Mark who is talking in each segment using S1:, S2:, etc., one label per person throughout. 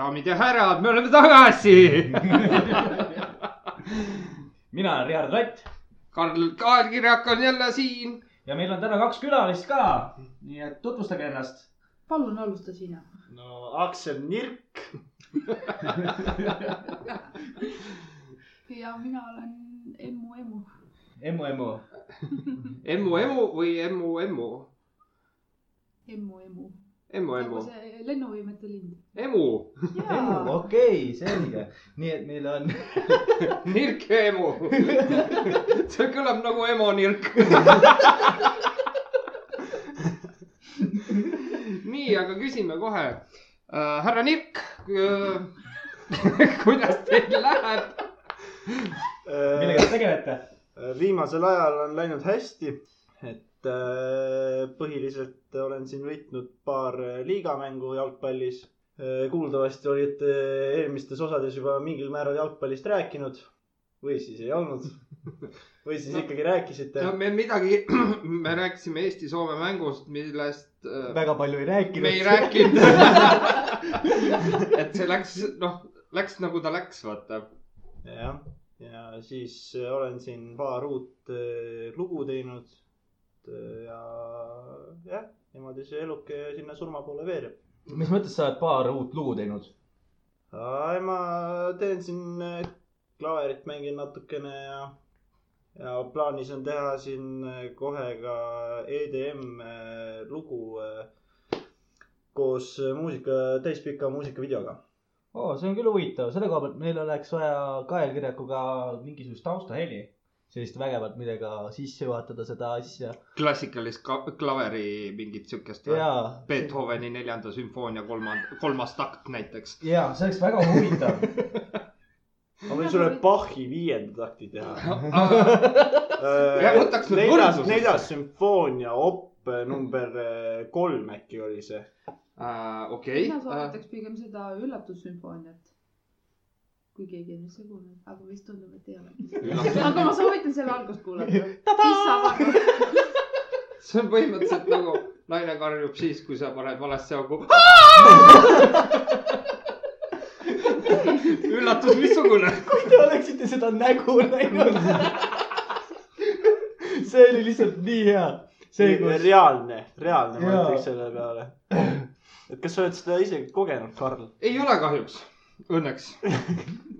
S1: daamid ja härrad, me oleme tagasi.
S2: mina olen Richard Latt
S1: Karl Kaelkirjak on jälle siin.
S2: ja meil on täna kaks külalist ka. nii et tutvustage ennast.
S3: palun alusta sina.
S4: no Aksel Nirk,
S3: ja mina olen Emmu Emu.
S2: Emmu, Emmu.
S1: emmu, emu või emmu, emmu?
S3: Emmu Emu.
S1: emmu,
S3: nagu
S1: emmu,
S3: see lennuvõimete lind.
S1: emu,
S2: Emmu, okei okay,, selge. nii et meil on
S1: nirk ja emu. see kõlab nagu emo nirk. nii, aga küsime kohe äh,. härra Nirk äh, kuidas teil läheb?
S2: millega te tegelete?
S4: Äh, viimasel ajal on läinud hästi, et äh, põhiliselt olen siin võitnud paar äh, liigamängu jalgpallis. kuuldavasti olite eelmistes osades juba mingil määral jalgpallist rääkinud või siis ei olnud või siis
S1: No.
S4: ikkagi rääkisite
S1: no me midagi, me rääkisime Eesti-Soome mängust, millest äh,
S2: väga palju ei rääkinud.
S1: me ei rääkinud. et see läks, noh, läks nagu ta läks, vaata.
S4: jah, ja siis äh, olen siin paar uut äh, lugu teinud. Ja jah, niimoodi see eluke sinna surma poole veereb.
S2: mis mõttes sa oled paar uut lugu teinud?
S4: ma teen siin äh, klaverit mängin natukene ja, ja plaanis on teha siin äh, kohe ka EDM äh, lugu äh, koos äh, muusika, täispika muusikavideoga.
S2: oo, see on küll huvitav, selle koha pealt meil oleks vaja kaelkirjakuga mingisugust taustaheli. Sellist vägevat, millega sisse juhatada seda asja.
S1: klassikalist ka- klaveri mingit siukest. Beethoveni neljanda sümfoonia kolmand-, kolmas takt näiteks.
S2: jaa, see oleks väga huvitav.
S4: ma võin sulle Bachi viienda takti teha.
S1: Ja võtaks nüüd
S4: neljas, neljas sümfoonia, op number äh, kolm äkki oli see.
S1: okei
S3: mina, soovitaks pigem seda üllatussümfooniat. Kui keegi on üldse kuulnud, aga vist tundub, et ei ole. aga ma soovitan selle algust kuulata.
S1: see on põhimõtteliselt nagu naine karjub siis, kui sa paned valesse auku. üllatus, missugune?
S2: kui te oleksite seda nägu näinud. see oli lihtsalt nii hea. see, kus.
S4: reaalne, reaalne, ma ütleks selle peale. et kas sa oled seda ise kogenud, Karl?
S1: ei ole kahjuks, õnneks.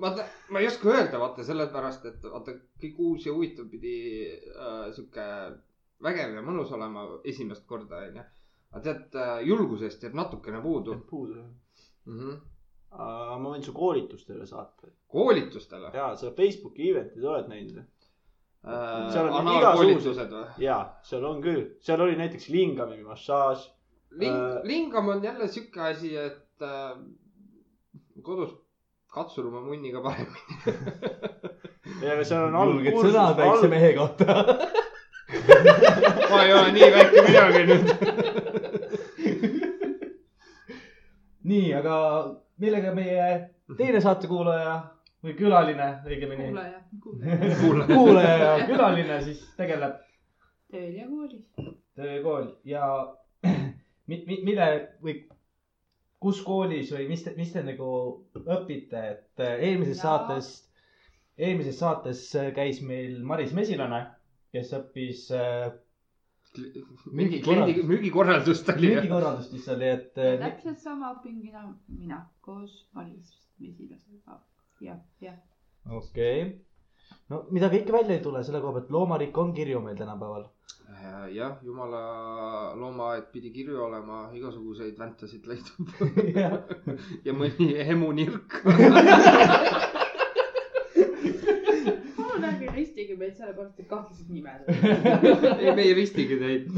S1: vaata, ma ei oska öelda, vaata sellepärast, et vaata kõik uus ja huvitav pidi äh, sihuke vägev ja mõnus olema esimest korda, onju. aga tead äh,, julgusest jääb natukene puudu
S4: puudu.
S1: mm. -hmm.
S4: ma võin su koolitustele saata.
S1: koolitustele
S4: ja sa Facebooki event'id oled näinud?
S1: äh,.
S4: seal on
S1: analkoolitused või?
S4: ja seal on küll, seal oli näiteks lingami massaaž.
S1: Ling-
S4: Äh.,
S1: lingam on jälle sihuke asi, et äh, kodus katsun oma munniga paremini.
S4: ja aga seal on
S2: julged sõnad väikse mehe kohta.
S1: ma ei ole nii väike midagi nüüd.
S2: nii, aga millega meie teine saatekuulaja või külaline õigemini,
S3: kuulaja, kuulaja.
S2: kuulaja ja külaline siis tegeleb
S3: tööl ja koolis.
S2: töökool ja mi-, mi-, mille või kus koolis või mis te, mis te nagu õpite, et äh, eelmises
S3: Jaa.
S2: saates, eelmises saates äh, käis meil Maris Mesilane, kes õppis äh,
S1: mingi kliendi, müügikorraldust oli.
S2: müügikorraldust lihtsalt, nii et äh,
S3: täpselt sama õpin mina, mina koos Maris Mesilasega. jah, jah.
S2: okei okay.. No mida kõike välja ei tule selle koha pealt, loomariik on kirju meil tänapäeval.
S1: Äh, jah, jumala loomaaed pidi kirju olema, igasuguseid väntasid leidub
S2: jah,
S1: ja mõni emunirk.
S3: ristige meid sellepärast, et kahtlased nimed.
S1: ei, me ei ristigi teid,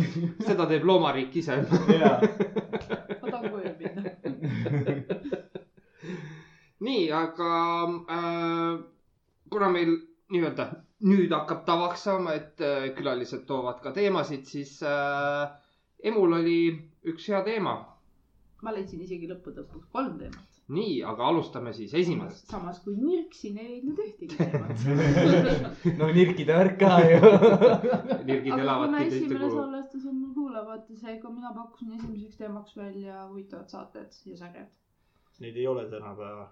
S1: seda teeb loomariik ise.
S2: ja,
S3: ma tahan koju minna.
S1: nii, aga äh, kuna meil nii-öelda nüüd hakkab tavaks saama, et äh, külalised toovad ka teemasid, siis äh, Emul oli üks hea teema.
S3: ma leidsin isegi lõppude lõpuks kolm teemat.
S1: nii, aga alustame siis esimesest.
S3: samas kui nirksin ei leidnud ühtegi teemat.
S2: no nirkide värk ka ju.
S1: nirgid
S3: aga
S1: elavadki
S3: kuna
S1: teiste
S3: esimene
S1: kulul.
S3: salvestus on mul kuulamata, seega mina pakkusin esimeseks teemaks välja huvitavad saated ja sarjad.
S4: neid ei ole tänapäeval.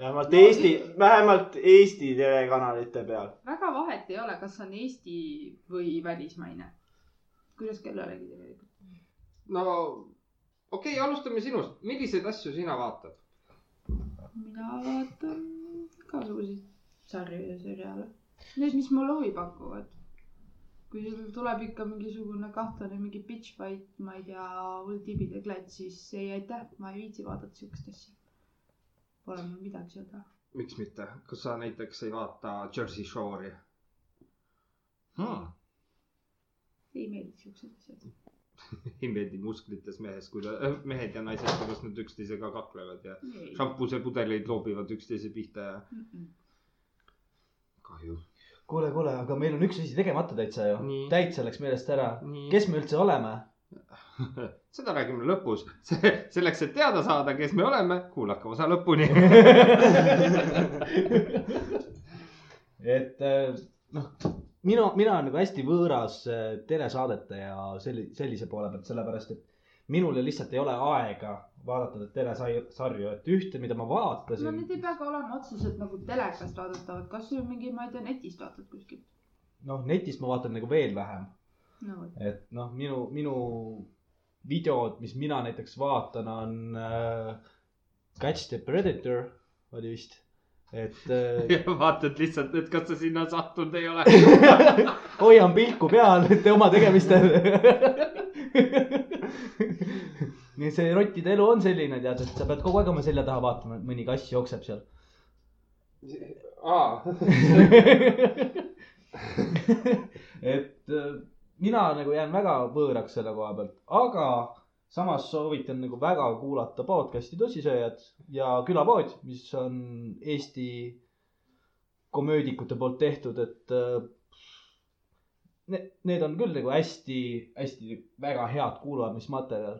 S4: Vähemalt Eesti, vähemalt Eesti telekanalite peal.
S3: väga vahet ei ole, kas on Eesti või välismaine. kuidas kellelegi tegelikult.
S1: no okei okay,, alustame sinust, milliseid asju sina vaatad?
S3: mina vaatan igasuguseid sarju ja seriaale. Need, mis mulle huvi pakuvad. kui sul tuleb ikka mingisugune kahtlane mingi bitch fight, ma ei tea, hull tibide klats, siis ei aitäh, ma ei viitsi vaadata siukest asja. Pole mul midagi teha.
S1: miks mitte, kas sa näiteks ei vaata Jersey Shore'i hmm.?
S3: ei meeldi siuksed asjad.
S1: ei meeldi musklites mehes, kuidas, mehed ja naised, kuidas nad üksteisega kaklevad ja
S3: ei.
S1: šampusepudeleid loobivad üksteise pihta ja kahju.
S2: kuule, kuule, aga meil on üks asi tegemata täitsa ju täitsa läks meelest ära. kes me üldse oleme?
S1: seda räägime lõpus. selleks, et teada saada, kes me oleme, kuulake osa lõpuni.
S2: et äh, noh, mina, mina olen nagu hästi võõras äh, telesaadete ja selli-, sellise poole pealt, sellepärast et minul ju lihtsalt ei ole aega vaadata neid telesarju, et ühte, mida ma
S3: no
S2: vaatasin
S3: need ei pea ka olema otseselt nagu telekast vaadatavad, kasvõi mingi, ma ei tea, netist vaatad kuskilt.
S2: noh, netist ma vaatan nagu veel vähem,
S3: no
S2: et noh, minu, minu videod, mis mina näiteks vaatan, on äh, Catch the Predator oli vist, et äh,
S1: vaatad lihtsalt, et kas sa sinna sattunud ei ole.
S2: hoian pilku peal oma tegemistel. nii see rottide elu on selline, tead, et sa pead kogu aeg oma selja taha vaatama, et mõni kass jookseb seal.
S1: aa,
S2: et äh, mina nagu jään väga võõraks selle koha pealt, aga samas soovitan nagu väga kuulata podcast'i Tossisööjad ja Külapood, mis on Eesti komöödikute poolt tehtud, et äh, ne- need on küll nagu hästi, hästi väga head kuulamismaterjal.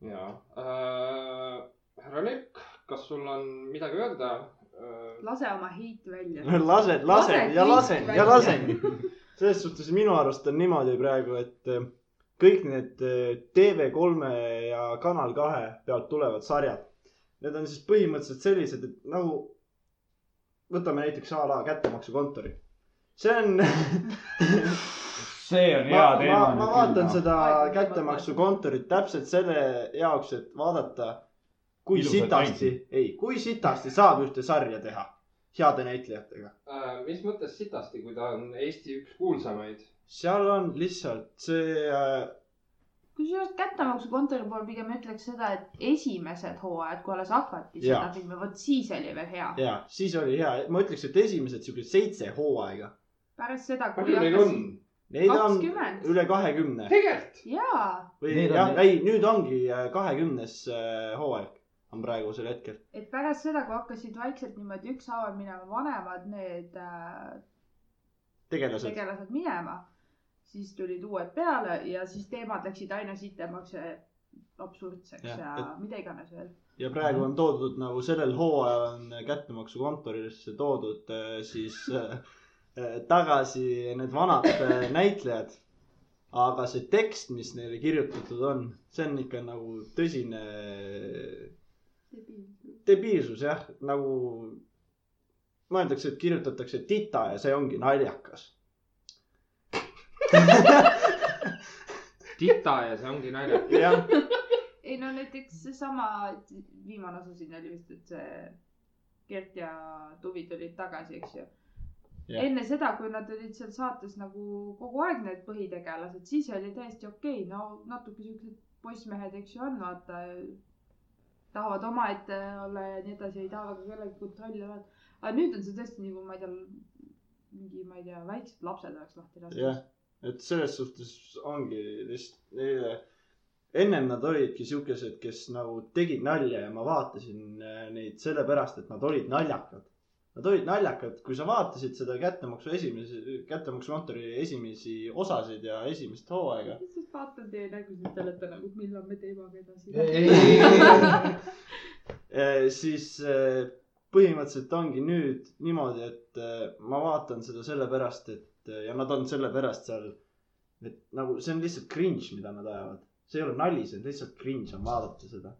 S1: jaa äh,. härra Lerk, kas sul on midagi öelda äh,?
S3: lase oma heit välja.
S4: lasen, lasen ja lasen ja lasen. selles suhtes minu arust on niimoodi praegu, et eh, kõik need eh, TV3 ja Kanal kahe pealt tulevad sarjad, need on siis põhimõtteliselt sellised, et nagu võtame näiteks a la kättemaksukontori. see on
S2: see on
S4: ma, ma, ma vaatan. seda kättemaksukontorit täpselt selle jaoks, et vaadata, kui
S2: Ilusat
S4: sitasti, ei, kui sitasti saab ühte sarja teha heade näitlejatega.
S1: Äh, mis mõttes sitasti, kui ta on Eesti üks kuulsamaid?
S4: seal on lihtsalt see äh,
S3: kusjuures kättemaksukontori pool pigem ütleks seda, et esimesed hooajad, kui alles hakati
S4: Jaa.
S3: seda filmi, vot siis oli veel hea.
S4: ja siis oli hea, ma ütleks, et esimesed siuksed seitse hooaega.
S3: pärast seda, kui
S1: palju neil on?
S4: Neid on
S3: 20.
S4: üle kahekümne
S1: tegelikult?
S3: jaa,
S4: või
S2: on
S4: jah, ei nüüd ongi kahekümnes hooaeg on praegusel hetkel.
S3: et pärast seda, kui hakkasid vaikselt niimoodi ükshaaval minema vanemad need äh,
S4: tegelased.
S3: tegelased minema, siis tulid uued peale ja siis teemad läksid aina sitemaks ja absurdseks ja, ja
S4: et-
S3: mida iganes veel.
S4: ja praegu on toodud nagu sellel hooajal on kättemaksukontorisse toodud äh, siis äh, äh, tagasi need vanad äh, näitlejad. aga see tekst, mis neile kirjutatud on, see on ikka nagu tõsine debiilsus jah, nagu mõeldakse, et kirjutatakse tita ja see ongi naljakas.
S1: tita ja see ongi naljakas.
S3: ei no näiteks seesama viimane osa siin oli vist, et see Gert ja Tuvi tulid tagasi, eks ju.
S4: Jah.
S3: enne seda, kui nad olid seal saates nagu kogu aeg need põhitegelased, siis oli täiesti okei okay., no natuke siuksed poissmehed, eks ju on, vaata. Tahavad omaette olla ja nii edasi, ei taha väga kellegi kontrolli olla. aga nüüd on see tõesti nagu, ma ei tea, mingi, ma ei tea, väiksed lapsed oleks lahti
S4: jah
S3: lastud.,
S4: et selles suhtes ongi lihtsalt neile, ennem nad olidki siukesed, kes nagu tegid nalja ja ma vaatasin äh, neid sellepärast, et nad olid naljakad. Nad olid naljakad, kui sa vaatasid seda kättemaksu esimesi, kättemaksukontori esimesi osasid ja esimest hooaega.
S3: lihtsalt vaatan teie nägusid, te olete nagu, millal me teemaga edasi
S4: Eh, siis eh, põhimõtteliselt ongi nüüd niimoodi, et eh, ma vaatan seda sellepärast, et eh, ja nad on sellepärast seal. et nagu see on lihtsalt cringe, mida nad ajavad, see ei ole nali, see on lihtsalt cringe on vaadata seda.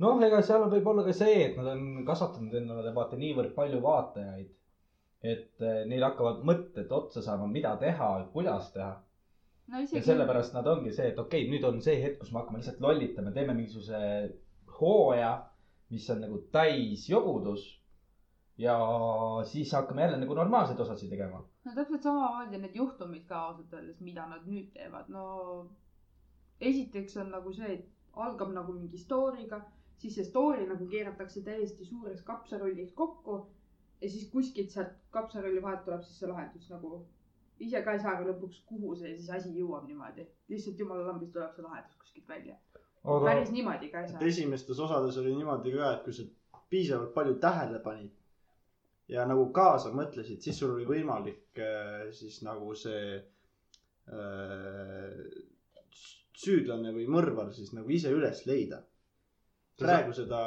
S2: noh, ega seal võib olla ka see, et nad on kasvatanud endale vaata niivõrd palju vaatajaid. et eh, neil hakkavad mõtted otsa saama, mida teha, kuidas teha.
S3: no
S2: ja sellepärast nad ongi see, et okei okay,, nüüd on see hetk, kus me hakkame lihtsalt lollitama, teeme mingisuguse hooaja, mis on nagu täis jobudus. ja siis hakkame jälle nagu normaalseid osasid tegema.
S3: no täpselt samamoodi need juhtumid ka ausalt öeldes, mida nad nüüd teevad, no esiteks on nagu see, et algab nagu mingi story'ga, siis story nagu keeratakse täiesti suureks kapsarolliks kokku ja siis kuskilt sealt kapsarolli vahelt tuleb siis see lahendus nagu ise ka ei saa ka lõpuks, kuhu see siis asi jõuab niimoodi. lihtsalt jumala lambist tuleb see lahendus kuskilt välja. päris niimoodi ka ei saa
S4: esimestes osades oli niimoodi ka, et kui sa piisavalt palju tähele panid ja nagu kaasa mõtlesid, siis sul oli võimalik äh, siis nagu see äh, süüdlane või mõrvar siis nagu ise üles leida. Praegu seda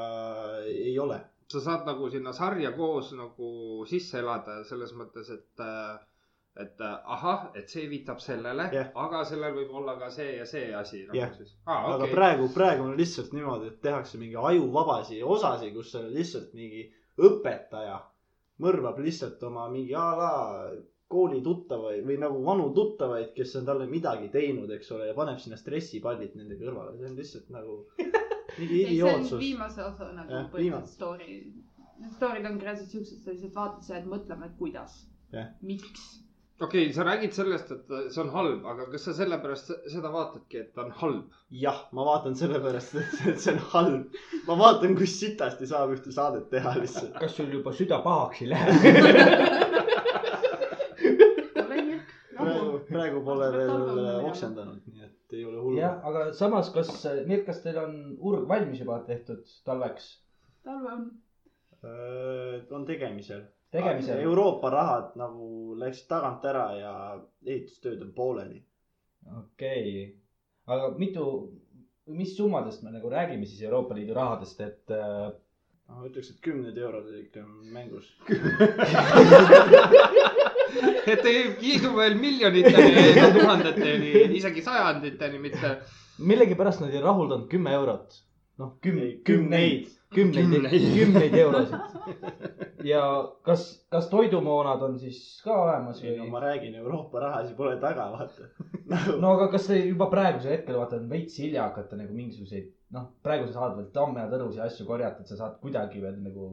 S4: ei ole.
S1: sa saad nagu sinna sarja koos nagu sisse elada selles mõttes, et, et ahah, et see viitab sellele
S4: Jah.
S1: aga sellel võib olla ka see ja see asi nagu
S4: Jah.
S1: siis ah,.
S4: aga
S1: Okay.
S4: praegu, praegu on lihtsalt niimoodi, et tehakse mingi ajuvabasi osasid, kus on lihtsalt mingi õpetaja mõrvab lihtsalt oma mingi a la kooli tuttavaid või nagu vanu tuttavaid, kes on talle midagi teinud, eks ole, ja paneb sinna stressipallid nende kõrvale, see on lihtsalt nagu mingi idiootsus.
S3: viimase osa nagu
S4: Jah,
S3: põhimõtteliselt story. Need story'd ongi reaalselt siuksed, sa lihtsalt vaatad seda, et mõtleme, et kuidas miks.
S1: okei okay,, sa räägid sellest, et see on halb, aga kas sa sellepärast seda vaatadki, et ta on halb?
S4: jah, ma vaatan sellepärast, et see on halb. ma vaatan, kus sitasti saab ühte saadet teha lihtsalt.
S2: kas sul juba süda pahaks ei lähe?
S4: praegu, praegu pole veel oksendanud, nii et ei ole hullu.
S2: jah, aga samas, kas, Mirt, kas teil on urg valmis juba tehtud talveks?
S3: talve on.
S4: on tegemisel.
S2: tegemisel?
S4: Euroopa rahad nagu läksid tagant ära ja ehitustööd on pooleli.
S2: okei okay., aga mitu, mis summadest me nagu räägime siis Euroopa Liidu rahadest, et äh,
S4: ma ütleks, et kümned eurod ikka mängus.
S1: et ei kiidu veel miljoniteni tuhandeteni, isegi sajanditeni, mitte
S2: millegipärast nad ei rahuldanud kümme eurot. noh, küm-
S4: Ei,,
S2: kümneid, kümneid,
S1: Kümneid.
S2: eurosid. ja kas, kas toidumoonad on siis ka olemas
S4: ei no
S2: või?
S4: ma räägin, Euroopa rahasid pole taga, vaata. Nagu-
S2: no aga kas te juba praegusel hetkel vaata on veits hilja hakata nagu mingisuguseid, noh, praegu sa saad veel tamme ja tõrusid ja asju korjata, et sa saad kuidagi veel nagu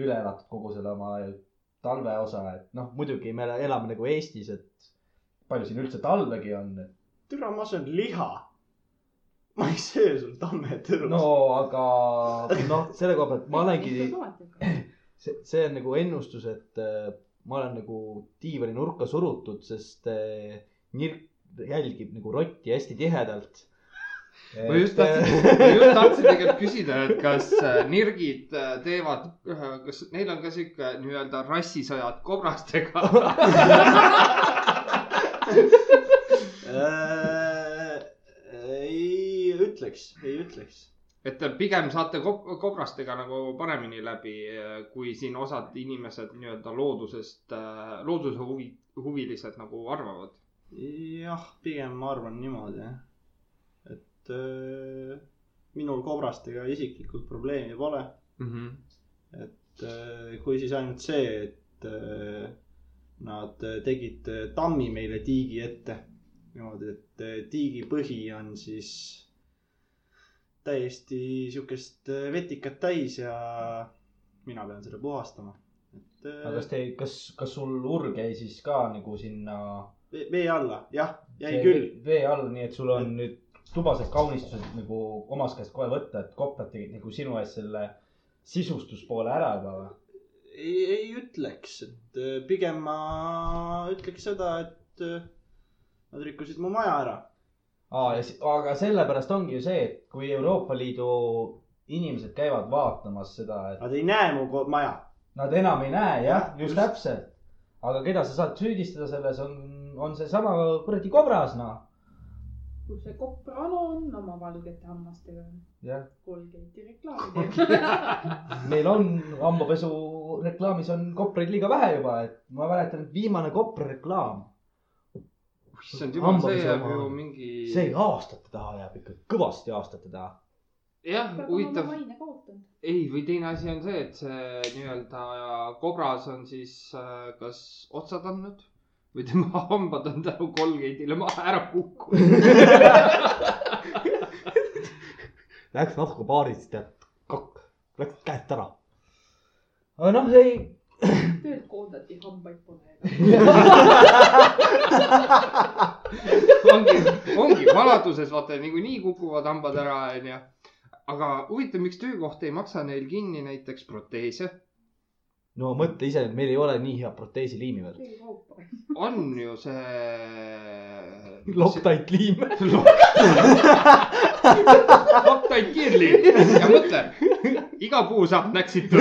S2: üle elatud kogu selle oma talveosa, et noh, muidugi me elame nagu Eestis, et palju siin üldse talvegi on, et
S4: türa, ma söön liha. ma ei söö sul tamme tõrus
S2: no aga noh, selle koha pealt ma olengi, see, see on nagu ennustus, et äh, ma olen nagu diivani nurka surutud, sest äh, nirk jälgib nagu rotti hästi tihedalt.
S1: Ma just tahtsin, ma just tahtsin tegelikult küsida, et kas äh, nirgid äh, teevad, kas neil on ka sihuke nii-öelda rassisõjad kobrastega?
S4: äh,. ei ütleks, ei ütleks.
S1: et pigem saate kob- kobrastega nagu paremini läbi, kui siin osad inimesed nii-öelda loodusest, looduse huvi, huvilised nagu arvavad.
S4: jah, pigem ma arvan niimoodi jah. Et äh, minul kobrastega isiklikult probleemi pole. et äh, kui siis ainult see, et äh, nad tegid tammi meile tiigi ette. niimoodi, et tiigi põhi on siis täiesti siukest äh, vetikat täis ja mina pean selle puhastama. et
S2: aga kas te, kas, kas sul urg jäi siis ka nagu sinna?
S4: vee alla, jah, jäi küll.
S2: vee all, nii et sul on nüüd tubased kaunistused nagu omast käest kohe võtta, et koprad tegid nagu sinu eest selle sisustuspoole ära juba või?
S4: ei, ei ütleks, et äh, pigem ma ütleks seda, et äh, nad rikkusid mu maja ära.
S2: aa, ja, aga sellepärast ongi ju see, et kui Euroopa Liidu inimesed käivad vaatamas seda, et
S4: Nad ei näe mu maja.
S2: nad enam ei näe, jah, just. täpselt. aga keda sa saad süüdistada selles, on, on seesama kuradi kobras, noh.
S3: Kus see Koprano on oma valgete hammastega,
S2: jah,
S3: Colgate'i reklaami teeb.
S2: meil on hambapesu reklaamis on kopraid liiga vähe juba, et ma mäletan, et viimane kopra reklaam,
S1: issand jumal, see jääb ju mingi.
S2: see aastate taha jääb ikka, kõvasti aastate taha.
S1: jah, huvitav,
S3: maine kaotanud.
S1: ei, või teine asi on see, et see nii-öelda kobras on siis äh, kas otsad andnud või tema hambad on tänu Colgate'ile maha ära kukkunud.
S2: Läks natuke baarist ja kakk, läks käest ära. aga noh, ei.
S3: töölt koondati, hambaid pole enam.
S1: ongi, ongi vanaduses vaata niikuinii kukuvad hambad ära, onju. aga huvitav, miks töökoht ei maksa neil kinni näiteks proteese?
S2: No mõtle ise, meil ei ole nii head proteesiliimi veel.
S1: on ju see.
S2: Loctite liim.
S1: Loctite kiirliin ja mõtle, iga puu saab näksitud.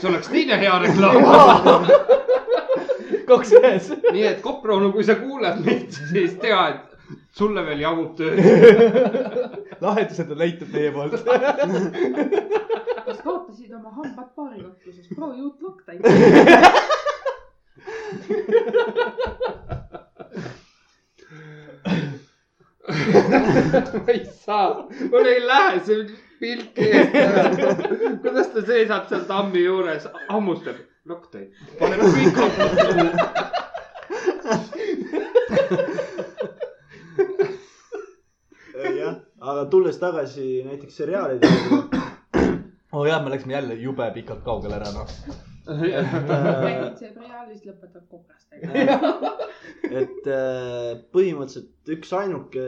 S1: see oleks teine hea reklaam.
S2: kaks ühes.
S1: nii et Kopronu, kui sa kuuled meid, siis tea, et sulle veel jagub tööd.
S2: lahendused on leitud meie poolt.
S3: kas kaotasid oma hambad paarikakluses, proovi uut Loctite'i.
S1: ma ei saa, mul ei lähe see pilk eest ära. kuidas ta seisab seal tammi juures, hammustab, Loctite, paneb kõik hambad.
S4: jah, aga tulles tagasi näiteks seriaalide juurde,
S2: oo oh, jah, me läksime jälle jube pikalt kaugele ära, noh.
S3: räägid seriaalist, lõpetad kobrastega.
S4: et äh, põhimõtteliselt üksainuke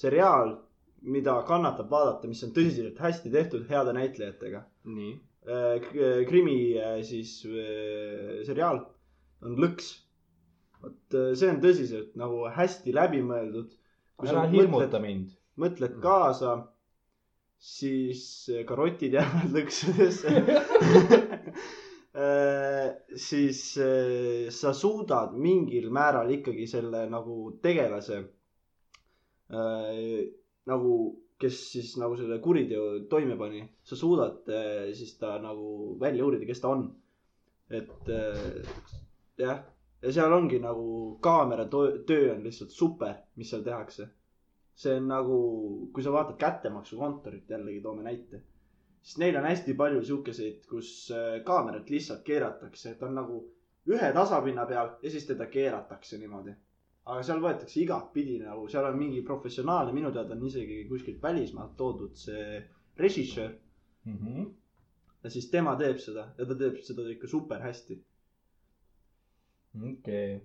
S4: seriaal, mida kannatab vaadata, mis on tõsiselt hästi tehtud heade näitlejatega.
S1: nii,
S4: krimi äh, siis äh, seriaal on Lõks. vot äh, see on tõsiselt nagu hästi läbimõeldud. kui sa
S2: ära hirmuta, mind.
S4: Mõtled kaasa, siis äh, karotid jäävad lõksudesse. siis äh, sa suudad mingil määral ikkagi selle nagu tegelase äh, nagu, kes siis nagu selle kuriteo toime pani, sa suudad äh, siis ta nagu välja uurida, kes ta on. et äh, jah, ja seal ongi nagu kaamera töö on lihtsalt super, mis seal tehakse see on nagu, kui sa vaatad kättemaksukontorit, jällegi toome näite, siis neil on hästi palju sihukeseid, kus äh, kaamerat lihtsalt keeratakse, et on nagu ühe tasapinna peal ja siis teda keeratakse niimoodi. aga seal võetakse igatpidi nagu, seal on mingi professionaalne, minu teada on isegi kuskilt välismaalt toodud see režissöör
S2: Mhm.
S4: ja siis tema teeb seda ja ta teeb seda ikka super hästi.
S2: okei.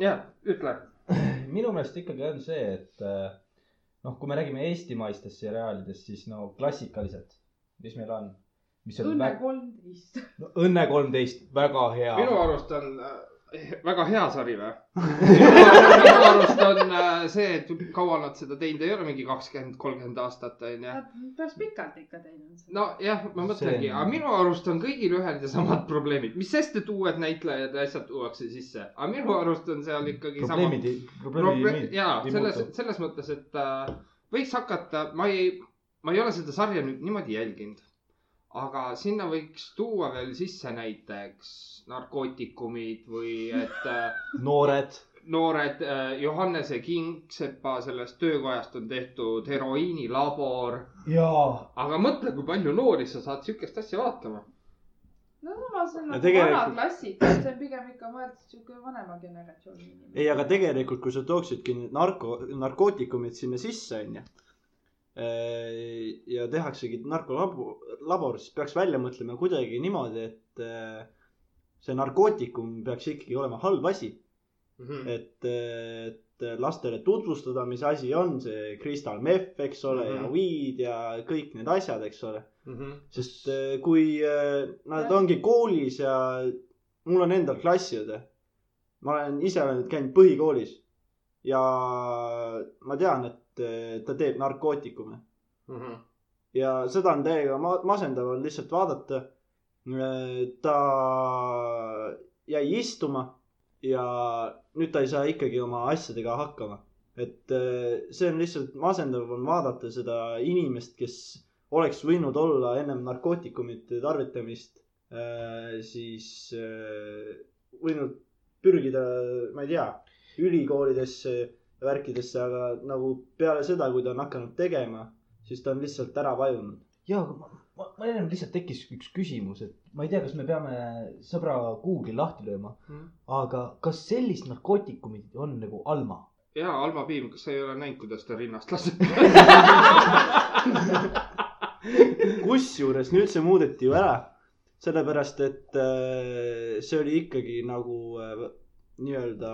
S1: ja ütle.
S2: minu meelest ikkagi on see, et äh, noh, kui me räägime eestimaistest seriaalidest, siis no klassikalised, mis meil on, mis on
S3: Õnne kolmteist.
S2: no, Õnne kolmteist, väga hea.
S1: minu arust on äh, väga hea sari või? minu arust on äh, see, et kaua nad seda teinud ei ole, mingi kakskümmend, kolmkümmend aastat on ju.
S3: Päris pikalt ikka teinud
S1: nojah, ma mõtlengi, aga minu arust on kõigil ühed ja samad probleemid, mis sest, et uued näitlejad ja asjad tuuakse sisse, aga minu arust on seal ikkagi sama
S2: probleemid, probleemid
S1: Proble-
S2: ei-
S1: jaa, selles selles mõttes, et äh, võiks hakata, ma ei, ma ei ole seda sarja nüüd niimoodi jälginud. Aga sinna võiks tuua veel sisse näiteks narkootikumid või et äh,
S2: noored,
S1: noored äh, Johannese Kingsepa sellest töökojast on tehtud heroiinilabor.
S2: jaa.
S1: aga mõtle, kui palju noori sa saad siukest asja vaatama.
S3: no samas on nagu
S4: tegelikult-
S3: vana klassika, see on pigem ikka mõeldud siuke vanema generatsiooni
S4: ei, aga tegelikult, kui sa tooksidki narko, narkootikumid sinna sisse, onju. Ja tehaksegi narkolabor, siis peaks välja mõtlema kuidagi niimoodi, et äh, see narkootikum peaks ikkagi olema halb asi.
S1: Mhm.
S4: et, et lastele tutvustada, mis asi on see crystal meth, eks ole mm, -hmm. ja
S1: Mhm.
S4: weed ja kõik need asjad, eks ole.
S1: Mhm.
S4: sest äh, kui äh, nad ongi koolis ja mul on endal klassiõde. ma olen ise olen käinud põhikoolis ja ma tean, et äh, ta teeb narkootikume
S1: Mhm.
S4: ja seda on täiega ma- masendav on lihtsalt vaadata. ta jäi istuma ja nüüd ta ei saa ikkagi oma asjadega hakkama. et äh, see on lihtsalt masendav on vaadata seda inimest, kes oleks võinud olla ennem narkootikumide tarvitamist siis võinud pürgida, ma ei tea, ülikoolidesse värkidesse, aga nagu peale seda, kui ta on hakanud tegema, siis ta on lihtsalt ära vajunud.
S2: ja, aga ma, ma, ma ennem lihtsalt tekkis üks küsimus, et ma ei tea, kas me peame sõbra Google'i lahti lööma, aga kas sellist narkootikumit on nagu Alma?
S1: ja Alma Piim, kas sa ei ole näinud, kuidas ta rinnast laseb?
S4: kusjuures nüüd see muudeti ju ära, sellepärast et äh, see oli ikkagi nagu äh, nii-öelda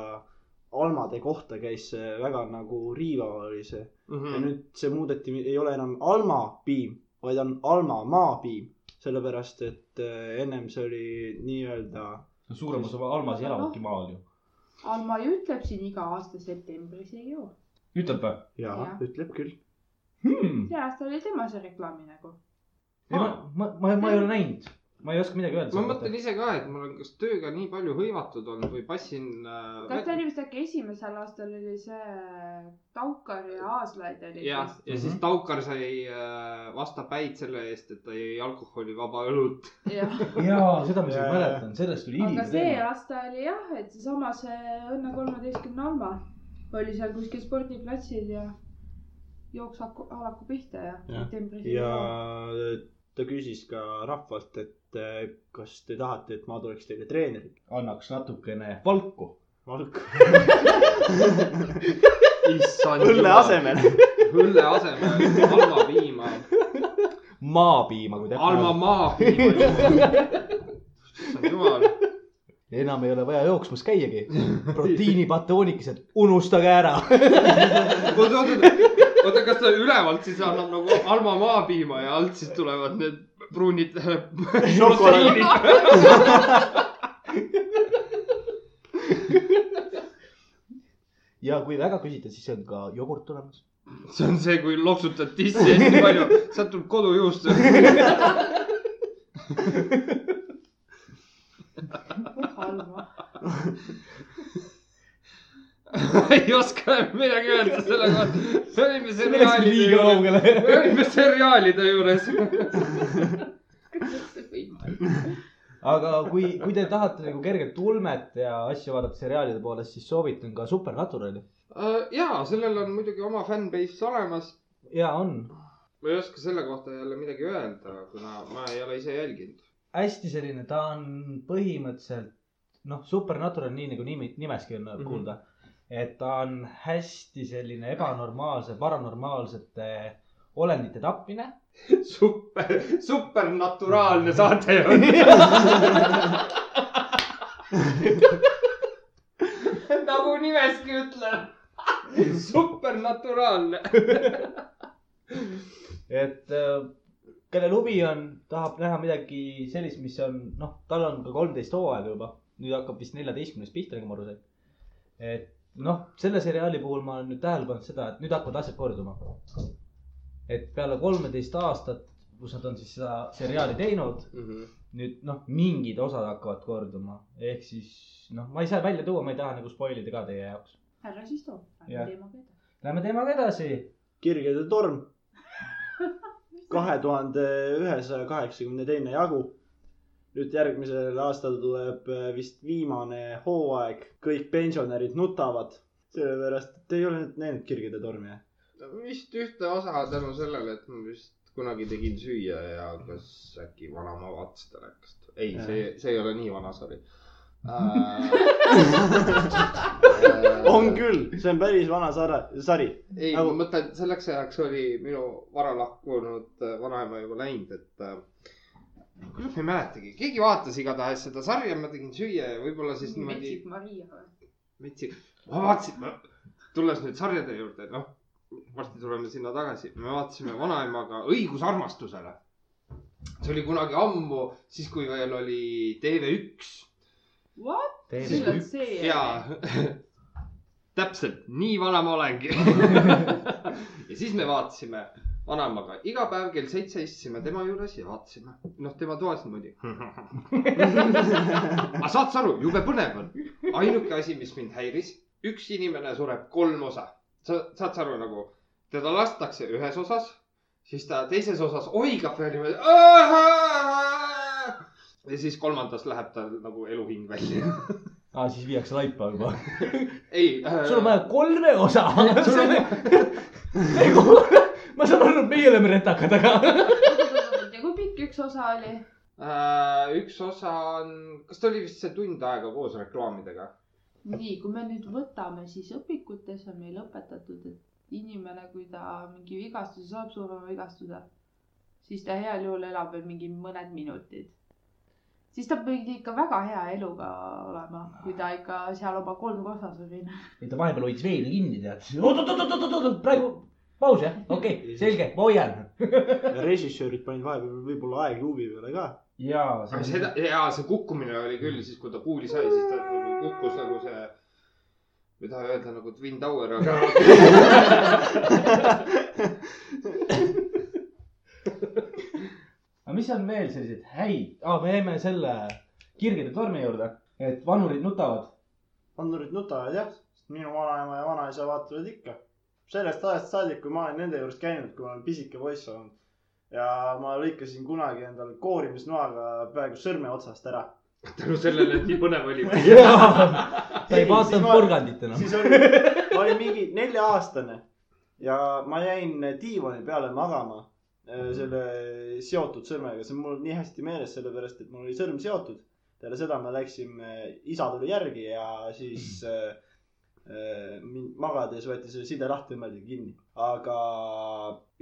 S4: almade kohta käis see väga nagu riivav oli see
S1: Mhm.
S4: ja nüüd see muudeti, ei ole enam Alma piim, vaid on Alma maapiim, sellepärast et äh, ennem see oli nii-öelda
S2: suurem osa Almas ei elavadki maal ju.
S3: Alma ju ütleb siin iga aasta septembris ei joo.
S2: ütleb või
S4: jaa
S3: Jah.,
S4: ütleb küll.
S2: hmm.?
S3: see aasta oli tema see reklaami nägu.
S2: ei, ma, ma, ma, ma ei ole näinud, ma ei oska midagi öelda.
S1: ma mõtlen ise ka, et ma olen kas tööga nii palju hõivatud olnud või passin äh,.
S3: kas ta oli vist äkki esimesel aastal oli see Taukar ja Aaslaid oli
S1: jah, ja siis
S2: Mhm.
S1: Taukar sai äh, vastapäid selle eest, et ta jõi alkoholivaba õlut.
S3: jah,
S2: jaa, seda ma isegi mäletan, sellest tuli
S3: aga
S2: hiline
S3: see
S2: teema.
S3: aasta oli jah, et seesama see Õnne kolmeteistkümne Alma oli seal kuskil spordiplatsil ja jooks aku- alaku pihta ja septembris.
S4: ja ta küsis ka rahvalt, et äh, kas te tahate, et ma tuleks teile treeneriks.
S2: annaks natukene valku.
S4: Valk.
S1: issand
S4: õlle. asemel.
S1: õlle asemel Alma piima,
S2: maapiima, kui
S1: Alma. maapiima. issand jumal,
S2: enam ei ole vaja jooksmas käiagi. proteiinipatoonikesed, unustage ära.
S1: oota, oota, kas ta ülevalt siis annab nagu Alma maapiima ja alt siis tulevad need pruunid proteiinid.
S2: ja kui väga küsida, siis on ka jogurt olemas.
S1: see on see, kui loksutad tissi hästi palju, sealt tuleb kodujuust.
S3: Alma.
S1: ei oska midagi öelda selle kohta. me olime seriaalide juures, me olime seriaalide juures.
S2: aga kui, kui te tahate nagu kerget ulmet ja asju vaadata seriaalide poolest, siis soovitan ka Supernaturali.
S1: ja sellel on muidugi oma fännbase olemas.
S2: ja on
S1: ma ei oska selle kohta jälle midagi öelda, kuna ma ei ole ise jälginud.
S2: hästi selline, ta on põhimõtteliselt noh, Supernatural, nii nagu nimi, nimeski on mm. -hmm. kuulda. et ta on hästi selline ebanormaalse, paranormaalsete olendite tapmine.
S1: super, supernaturaalne saate on. nagu nimeski ütleb. supernaturaalne.
S2: et äh, kellel huvi on, tahab näha midagi sellist, mis on noh, tal on ka kolmteist hooaega juba, nüüd hakkab vist neljateistkümnes pihta, nagu ma aru sain. et noh, selle seriaali puhul ma olen nüüd tähele pannud seda, et nüüd hakkavad asjad korduma. et peale kolmeteist aastat, kus nad on siis seda seriaali teinud, nüüd noh, mingid osad hakkavad korduma, ehk siis noh, ma ei saa välja tuua, ma ei taha nagu spoil ida ka teie jaoks.
S3: härra siis
S2: Jah.
S3: lähme teemaga edasi.
S2: Lähme teemaga edasi.
S4: kirgede torm. kahe tuhande ühesaja kaheksakümne teine jagu. Nüüd järgmisel aastal tuleb äh, vist viimane hooaeg, kõik pensionärid nutavad. sellepärast, et te ei ole näinud kirgede tormi,
S1: vist ühte osa tänu sellele, et ma vist kunagi tegin süüa ja kas äkki vanaema vaatas telekast. ei, see, see ei ole nii vana, sorry äh,.
S4: on küll, see on päris vana sara, sari.
S1: ei
S4: Nagu-
S1: nagu..., ma mõtlen, selleks ajaks oli minu vara lahkunud äh, vanaema juba läinud, et kurat, ma ei mäletagi, keegi vaatas igatahes seda sarja, ma tegin süüa ja võib-olla siis niimoodi
S3: metsik Maria või?
S1: metsik. ma vaatasin, tulles nüüd sarjade juurde, noh, varsti tuleme sinna tagasi, me vaatasime vanaemaga õigus armastusele. see oli kunagi ammu, siis kui veel oli TV1
S3: What?
S2: TV1
S3: sul on see.
S1: ja täpselt nii vana ma olengi. ja siis me vaatasime vanaemaga iga päev kell seitse istusime tema juures ja vaatasime, noh, tema toas niimoodi. aga saad sa aru, jube põnev on. ainuke asi, mis mind häiris, üks inimene sureb kolm osa. sa saad sa aru nagu, teda lastakse ühes osas, siis ta teises osas oigab veel niimoodi. ja siis kolmandas läheb tal nagu eluhing välja.
S2: aa, siis viiakse laipa juba.
S1: ei äh,.
S2: sul on vaja kolme osa.
S1: Sul on-
S2: ma saan aru, et meie oleme retakad, aga.
S3: ja kui pikk üks osa oli?
S1: Äh, üks osa on, kas ta oli vist see tund aega koos reklaamidega?
S3: nii, kui me nüüd võtame, siis õpikutes on meil õpetatud, et inimene, kui ta mingi vigastuse saab, surma vigastuse, siis ta heal juhul elab veel mingi mõned minutid. siis ta pidi ikka väga hea eluga olema, kui ta ikka seal oma kolm kosa suri.
S2: ei, ta vahepeal hoidis veeni kinni, tead. oot, oot, oot, oot, oot, praegu paus jah, okei okay,, selge, ma hoian.
S4: režissöörid panid vahepeal võib-olla aegluubi peale ka.
S2: jaa,
S1: aga seda, jaa, see kukkumine oli küll siis, kui ta kuuli sai, siis ta nagu kukkus nagu see, mida öelda nagu Twin Tower, aga
S2: aga mis on veel selliseid häid ah,, me jäime selle kirgede tormi juurde, et vanurid nutavad.
S4: vandurid nutavad jah, sest minu vanaema ja vanaisa vaatavad ikka. Sellest ajast saadik, kui ma olen nende juures käinud, kui ma olen pisike poiss olnud. ja ma lõikasin kunagi endal koorimisnoaga peaaegu sõrme otsast ära.
S1: tänu sellele, et nii põnev oli.
S2: ta ei vaadanud porgandit enam.
S4: siis oli, ma olin mingi nelja-aastane ja ma jäin diivani peale magama äh, selle seotud sõrmega, see on mul nii hästi meeles, sellepärast et mul oli sõrm seotud. peale seda me läksime, isa tuli järgi ja siis äh, äh, mind magades võeti see side lahti, tõmmati kinni. aga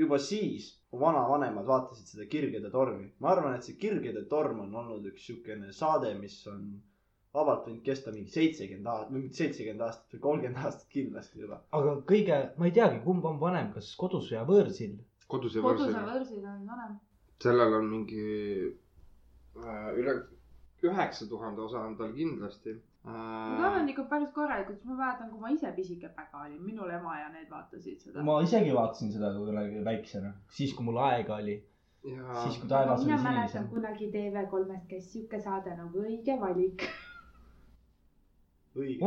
S4: juba siis mu vanavanemad vaatasid seda Kirgede tormi. ma arvan, et see Kirgede torm on olnud üks siukene saade, mis on vabalt võinud kesta mingi seitsekümmend aastat, või mitte seitsekümmend aastat või kolmkümmend aastat kindlasti juba.
S2: aga kõige, ma ei teagi, kumb on vanem, kas kodus ja võõrsil.
S1: kodus ja võõrsil.
S3: võõrsil on vanem.
S1: sellel on mingi äh, üle üheksa tuhande osa on tal kindlasti
S3: On
S1: äh,.
S3: ikka päris korralikult, ma mäletan, kui ma ise pisike päga olin, minul ema ja need vaatasid seda.
S2: ma isegi vaatasin seda kunagi väiksena, siis kui mul aega oli,
S1: ja
S2: siis kui taevas oli
S5: mina mäletan
S2: sinisem.
S5: kunagi TV3-st käis siuke saade nagu Õige valik.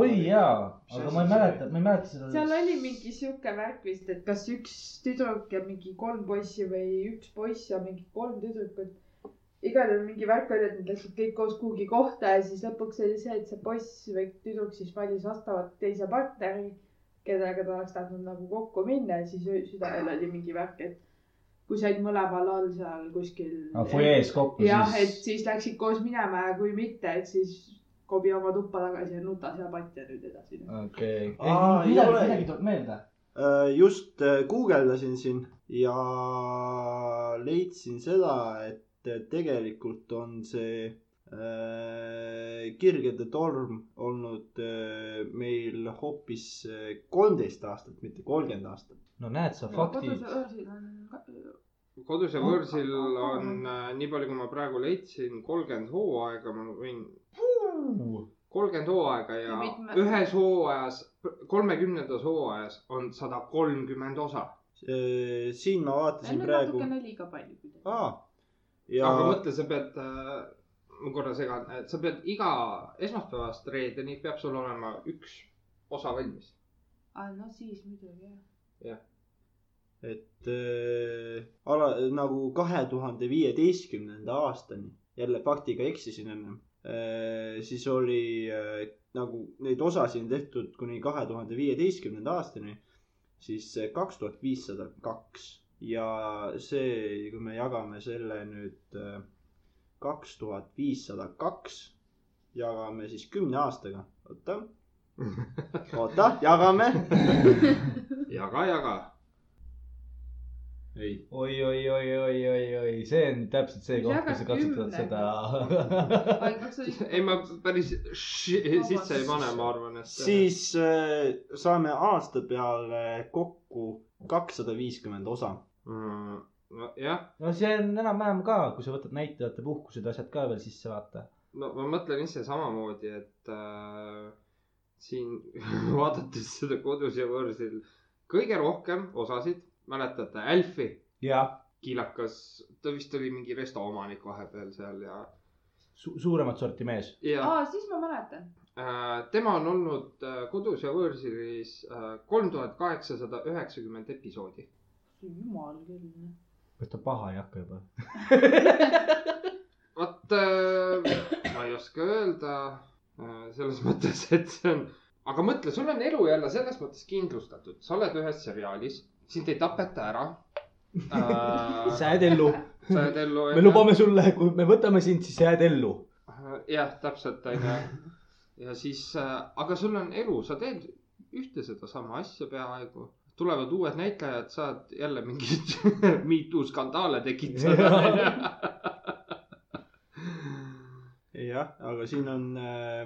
S2: oli jaa, aga ma ei mäleta, ma ei mäleta seda.
S3: seal oli mingi sihuke värk vist, et kas üks tüdruk ja mingi kolm poissi või üks poiss ja mingi kolm tüdrukut. Igal juhul mingi värk oli, et nad läksid kõik koos kuhugi kohta ja siis lõpuks oli see, et see poiss või tüdruk siis valis vastavalt teise partneri, kellega ta oleks tahtnud nagu kokku minna ja siis südaööl oli mingi värk, et kui said mõlemal all seal kuskil.
S2: fuajees kokku
S3: jah, et
S2: siis.
S3: siis läksid koos minema ja kui mitte, et siis kobi oma tuppa tagasi ja nuta seal patja nüüd edasi.
S2: okei. Midagi, midagi tuleb meelde.
S4: Äh, just äh, guugeldasin siin ja leidsin seda, et tegelikult on see äh, Kirgede torm olnud äh, meil hoopis äh, kolmteist aastat, mitte kolmkümmend aastat.
S2: no näed sa faktid
S3: koduse.
S1: võõrsil on nii palju, kui ma praegu leidsin, kolmkümmend hooaega, ma võin, kolmkümmend hooaega ja ühes hooajas, kolmekümnendas hooajas on sada kolmkümmend osa.
S4: Siin ma vaatasin praegu.
S3: natukene liiga palju
S4: aa,
S1: ja... aga mõtle, sa pead äh,, ma korra segan, et sa pead iga esmaspäevast reedeni peab sul olema üks osa valmis.
S3: aa, no siis muidugi jah.
S4: et äh, ala, nagu kahe tuhande viieteistkümnenda aastani, jälle faktiga eksisin ennem äh,, siis oli äh, nagu neid osasid on tehtud kuni kahe tuhande viieteistkümnenda aastani, siis kaks tuhat viissada kaks ja see, kui me jagame selle nüüd kaks tuhat viissada kaks, jagame siis kümne aastaga, oota, oota, jagame,
S1: jaga, jaga.
S4: ei
S2: oi, oi, oi, oi, oi, oi, see on täpselt see koht, kus sa katsetad seda.
S1: ei, ma päris sisse ei pane, ma arvan, et.
S4: siis äh, saame aasta peale kokku kakssada viiskümmend osa.
S1: mm,. nojah,
S2: no see on enam-vähem ka, kui sa võtad näitlejate puhkused, asjad ka veel sisse vaata.
S1: no ma mõtlen ise samamoodi, et äh, siin vaadates seda kodus ja võõrsil kõige rohkem osasid, mäletate, Alfi,
S2: jah,
S1: kiilakas, ta vist oli mingi resto omanik vahepeal seal ja,
S2: su suuremat sorti mees.
S1: ja
S3: aa, siis ma mäletan.
S1: äh, tema on olnud äh, kodus ja võõrsilis kolm tuhat kaheksasada üheksakümmend episoodi.
S3: Jumal küll.
S2: kas ta paha ei hakka juba?
S1: vot äh, ma ei oska öelda äh, selles mõttes, et see on, aga mõtle, sul on elu jälle selles mõttes kindlustatud, sa oled ühes seriaalis, sind ei tapeta ära. äh.
S2: sa jääd ellu.
S1: sa jääd ellu.
S2: me lubame sulle, kui me võtame sind, siis sa jääd ellu.
S1: jah, täpselt onju. ja siis, aga sul on elu, sa teed ühte sedasama asja peaaegu. Tulevad uued näitlejad, saad jälle mingeid Me Too skandaale tekitada.
S4: jah, aga siin on,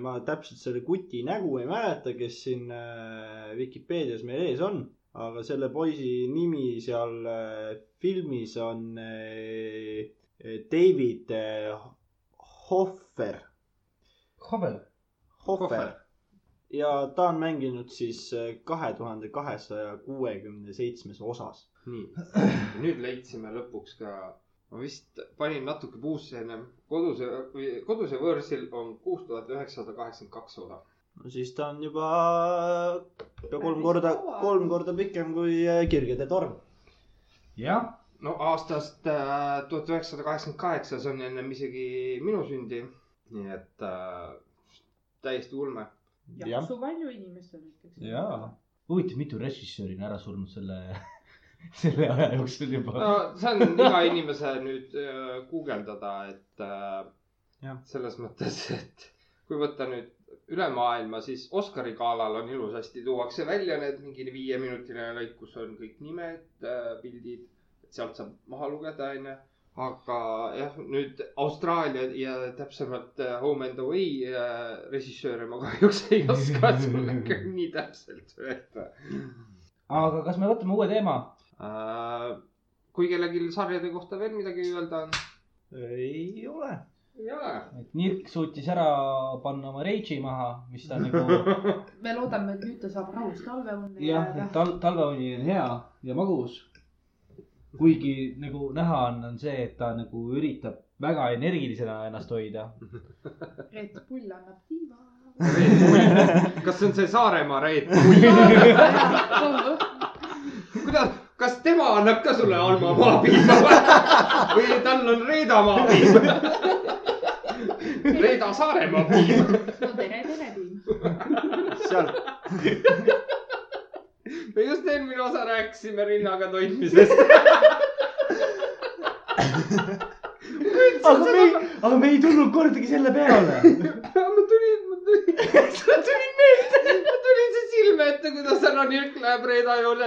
S4: ma täpselt selle kuti nägu ei mäleta, kes siin äh, Vikipeedias meil ees on. aga selle poisi nimi seal äh, filmis on äh, David äh, Hoffer,
S2: Havel.
S4: Hoffer. Ja ta on mänginud siis kahe tuhande kahesaja kuuekümne seitsmes osas.
S1: nii, nüüd leidsime lõpuks ka, ma vist panin natuke puusse ennem, koduse koduse võõrsil on kuus tuhat üheksasada kaheksakümmend kaks osa.
S4: no siis ta on juba pea kolm korda, kolm korda pikem kui äh, Kirgede torm.
S2: jah,
S1: no aastast äh, tuhat üheksasada kaheksakümmend kaheksa, see on ennem isegi minu sündi. nii et äh, täiesti ulme.
S4: Jah.
S3: jaksu palju inimestel näiteks.
S2: jaa. huvitav, mitu režissööri on ära surnud selle, selle aja jooksul juba
S1: no see on iga inimese nüüd äh, guugeldada, et äh, selles mõttes, et kui võtta nüüd üle maailma, siis Oscari galal on ilusasti, tuuakse välja need mingi viieminutiline lõik, kus on kõik nimed, pildid, sealt saab maha lugeda, onju. Aga jah, nüüd Austraalia ja täpsemalt äh, Home and Away äh, režissööre ma kahjuks ei oska sulle nii täpselt öelda
S2: aga kas me võtame uue teema?
S1: äh,. kui kellelgi sarjade kohta veel midagi öelda on?
S4: ei ole.
S1: ei ole.
S2: et Nirk suutis ära panna oma rage'i maha, mis ta nagu
S3: me loodame, et nüüd ta saab rahus talveunni
S2: jah, et tal-, talveuni on hea ja magus. Kuigi nagu näha on, on see, et ta nagu üritab väga energilisena ennast hoida.
S3: Reet Pull annab tiiva.
S1: kas see on see Saaremaa Reet? kuidas, kas tema annab ka sulle Alma maapiima või tal on Reeda maapiim? Reeda Saaremaa piim.
S3: no tere, tere tiim.
S4: sealt,
S1: me just eelmine osa rääkisime rinnaga toitmisest.
S2: aga me ei, aga me ei tulnud kordagi selle peale.
S1: ma tulin, ma tulin, see tuli meelde, ma tulin see silme ette, kuidas härra Nirk läheb Reeda juurde.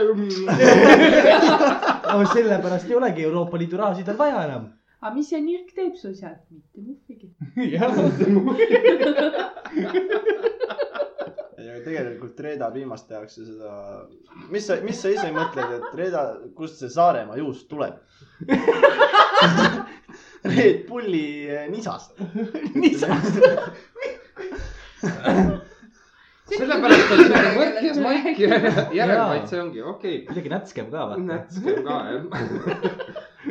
S2: aga sellepärast ei olegi Euroopa Liidu rahasid veel vaja enam.
S3: aga mis see nirk teeb sul seal? mitte muhvigi.
S2: jah,
S4: ja tegelikult Reeda piimast tehakse seda, mis sa, mis sa ise mõtled, et Reeda, kust see Saaremaa juust tuleb? Red Bulli eh, nisast.
S2: nisast.
S1: sellepärast on see mõtles Maik järelmaitse see ongi, okei okay..
S2: kuidagi nätskem ka vaata.
S1: nätskem ka jah.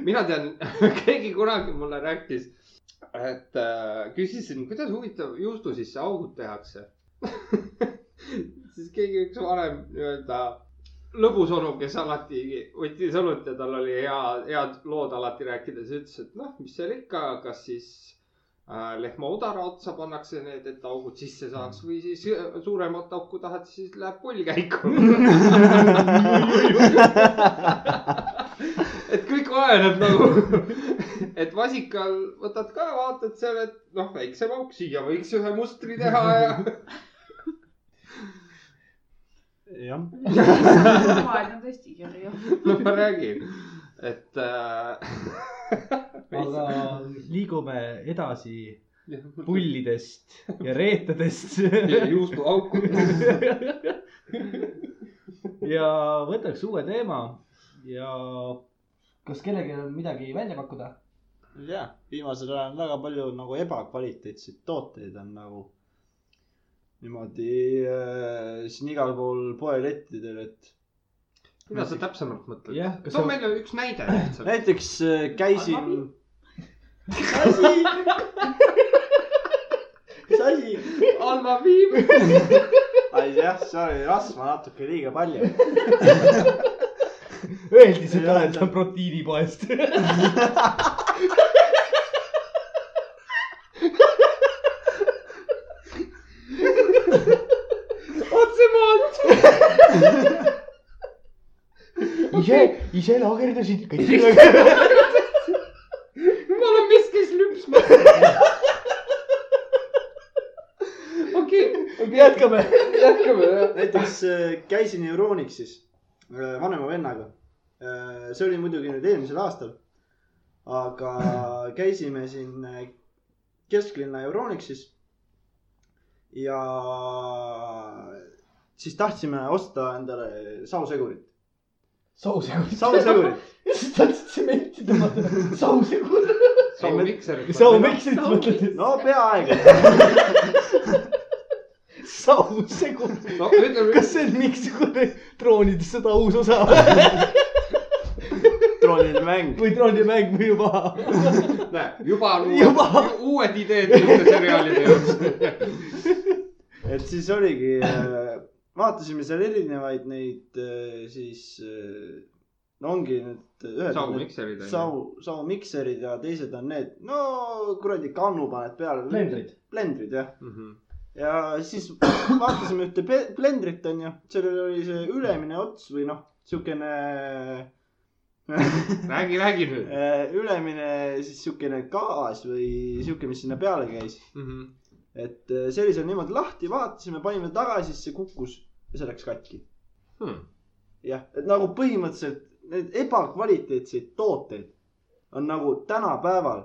S1: mina tean, keegi kunagi mulle rääkis, et äh, küsisin, kuidas huvitav juustu sisse augud tehakse. siis keegi üks vanem nii-öelda lõbus onu, kes alati võttis õlut ja tal oli hea, head lood alati rääkides, ütles, et noh, mis seal ikka, kas siis äh, lehma udara otsa pannakse need, et augud sisse saaks või siis äh, suuremat auku tahad, siis läheb pull käiku. et kõik oleneb nagu, et vasikal võtad ka, vaatad seal, et noh, väiksem auk, siia võiks ühe mustri teha ja
S4: jah,
S3: maailm on tõesti kirju.
S1: no ma räägin, et äh,.
S2: aga liigume edasi pullidest ja reetadest.
S1: juustuaukudest.
S2: ja võtaks uue teema ja kas kellelgi on midagi välja pakkuda?
S4: jah, viimasel ajal on väga palju nagu ebakvaliteetseid tooteid on nagu niimoodi äh, siin igal pool poelettidel, et
S1: mida sa täpsemalt mõtled
S2: kas
S1: too
S2: sa-
S1: meile üks näide lihtsalt.
S4: näiteks äh, käisin. mis asi?
S1: Alma viib.
S4: ai jah, seal oli rasva natuke liiga palju.
S2: Öeldi, et oled seal proteiinipoest.
S1: otse maalt.
S2: ise, ise laagerdasid kõik.
S1: jumala mees käis lüpsmas. okei,
S2: jätkame.
S1: jätkame jah.
S4: näiteks äh, käisin Euronixis äh, vanema vennaga. see oli muidugi nüüd eelmisel aastal. Aga käisime siin äh, kesklinna Euronixis. ja siis tahtsime osta endale sausegurit.
S2: sausegur.
S4: sausegurit.
S2: tahtsid tsementi tõmmata. sausegur.
S1: saumikserit.
S2: saumikserit mõtled,
S4: no peaaegu.
S2: sausegur.
S1: no
S2: kas, see on mingisugune droonide sõda uus osa
S4: troonide mäng.
S2: või droonimäng või juba?
S1: näe, juba on
S2: Juba.
S1: uued, uued ideed uute seriaalide jaoks.
S4: et siis oligi, vaatasime seal erinevaid neid äh, siis, no ongi need ühed.
S1: saumikserid
S4: sau, saumikserid ja teised on need, no kuradi kannu paned peale.
S2: Blendrid.
S4: blendrid jah,
S1: Mhm.
S4: ja siis vaatasime ühte ble- blendrit onju, sellel oli see ülemine ots või noh, siukene
S1: räägi, räägi nüüd.
S4: äh, ülemine siis siukene gaas või siuke, mis sinna peale käis.
S1: Mhm.
S4: et äh, see oli seal niimoodi lahti, vaatasime, panime tagasi, siis see kukkus ja see läks katki.
S1: Hmm.
S4: jah, et nagu põhimõtteliselt need ebakvaliteetseid tooteid on nagu tänapäeval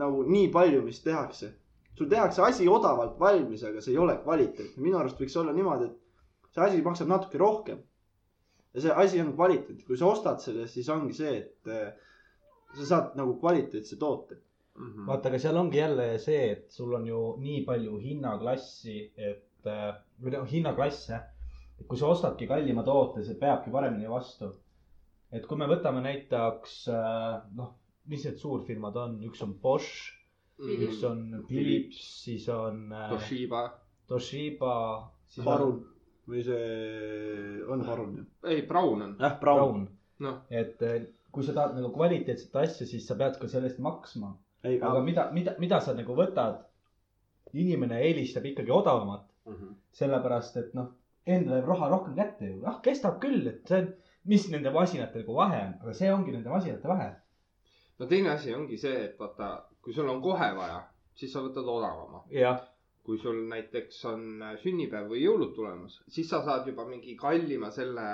S4: nagu nii palju, mis tehakse. sul tehakse asi odavalt valmis, aga see ei ole kvaliteetne. minu arust võiks olla niimoodi, et see asi maksab natuke rohkem. Ja see asi on kvaliteetne, kui sa ostad selle, siis ongi see, et äh, sa saad nagu kvaliteetse toote.
S1: Mhm.
S2: vaata, aga seal ongi jälle see, et sul on ju nii palju hinnaklassi, et äh, või noh, hinnaklasse. et kui sa ostadki kallima toote, see peabki paremini vastu. et kui me võtame näiteks äh, noh, mis need suurfirmad on, üks on Bosch, üks on Philips, siis on.
S1: Toshiba,
S2: Toshiba, siis
S4: Parun või see on Parun ju?
S1: ei Braun on,
S4: jah,
S2: on
S4: Braun.
S2: Braun.
S1: noh,
S2: et äh, kui sa tahad nagu kvaliteetset asja, siis sa pead ka selle eest maksma. aga mida, mida, mida sa nagu võtad? inimene eelistab ikkagi odavamat, sellepärast et noh, endale jääb raha rohkem kätte ju, ah kestab küll, et see on, mis nende masinate nagu vahe on, aga see ongi nende masinate vahe.
S1: no teine asi ongi see, et vaata, kui sul on kohe vaja, siis sa võtad odavama.
S2: jah,
S1: kui sul näiteks on sünnipäev või jõulud tulemas, siis sa saad juba mingi kallima selle,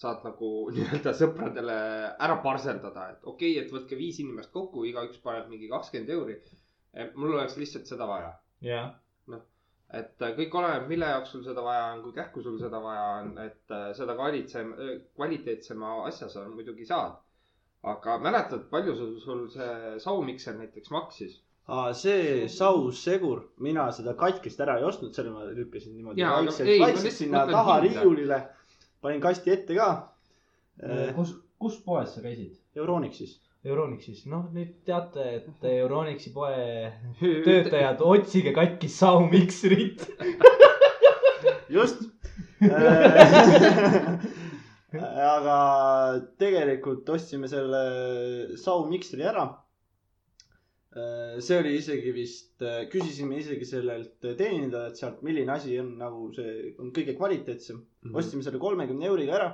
S1: saad nagu nii-öelda sõpradele ära parseldada, et okei okay,, et võtke viis inimest kokku, igaüks paneb mingi kakskümmend euri. mul oleks lihtsalt seda vaja,
S2: jah,
S1: et äh, kõik oleneb, mille jaoks sul seda vaja on, kui kähku sul seda vaja on, et äh, seda kvaliteetsem, kvaliteetsema asja sa muidugi saad. aga mäletad, palju sul, sul see saumikser näiteks maksis?
S4: aa, see saussegur, mina seda katkist ära ei ostnud, selle ma lükkasin niimoodi
S1: Jaa,
S4: vaikselt vaikselt sinna taha riiulile. panin kasti ette ka.
S2: kus, kus poes sa käisid?
S4: Euronixis.
S2: Euronixis, noh nüüd teate, et Euronixi poe töötajad, otsige katki saumiksrit.
S4: just. aga tegelikult ostsime selle saumiksri ära. See oli isegi vist, küsisime isegi sellelt teenindajalt sealt, milline asi on nagu see on kõige kvaliteetsem.
S1: Mhm.
S4: ostsime selle kolmekümne euriga ära.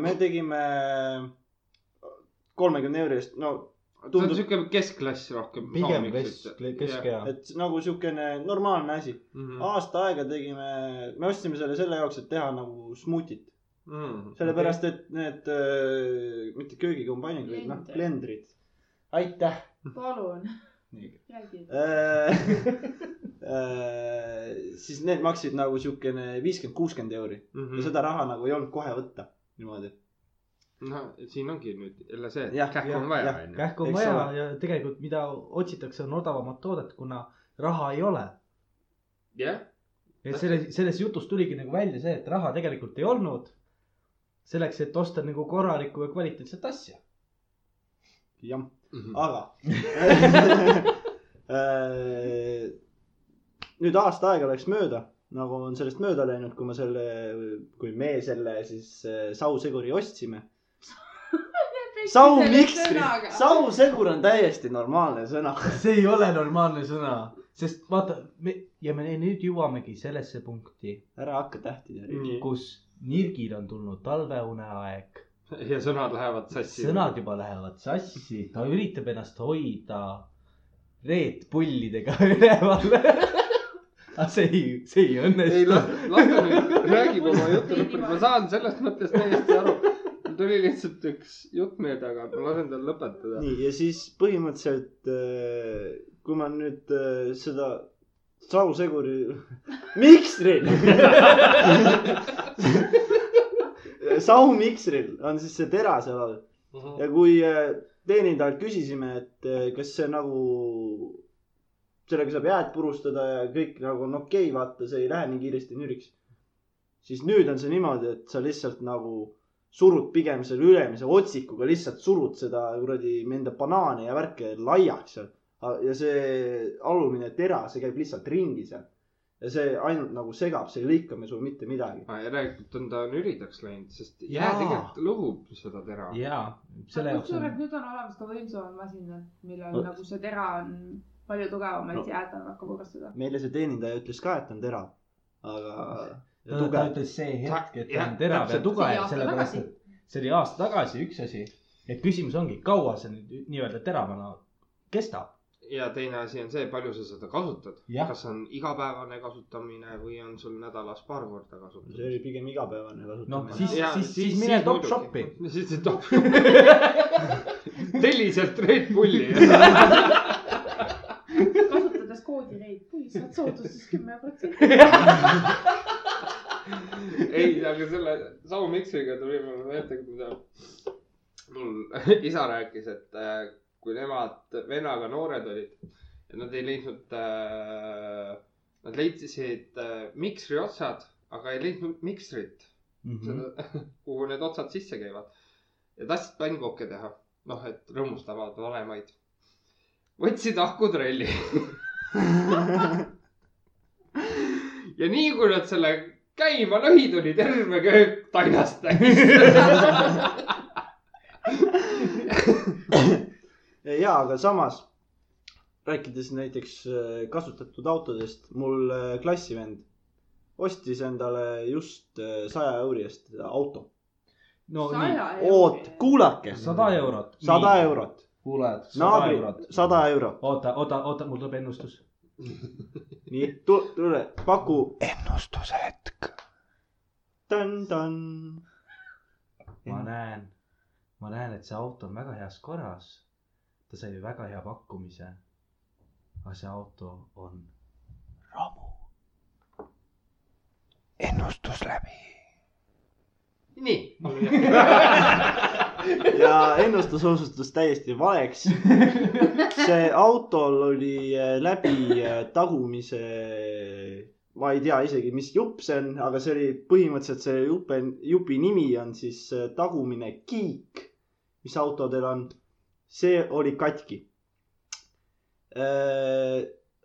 S4: me tegime kolmekümne euri eest, no
S1: ta on
S4: tundub,
S1: siuke keskklass rohkem.
S2: pigem kesk, keskea.
S4: et nagu siukene normaalne asi.
S1: Mhm.
S4: aasta aega tegime, me ostsime selle selle jaoks, et teha nagu smuutit.
S1: Mhm.
S4: sellepärast, et need äh,, mitte köögikombainid, vaid noh, blendrid. aitäh.
S3: palun, räägi.
S4: siis need maksid nagu siukene viiskümmend, kuuskümmend euri ja seda raha nagu ei olnud kohe võtta niimoodi.
S1: no siin ongi nüüd jälle see, et kähku on vaja, onju.
S2: kähku on vaja
S4: ole.
S2: ja tegelikult, mida otsitakse, on odavamat toodet, kuna raha ei ole.
S1: jah,
S2: et selles, selles jutus tuligi nagu välja see, et raha tegelikult ei olnud. selleks, et osta nagu korralikku ja kvaliteetset asja.
S4: jah,
S1: Mhm.
S4: aga äh, nüüd aasta aega läks mööda, nagu on sellest mööda läinud, kui ma selle, kui me selle siis äh, sauseguri ostsime. saumikstri, sausegur on täiesti normaalne sõna.
S2: see ei ole normaalne sõna, sest vaata, me ja me nüüd jõuamegi sellesse punkti,
S4: ära hakka tähti tegema.
S1: Nii.
S2: kus nirgil on tulnud talveuneaeg.
S1: Ja sõnad lähevad sassi.
S2: sõnad juba lähevad sassi, ta üritab ennast hoida Red Bullidega üleval. aga see ei, see ei
S1: ei,
S2: õnnestu.
S1: las, las ta nüüd räägib oma juttu lõpuni, ma saan sellest mõttest täiesti aru. mul tuli lihtsalt üks jutt meelde, aga ma lasen tal lõpetada.
S4: nii, ja siis põhimõtteliselt, kui ma nüüd äh, seda sauseguri, mikstril saumiksril on siis see tera seal all ja kui äh, teenindajalt küsisime, et äh, kas see nagu, sellega saab jääd purustada ja kõik nagu on okei okay,, vaata, see ei lähe nii kiiresti nüriks. siis nüüd on see niimoodi, et sa lihtsalt nagu surud pigem selle ülemise otsikuga lihtsalt surud seda kuradi enda banaani ja värke laiaks seal. ja see alumine tera, see käib lihtsalt ringi seal. Ja see ainult nagu segab, see ei lõika me sul mitte midagi.
S1: järelikult on ta nüridaks läinud, sest jää tegelikult lõhub seda tera.
S2: jaa, selle jaoks on,
S3: nüüd on olemas ka võimsamad masinad, millel
S2: Vot.
S3: nagu see tera on palju tugevam, et
S4: No.
S3: jääd annab ka purustada.
S4: meile see teenindaja ütles ka, et on terav, aga.
S2: ta ta ütles see hetk, et ta on terav ja
S1: täpselt.
S3: See oli
S2: tugev,
S3: aasta
S2: sellepärast
S3: tagasi.
S2: et see oli aasta tagasi üks asi. et küsimus ongi, kaua see nüüd nii-öelda teravana kestab.
S1: Ja teine asi on see, palju sa seda kasutad. Kas on igapäevane kasutamine või on sul nädalas paar korda
S4: see
S1: kasutamine.
S4: oli pigem igapäevane
S2: noh,
S4: kasutamine
S2: siis
S1: Jaa,,
S2: siis, siis mine top shop'i.
S1: siis see top. telli sealt Red Bulli.
S3: kasutades koodi Red Bull saad soodustust kümme protsenti.
S1: ei, aga selle saumiksriga tuli mulle meelde, mida mul isa rääkis, et äh, kui nemad vennaga noored olid ja nad ei leidnud äh,, nad leidsid äh, miksri otsad, aga ei leidnud miksrit,
S2: Mhm.
S1: kuhu need otsad sisse käivad. ja tahtsid pannkooke teha, noh, et rõõmustavad vanemaid. võtsid ahkutrelli. ja nii kui nad selle käima lõid, oli terve köök tainast täis.
S4: ja, aga samas rääkides näiteks äh, kasutatud autodest, mul äh, klassivend ostis endale just äh, saja euri eest auto.
S2: no nii,
S4: oot, kuulake,
S2: sada eurot.
S4: sada. eurot,
S2: kuuled, sada eurot.,
S4: sada eurot,
S2: oota, oota, oota, mul tuleb ennustus.
S4: nii, tule, paku. ennustuse hetk. Tan-tan.
S2: ma näen, ma näen, et see auto on väga heas korras. Ta sai väga hea pakkumise. aga see auto on
S4: ennustus läbi.
S1: nii.
S4: ja ennustus osutus täiesti valeks. see autol oli äh, läbi äh, tagumise, ma ei tea isegi, mis jupp see on, aga see oli põhimõtteliselt see jupe, jupi nimi on siis äh, tagumine kiik, mis autodel on. See oli katki.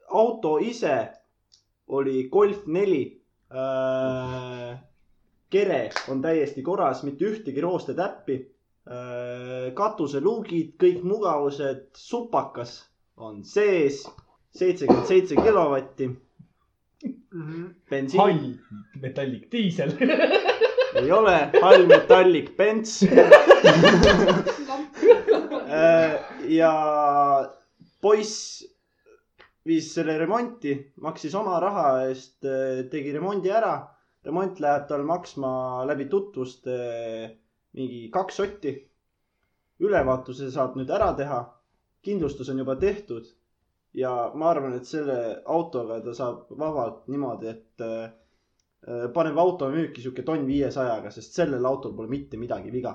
S4: auto ise oli Golf neli. kere on täiesti korras, mitte ühtegi roostetäppi. katuseluugid, kõik mugavused, supakas on sees, seitsekümmend seitse kilovatti. bensiin
S2: hall metallik diisel.
S4: ei ole, hall metallik Benz. ja poiss viis selle remonti, maksis oma raha eest, tegi remondi ära. remont läheb tal maksma läbi tutvuste mingi kaks sotti. ülevaatuse saab nüüd ära teha. kindlustus on juba tehtud. ja ma arvan, et selle autoga ta saab vabalt niimoodi, et äh, paneb auto müüki sihuke tonn viiesajaga, sest sellel autol pole mitte midagi viga.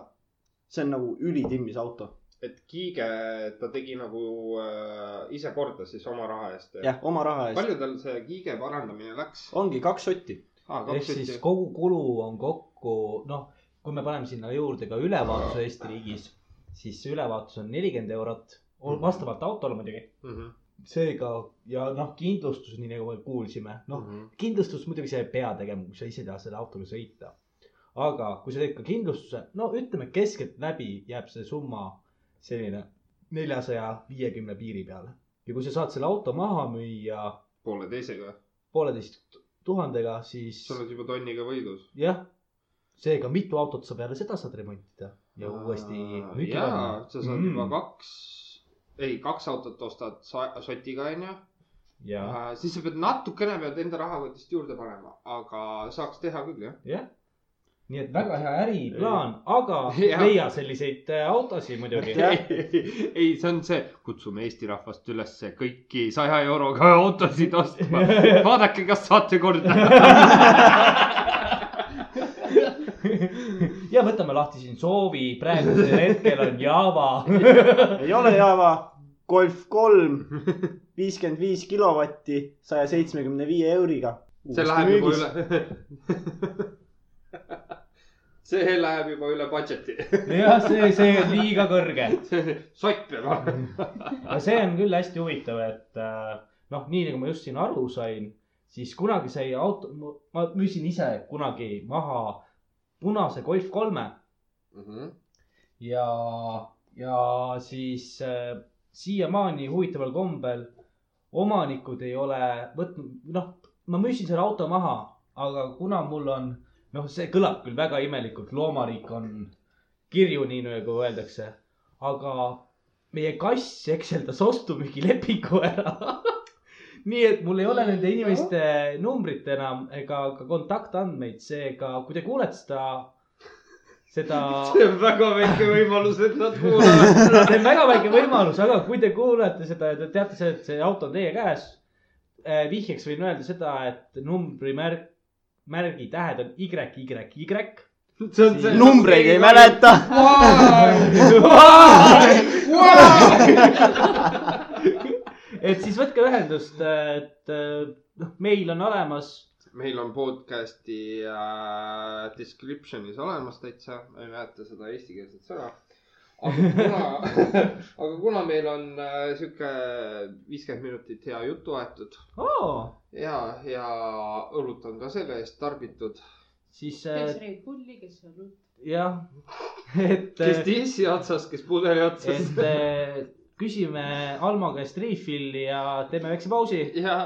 S4: see on nagu ülitimmis auto.
S1: Et Kiige, ta tegi nagu äh, ise korda siis oma raha eest.
S4: jah, oma raha eest.
S1: palju tal see Kiige parandamine läks
S4: ongi kaks sotti.
S1: ah,?
S2: ehk
S1: kaks
S2: siis
S1: sotti.
S2: kogu kulu on kokku, noh, kui me paneme sinna juurde ka ülevaatuse Eesti riigis, siis see ülevaatus on nelikümmend eurot, vastavalt autole muidugi.
S1: Mhm,
S2: seega ja noh, kindlustus, nii nagu me kuulsime, noh,
S1: mhm.
S2: kindlustus muidugi sa ei pea tegema, kui sa ise tahad selle autoga sõita. aga kui sa teed ka kindlustuse, no ütleme keskeltläbi jääb see summa selline neljasaja viiekümne piiri peale. ja kui sa saad selle auto maha müüa
S1: pooleteisega,
S2: pooleteist tuhandega, siis
S1: sa oled juba tonniga võidus.
S2: jah, seega mitu autot sa peale seda saad remontida ja
S4: Aa,
S2: uuesti.
S1: jaa, sa saad
S2: Mm.
S1: juba kaks, ei, kaks autot ostad sotiga, onju.
S2: ja,
S1: siis sa pead natukene pead enda rahakotist juurde panema, aga saaks teha küll, jah.
S2: jah. Nii et väga hea äriplaan, aga
S1: Jah.
S2: leia selliseid äh, autosid muidugi.
S1: ei, see on see, kutsume Eesti rahvast üles kõiki saja euroga autosid ostma. vaadake, kas saate korda.
S2: ja võtame lahti siin soovi, praegusel hetkel on Java.
S4: ei ole Java, Golf kolm, viiskümmend viis kilovatti, saja seitsmekümne viie euriga.
S1: see läheb juba üle. See läheb juba üle budget'i.
S2: jah, see, see on liiga kõrge.
S1: sott peab olema.
S2: aga see on küll hästi huvitav, et äh, noh, nii nagu ma just siin aru sain, siis kunagi sai auto, ma müüsin ise kunagi maha punase Golf kolme ja, ja siis äh, siiamaani huvitaval kombel omanikud ei ole võtnud, noh, ma müüsin selle auto maha, aga kuna mul on, noh, see kõlab küll väga imelikult, loomariik on kirju, nii nagu öeldakse, aga meie kass ekseldas ostu-müügilepingu ära. nii et mul ei ole nende inimeste numbrit enam ega ka kontaktandmeid, seega kui te kuulete seda, seda
S1: see on väga väike võimalus, et nad kuulavad.
S2: see on väga väike võimalus, aga kui te kuulete seda ja te teate seda, et see auto on teie käes. vihjeks võin öelda seda, et numbrimärk, märgi tähed on Y, Y, Y.
S1: see on see.
S4: numbreid ei. mäleta.
S2: et siis võtke ühendust, et äh, noh, meil on olemas.
S1: meil on podcast'i äh, description'is olemas täitsa, ma ei mäleta seda eestikeelset sõna. Aga kuna, aga kuna meil on äh, sihuke viiskümmend minutit hea juttu aetud
S2: Oh,
S1: ja, ja õlut on ka selle eest tarbitud.
S2: siis
S3: kes
S2: äh,
S3: Red Bulli, kes õlut.
S2: jah, et,
S1: kes dissi otsas, kes pudeli otsas.
S2: et äh, küsime Almo käest refill'i ja teeme väikse pausi.
S1: ja,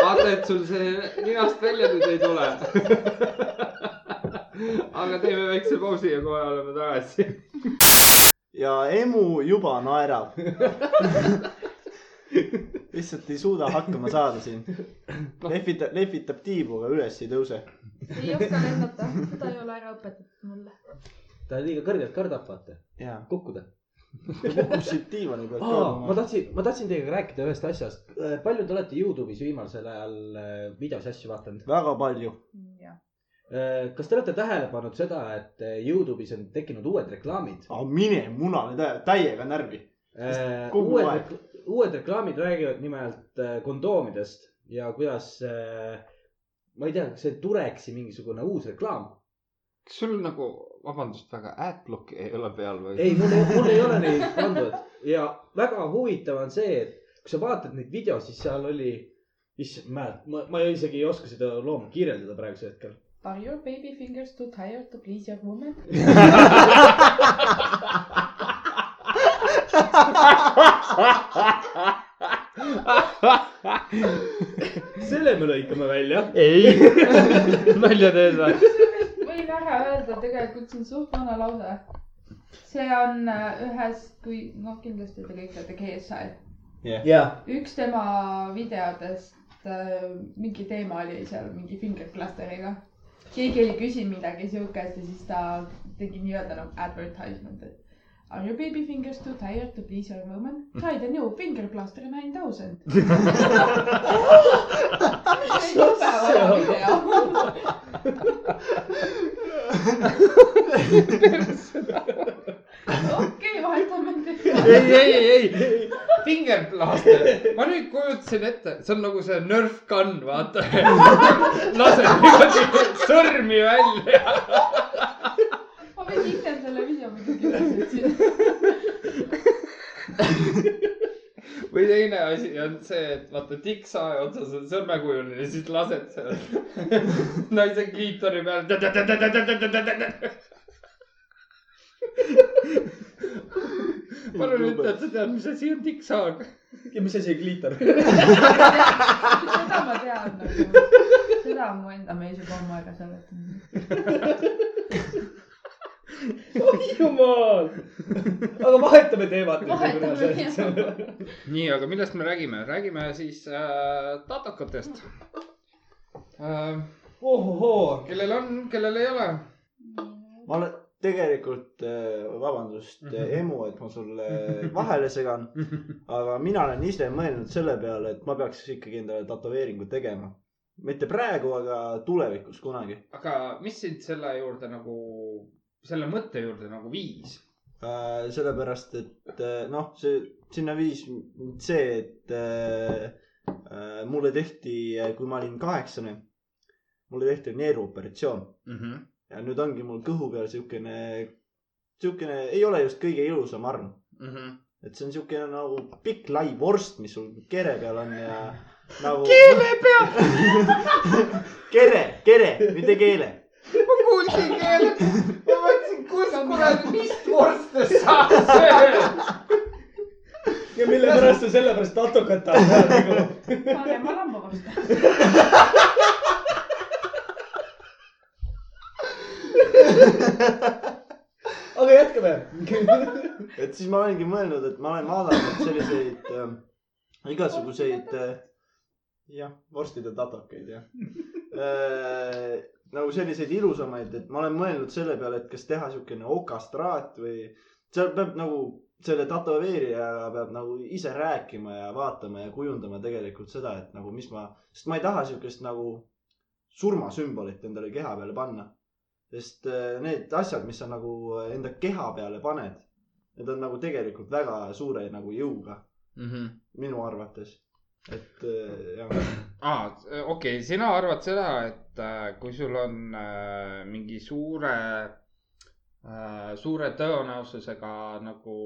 S1: vaata, et sul see ninast välja nüüd ei tule. aga teeme väikse pausi ja kohe oleme tagasi.
S4: ja emu juba naerab. lihtsalt ei suuda hakkama saada siin. lehvitab, lehvitab tiibu, aga üles ei tõuse.
S3: ei oska lennata, seda ei ole ära õpetatud mulle.
S6: ta liiga kõrgelt kardab, vaata, kukkuda.
S4: kukkusid diivani pealt
S6: ma tahtsin, ma tahtsin teiega rääkida ühest asjast. palju te olete Youtube'is viimasel ajal äh, videos asju vaadanud?
S4: väga palju.
S3: jah,
S6: kas te olete tähele pannud seda, et äh, Youtube'is on tekkinud uued reklaamid?
S4: aga mine munale tä- täiega närvi. kogu
S6: uued
S4: aeg.,
S6: uued reklaamid räägivad nimelt äh, kondoomidest ja kuidas, ma ei tea, kas see Tureksi mingisugune uus reklaam.
S1: kas sul nagu, vabandust väga, adblock'i ei ole peal või?
S6: ei, mul ei, mul ei ole neid pandud ja väga huvitav on see, et kui sa vaatad neid videosid, siis seal oli, issand, ma, ma, isegi ei oska seda loomu kirjeldada praegusel hetkel.
S3: Are your baby fingers too tired to please your woman?
S6: selle me lõikame välja.
S1: ei, nalja teed või?
S3: võin ära öelda, tegelikult see on suht vana lause. see on äh, ühest, kui noh, kindlasti te kõik teate KSI.
S6: jah,
S3: üks tema videodest, mingi teema oli seal mingi fingerclusteriga. Keegi oli küsinud midagi siukest ja siis ta tegi nii-öelda nagu advertisement, et Are your baby fingers too tired to please your woman? Try the new finger cluster nine thousand. jube vana video. okei, vahetame
S1: ei, ei, ei, ei, fingerplaster, ma nüüd kujutasin ette, see on nagu see Nerf gun, vaata. lased niimoodi sõrmi välja.
S3: ma võin hiljem selle video muidugi üles otsida.
S1: või teine asi on see, et vaata tikksae otsas on sõrmekujuline ja siis lased seal naise kliitori peal. Palun ütle, et sa tead, mis asi on tikksaag.
S6: ja mis asi on kliitor?
S3: seda ma tean nagu, seda on mu enda mees juba ammu aega seletanud.
S6: oi jumal. aga vahetame teemat.
S3: Vahetame teemat.
S1: nii, aga millest me räägime? räägime siis äh, tatokatest äh,.
S6: ohohoo.
S1: kellel on, kellel ei ole.
S4: ma olen tegelikult, vabandust, emu, et ma sulle vahele segan, aga mina olen ise mõelnud selle peale, et ma peaks ikkagi endale tätoveeringu tegema. mitte praegu, aga tulevikus kunagi.
S1: aga mis sind selle juurde nagu, selle mõtte juurde nagu viis?
S4: Äh, sellepärast, et äh, noh, see sinna viis see, et äh, äh, mulle tehti, kui ma olin kaheksane, mulle tehti neeruoperatsioon ja nüüd ongi mul kõhu peal siukene, siukene ei ole just kõige ilusam arm. et see on siukene nagu pikk lai vorst, mis sul kere peal on ja nagu. keele peal kere, kere, mitte keele.
S1: ma kuulsin keele, ma mõtlesin, kus kuradi, mis vorste sa sööd.
S6: ja mille pärast sa sellepärast tatokat tahad nagu.
S3: saage ma lambavorste.
S6: aga jätkame.
S4: et siis ma olengi mõelnud, et ma olen vaadanud selliseid äh, igasuguseid äh, jah, vorstide tatokeid jah äh,. nagu selliseid ilusamaid, et ma olen mõelnud selle peale, et kas teha siukene okastraat või seal peab nagu selle tätoveerija peab nagu ise rääkima ja vaatama ja kujundama tegelikult seda, et nagu mis ma, sest ma ei taha siukest nagu surmasümbolit endale keha peale panna. Sest äh, need asjad, mis sa nagu enda keha peale paned, need on nagu tegelikult väga suure nagu jõuga. Minu arvates. et äh, jah,
S1: aa, okei okay,, sina arvad seda, et äh, kui sul on äh, mingi suure äh,, suure tõenäosusega nagu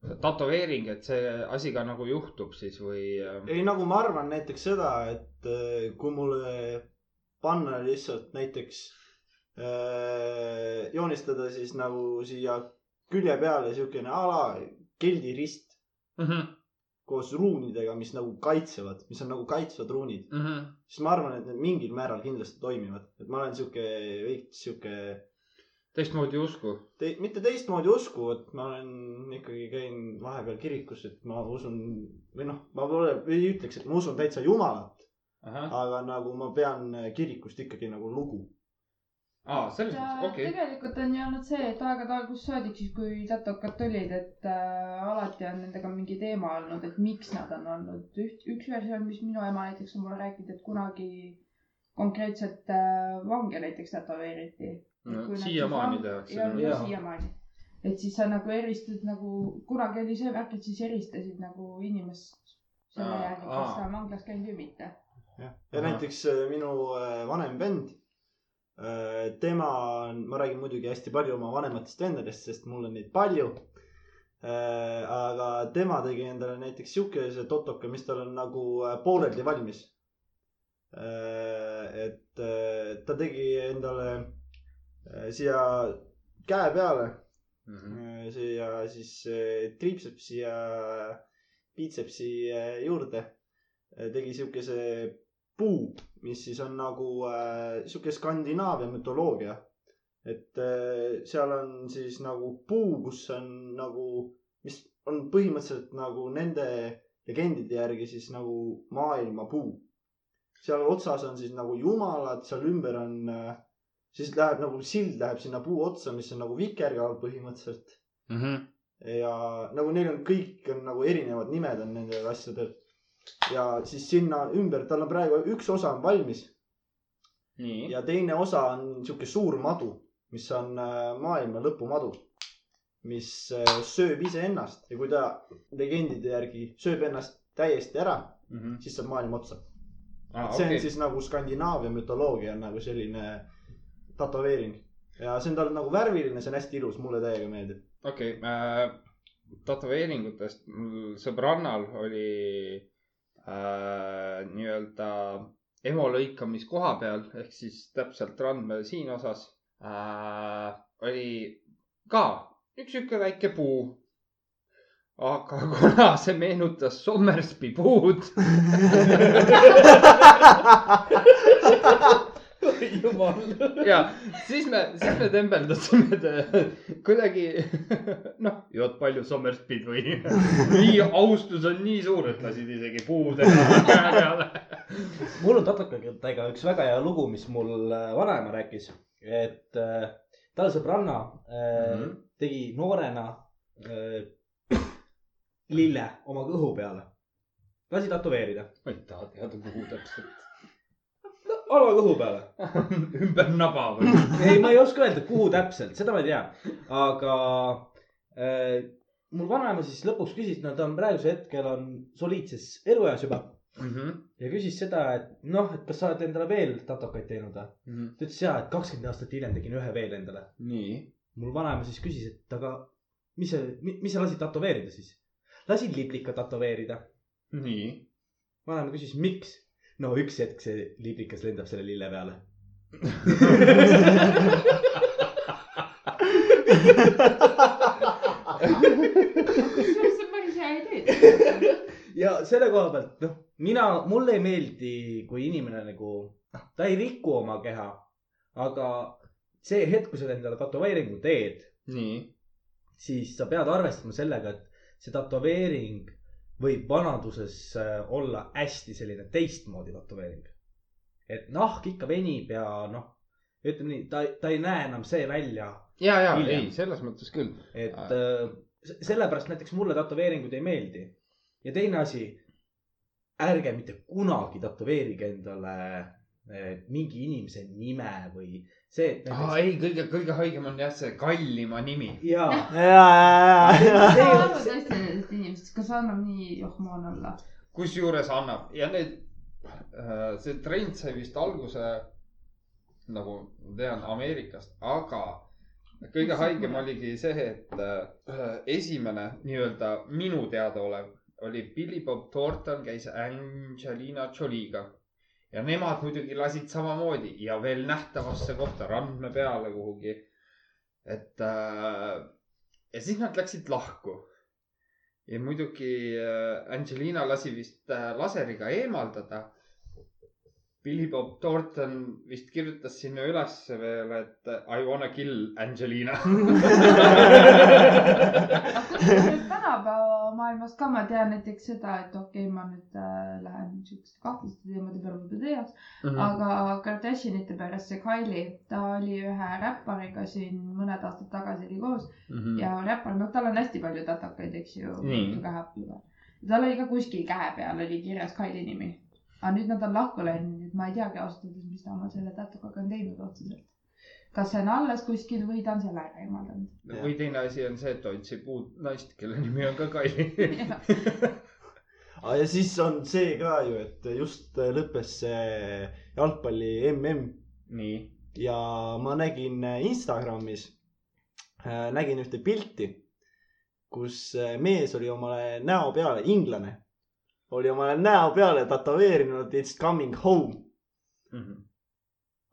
S1: tätoveering, et see asi ka nagu juhtub siis või
S4: ei nagu ma arvan näiteks seda, et kui mulle panna lihtsalt näiteks joonistada siis nagu siia külje peale siukene a la keldirist
S1: Mhm,
S4: koos ruunidega, mis nagu kaitsevad, mis on nagu kaitsvad ruunid, siis ma arvan, et need mingil määral kindlasti toimivad, et ma olen sihuke veits sihuke
S1: teistmoodi usku.
S4: te,, mitte teistmoodi usku, et ma olen ikkagi käin vahepeal kirikus, et ma usun või noh, ma pole, ei ütleks, et ma usun täitsa Jumalat, aga nagu ma pean kirikust ikkagi nagu lugu.
S1: aa, selles mõttes, okei okay..
S3: tegelikult on ju olnud see, et aegade algusest saadik siis, kui tatokad tulid, et äh, alati on nendega mingi teema olnud, et miks nad on olnud. üht, üks versioon, mis minu ema näiteks on mulle rääkinud, et kunagi konkreetselt äh, vange näiteks tätoveeriti.
S1: No, siiamaani tehakse,
S3: jah, siiamaani. et siis sa nagu eristad nagu, kunagi oli see värk, et siis eristasid nagu inimest selle järgi, kas ta on vanglas käinud või mitte.
S4: jah, ja näiteks äh, minu äh, vanem vend, tema on, ma räägin muidugi hästi palju oma vanematest vendadest, sest mul on neid palju. aga tema tegi endale näiteks siukese totoka, mis tal on nagu äh, pooleldi valmis. et äh, ta tegi endale äh, siia käe peale
S1: Mhm.
S4: Äh, siia siis äh, triipsepsi ja biitsepsi äh, juurde äh, tegi siukese puu, mis siis on nagu äh, sihuke Skandinaavia mütoloogia. et äh, seal on siis nagu puu, kus on nagu, mis on põhimõtteliselt nagu nende legendide järgi siis nagu maailmapuu. seal otsas on siis nagu jumalad, seal ümber on äh, siis läheb nagu sild läheb sinna puu otsa, mis on nagu vikerkaar põhimõtteliselt.
S1: Mhm.
S4: ja nagu neil on kõik on nagu erinevad nimed on nendel asjadel. Ja siis sinna ümber, tal on praegu üks osa on valmis ja teine osa on sihuke suur madu, mis on äh, maailma lõpumadu. mis äh, sööb iseennast ja kui ta legendide järgi sööb ennast täiesti ära, siis saab maailm otsa.
S1: aa,
S4: see on
S1: okei.
S4: siis nagu Skandinaavia mütoloogia on nagu selline tätoveering ja see on tal nagu värviline, see on hästi ilus, mulle täiega meeldib.
S1: okei äh,, tätoveeringutest mul sõbrannal oli äh, nii-öelda emo lõikamiskoha peal ehk siis täpselt randme siin osas äh, oli ka üks sihuke väike puu. aga kuna see meenutas Sommersby puud,
S6: jumal.
S1: ja siis me, siis me tembeldasime ta kuidagi, noh, jood palju Sommersby'd või? nii, austus on nii suur, et lasid isegi puudega käe peale.
S2: mul on tatakatega üks väga hea lugu, mis mul äh, vanaema rääkis, et äh, tal sõbranna äh,
S1: Mhm.
S2: tegi noorena äh, lille oma kõhu peale. lasi tätoveerida.
S1: ma ei taha teada, kuhu täpselt.
S2: Ala kõhu peale.
S1: ümber naba või?
S2: ei, ma ei oska öelda, kuhu täpselt, seda ma ei tea, aga äh, mul vanaema siis lõpuks küsis, no ta on praegusel hetkel on soliidses elueas juba ja küsis seda, et noh, et kas sa oled endale veel tatokaid teinud või? ta ütles ja, et kakskümmend aastat hiljem tegin ühe veel endale. mul vanaema siis küsis, et aga mis sa, mis sa lasid tätoveerida siis? lasin liblika tätoveerida.
S1: nii.
S2: vanaema küsis, miks? No üks hetk see liblikas lendab selle lille peale.
S3: see on päris hea idee.
S2: ja selle koha pealt, noh, mina, mulle ei meeldi, kui inimene nagu, noh, ta ei riku oma keha, aga see hetk, kui sa endale tätoveeringu teed,
S1: nii.
S2: siis sa pead arvestama sellega, et see tätoveering võib vanaduses äh, olla hästi selline teistmoodi tätoveering. et nahk ikka venib ja noh, ütleme nii, ta, ta ei näe enam see välja,
S1: ja, ja
S2: Hiljem.
S1: ei, selles mõttes küll.
S2: et äh, se- sellepärast näiteks mulle tätoveeringud ei meeldi. ja teine asi, ärge mitte kunagi tätoveerige endale äh, mingi inimese nime või see, et
S1: aa, ei, kõige, kõige haigem on jah see kallima nimi.
S4: ja, ja, ja,
S3: sa
S2: See-
S3: arvad tõesti nendest inimestest, kas annab nii johmoon olla?
S1: kusjuures annab. Ja need, see trend sai vist alguse nagu ma tean Ameerikast, aga kõige haigem oligi see, et äh, esimene nii-öelda minu teadaolev oli Billy Bob Thornton käis Angelina Jolie'ga ja nemad muidugi lasid samamoodi ja veel nähtavasse kohta randme peale kuhugi. et äh, ja siis nad läksid lahku ja muidugi äh, Angelina lasi vist äh, laseriga eemaldada. Billy Bob Thornton vist kirjutas sinna ülesse veel, et I wanna kill Angelina.
S3: tänapäeva maailmas ka ma tean näiteks seda, et okei okay,, ma nüüd äh, lähen siukeste kahtlaste teemade peale võib-olla teie jaoks,
S1: Mhm.
S3: aga Kardashianite perest see Kylie, ta oli ühe räppariga siin mõned aastad tagasi oli koos
S1: Mhm.
S3: ja räppar, noh, tal on hästi palju tatokaid, eks ju
S1: Nii.,
S3: käe peal. tal oli ka kuskil käe peal oli kirjas Kylie nimi. aga nüüd nad on lahku läinud, et ma ei teagi ausalt öeldes, mis ta oma selle tatokaga on teinud otseselt. kas see on alles kuskil või ta on selle ära eemaldanud.
S1: või teine asi on see, et ta otsib uut naist, kelle nimi on ka Kaili.
S4: ja siis on see ka ju, et just lõppes see jalgpalli mm
S1: nii.
S4: ja ma nägin Instagramis, nägin ühte pilti, kus mees oli omale näo peale, inglane, oli omale näo peale tätoveerinud It's coming home,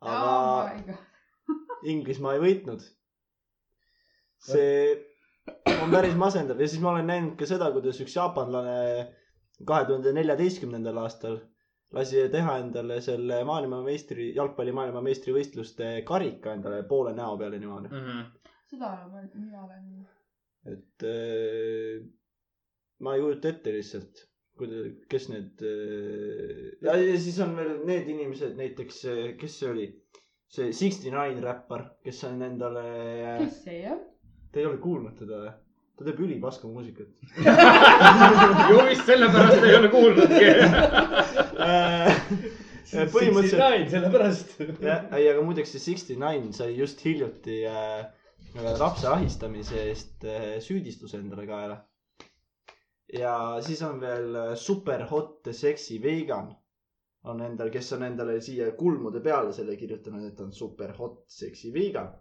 S4: aga Inglismaa ei võitnud. see on päris masendav ja siis ma olen näinud ka seda, kuidas üks jaapanlane kahe tuhande neljateistkümnendal aastal lasi teha endale selle maailmameistri, jalgpalli maailmameistrivõistluste karika endale poole näo peale niimoodi.
S1: Mhm.
S3: seda olen, mina olen.
S4: et äh, ma ei kujuta ette lihtsalt, kes need äh, ja, ja siis on veel need inimesed näiteks, kes see oli, see Sixty Nine räppar, kes on endale,
S3: kes see on?
S4: te ei ole kuulnud teda või? ta teeb ülipaska muusikat.
S1: ju vist sellepärast ei ole kuulnudki.
S4: põhimõtteliselt,
S6: sellepärast.
S4: jah, ei, aga muideks see Sixty Nine sai just hiljuti äh, lapse ahistamise eest äh, süüdistuse endale kaela. Ja siis on veel äh, super hot sexy vegan on endal, kes on endale siia kulmude peale selle kirjutanud, et on super hot sexy vegan.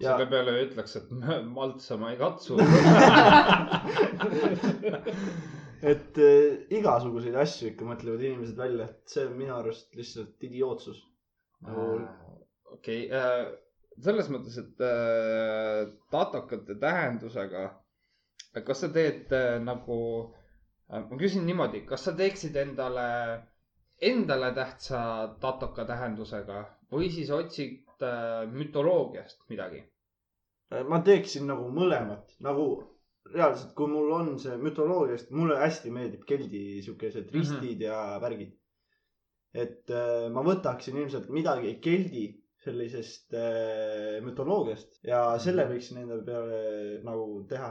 S4: ja
S1: selle peale ütleks, et maltsa ma ei katsu.
S4: et äh, igasuguseid asju ikka mõtlevad inimesed välja, et see on minu arust lihtsalt idiootsus.
S1: okei, selles mõttes, et äh, tatokate tähendusega, kas sa teed äh, nagu, ma küsin niimoodi, kas sa teeksid endale, endale tähtsa tatoka tähendusega või siis otsid äh, mütoloogiast midagi?
S4: ma teeksin nagu mõlemat, nagu reaalselt, kui mul on see mütoloogiast, mulle hästi meeldib keldi siukesed ristid ja värgid. et äh, ma võtaksin ilmselt midagi keldi sellisest äh, mütoloogiast ja selle võiksin enda peale nagu teha.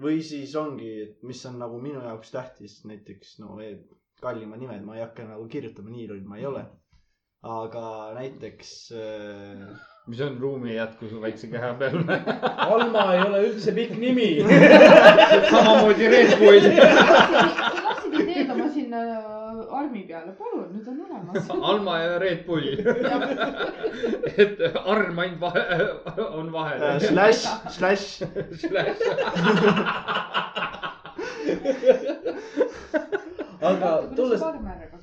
S4: Või siis ongi, mis on nagu minu jaoks tähtis, näiteks no kallimad nimed, ma ei hakka nagu kirjutama, nii loll ma ei ole. aga näiteks äh,
S1: mis on ruumi jätku su väikse keha peal?
S6: Alma ei ole üldse pikk nimi.
S1: samamoodi Red Bull.
S3: sa tahtsid ideed oma sinna armi peale, palun, nüüd on olemas.
S1: Alma ja Red Bull. et arm ainult vahe, on vahel.
S4: slash, slash
S6: aga tulles,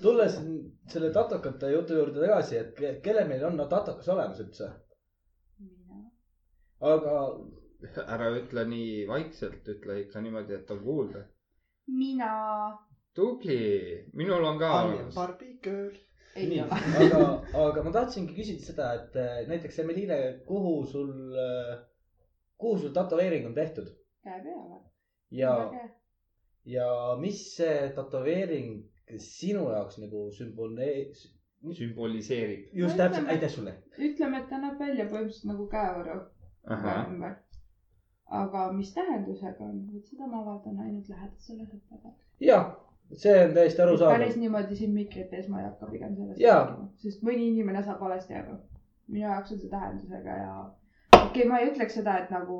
S6: tulles selle tatokate jutu juurde tagasi, et ke- kellel meil on tatokas olemas üldse, aga
S1: ära ütle nii vaikselt, ütle ikka niimoodi, et on kuulda.
S3: mina
S1: tubli, minul on ka olemas.
S4: Barbie girl.
S3: ei
S6: nii, aga, aga ma tahtsingi küsida seda, et eh, näiteks Emiliine, kuhu sul, kuhu sul tätoveering on tehtud
S3: käe peale.
S6: ja, ja mis see tätoveering sinu jaoks nagu sümbole-,
S1: sümboliseerib.
S6: just täpselt, aitäh sulle.
S3: ütleme, et ta näeb välja põhimõtteliselt nagu käevaru käe ümber. aga mis tähendusega on, vot seda ma vaatan ainult lähedasele sõprale.
S6: jah, see on täiesti arusaadav
S3: päris. niimoodi siin mikrite ees ma ei hakka pigem sellest rääkima, sest mõni inimene saab valesti aru. minu jaoks on see tähendusega ja okei okay,, ma ei ütleks seda, et nagu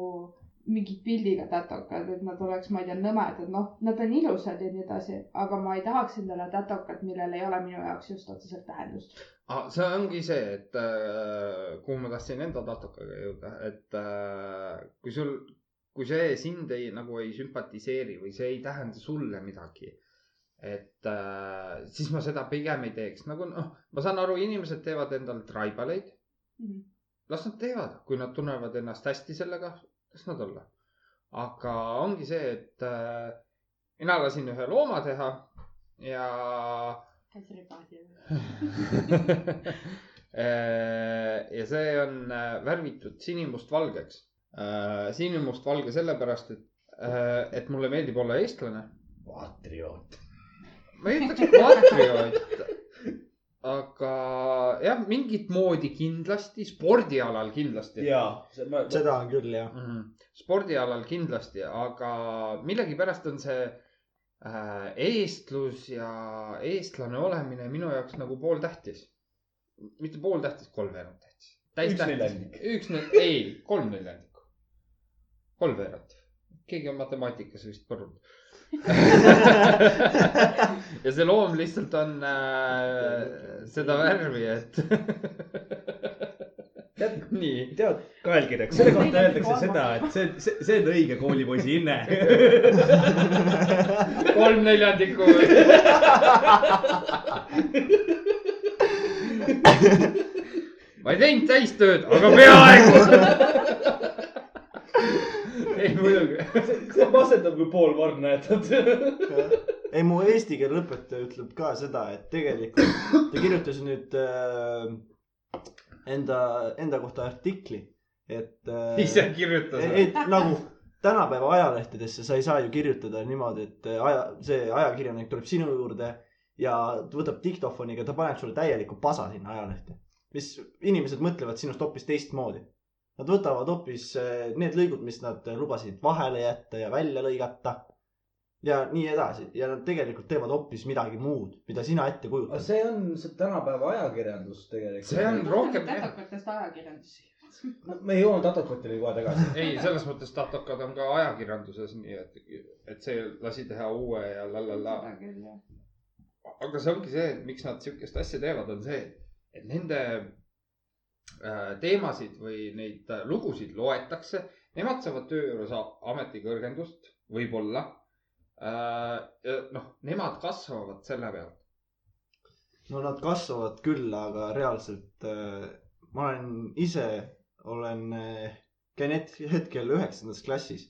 S3: mingid pildiga tatokad, et nad oleks, ma ei tea, nõmedad, noh, nad on ilusad ja nii edasi, aga ma ei tahaks endale tatokat, millel ei ole minu jaoks just otseselt tähendust.
S1: ah,. see ongi see, et äh, kuhu ma tahtsin enda tatokaga jõuda, et äh, kui sul, kui see sind ei nagu ei sümpatiseeri või see ei tähenda sulle midagi. Et äh, siis ma seda pigem ei teeks, nagu noh, ma saan aru, inimesed teevad endale traibaleid, las nad teevad, kui nad tunnevad ennast hästi sellega, las nad olla. aga ongi see, et äh, mina lasin ühe looma teha ja ja see on äh, värvitud sinimustvalgeks. sinimustvalge sellepärast, et, et mulle meeldib olla eestlane.
S6: patrioot.
S1: Ma ei ütleks patrioot, aga jah, mingit moodi kindlasti, spordialal kindlasti.
S6: ja, ma,
S4: seda on küll jah.
S1: mm. -hmm. spordialal kindlasti, aga millegipärast on see äh, eestlus ja eestlane olemine minu jaoks nagu pooltähtis. mitte pooltähtis, kolmveerand tähtis.
S6: Üks neljandik.
S1: üks, ei, kolm neljandikku. kolmveerand. keegi on matemaatikas vist põrmunud. ja see loom lihtsalt on äh, seda värvi, et
S6: tead,
S1: nii.
S6: tead, kaelkirjaks, selle kohta öeldakse seda, et see, see, see on õige koolipoisi hinne.
S1: kolm neljandikku. ma ei teinud täistööd, aga peaaegu. Ei muidugi.
S6: see on masendav, kui pool varna jätad.
S4: ei, mu eesti keele õpetaja ütleb ka seda, et tegelikult ta kirjutas nüüd äh, enda, enda kohta artikli, et äh,.
S1: ise kirjutas.
S4: et nagu tänapäeva ajalehtedesse sa ei saa ju kirjutada niimoodi, et aja, see ajakirjanik tuleb sinu juurde ja võtab diktofoniga, ta paneb sulle täieliku pasa sinna ajalehte. mis inimesed mõtlevad sinust hoopis teistmoodi. Nad võtavad hoopis eh, need lõigud, mis nad lubasid vahele jätta ja välja lõigata. ja nii edasi ja nad tegelikult teevad hoopis midagi muud, mida sina ette
S6: aga
S4: kujutad.
S6: see on see tänapäeva ajakirjandus tegelikult.
S1: see on rohkem
S3: tätakatest ajakirjandus.
S6: me jõuame tatokatele kohe tagasi.
S1: ei, selles mõttes tatokad on ka ajakirjanduses nii, et, et see lasi teha uue ja la la la. aga see ongi see, miks nad sihukest asja teevad, on see, et nende teemasid või neid äh, lugusid loetakse. Nemad saavad töö juures ametikõrgendust, võib-olla äh,. noh, nemad kasvavad selle pealt.
S4: no nad kasvavad küll, aga reaalselt äh, ma olen ise, olen, käin het- hetkel üheksandas klassis.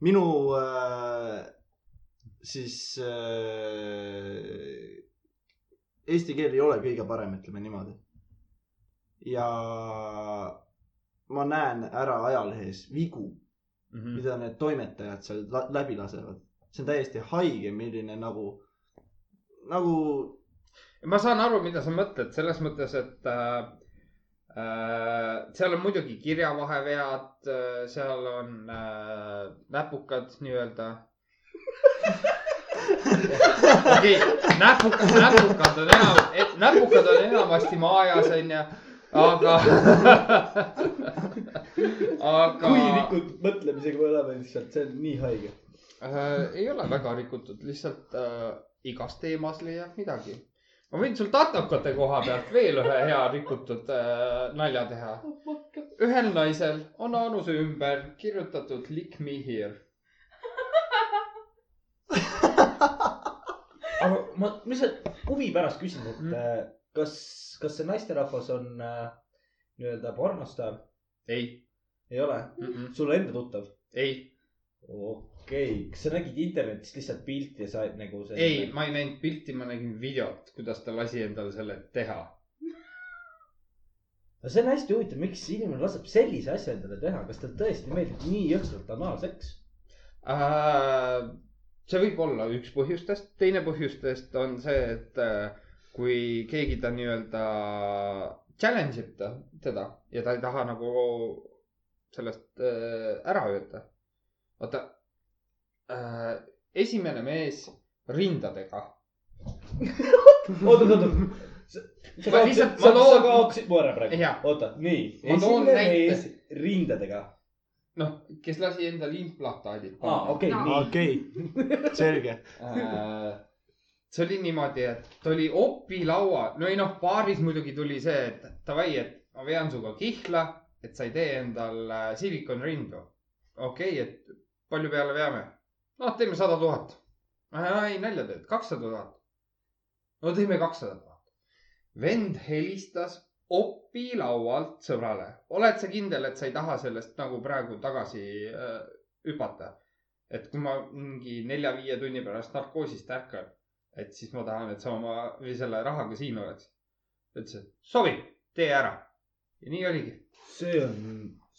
S4: minu äh, siis äh, eesti keel ei ole kõige parem, ütleme niimoodi. Ja ma näen ära ajalehes vigu,
S1: Mhm.
S4: mida need toimetajad seal läbi lasevad. see on täiesti haige, milline nagu, nagu
S1: ma saan aru, mida sa mõtled selles mõttes, et äh, äh, seal on muidugi kirjavahevead äh,, seal on äh, näpukad nii-öelda. okei, näpukad, näpukad on enam, näpukad on enamasti maajas, onju, aga aga
S2: kui rikud mõtlemisega me oleme lihtsalt, see on nii haige.
S1: äh, ei ole väga rikutud, lihtsalt äh, igas teemas leiab midagi. ma võin sul tatakate koha pealt veel ühe hea rikutud äh, nalja teha. ühel naisel on anuse ümber kirjutatud lick me here.
S2: aga ma lihtsalt huvi pärast küsin, et
S1: Mm.
S2: kas, kas see naisterahvas on äh, nii-öelda pornostaar?
S1: ei
S2: ei ole?
S1: mm, -mm.
S2: sulle enda tuttav?
S1: ei,
S2: okei okay., kas sa nägid internetist lihtsalt pilti ja said nagu selle?
S1: ei, ma ei näinud pilti, ma nägin videot, kuidas ta lasi endale selle teha.
S2: no see on hästi huvitav, miks inimene laseb sellise asja endale teha, kas talle tõesti meeldib nii jõhkralt anaalseks?
S1: Äh, see võib olla üks põhjustest, teine põhjustest on see, et äh, kui keegi ta nii-öelda challenge ib ta, teda ja ta ei taha nagu sellest äh, ära öelda. vaata äh,, esimene mees rindadega.
S2: oot, oot, oot. sa
S1: lihtsalt-
S2: sa, sa kaotasid mu ära praegu oota, nii. Esimene mees rindadega.
S1: noh, kes lasi endale implahtaadid
S2: aa, okei, nii.
S4: okei, selge.
S1: Äh, see oli niimoodi, et ta oli opilaua, no ei noh, baaris muidugi tuli see, et davai, et ma vean sinuga kihla, et sa ei tee endal äh, siilikonrindu. okei okay,, et palju peale veame? noh, teeme sada tuhat. ei nalja teed, kakssada tuhat. no teeme kakssada tuhat. vend helistas opilaualt sõbrale, oled sa kindel, et sa ei taha sellest nagu praegu tagasi äh, hüpata? et kui ma mingi nelja-viie tunni pärast narkoosist ärkan, et siis ma tahan, et sa oma või selle rahaga siin oleks. ta ütles, et sobib, tee ära. ja nii oligi.
S2: see on,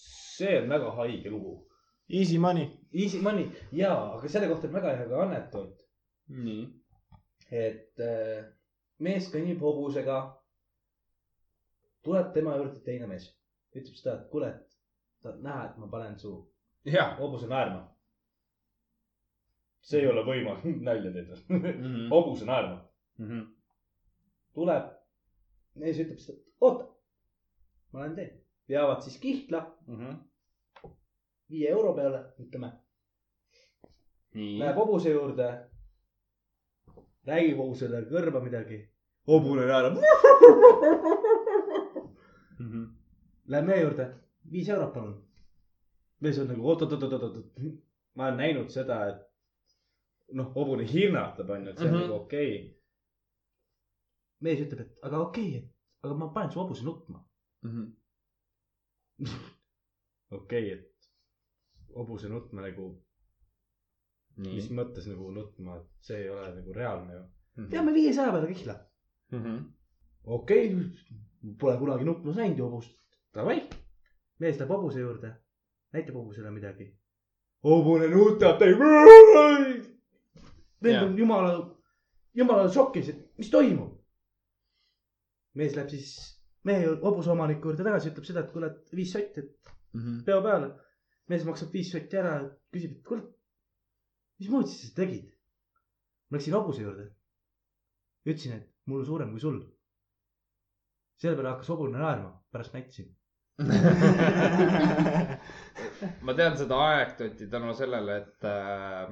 S2: see on väga haige lugu.
S4: Easy money.
S2: Easy money jaa, aga selle kohta on väga hea ka anekdoot,
S1: nii.
S2: et äh, mees kõnnib hobusega. tuleb tema juurde teine mees, ütleb seda, et kuule, et tahad näha, et ma panen su hobuse naerma. See ei ole võimalik, nalja teed või?
S1: Mhm.
S2: hobuse naerma. tuleb, mees ütleb seda, oota, ma lähen teen. veavad siis Kihtla
S1: Mhm.
S2: viie euro peale, ütleme. Läheb hobuse juurde. räägib hobusele kõrva midagi. hobune naerab.
S1: Mhm.
S2: Läheb meie juurde, viis eurot palun. mees on nagu oot, oot, oot, oot, oot, ma olen näinud seda, et noh, hobune hirnatab, onju, et see on
S1: Mhm.
S2: nagu okei okay.. mees ütleb, et aga okei okay,, et aga ma panen su hobuse nutma.
S1: Mhm.
S2: okei okay,, et hobuse nutma nagu, mis mõttes nagu nutma, et see ei ole nagu reaalne ju.
S1: Mhm.
S2: teeme viiesaja peale kihla. okei okay,, pole kunagi nutmas näinud ju hobust. Davai, mees läheb hobuse juurde, näitab hobusele midagi. hobune nutab, ta ei. Vend on jumala, jumala šokis, et mis toimub. mees läheb siis mehe hobuse omaniku juurde tagasi, ütleb seda, et kuule, et viis sotti, et peo peale. mees maksab viis sotti ära, küsib, et kuule, mismoodi sa seda tegid? ma läksin hobuse juurde. ütlesin, et mul on suurem kui sul. selle peale hakkas hobune naerma, pärast näitasin.
S1: ma tean seda anekdooti tänu sellele, et äh,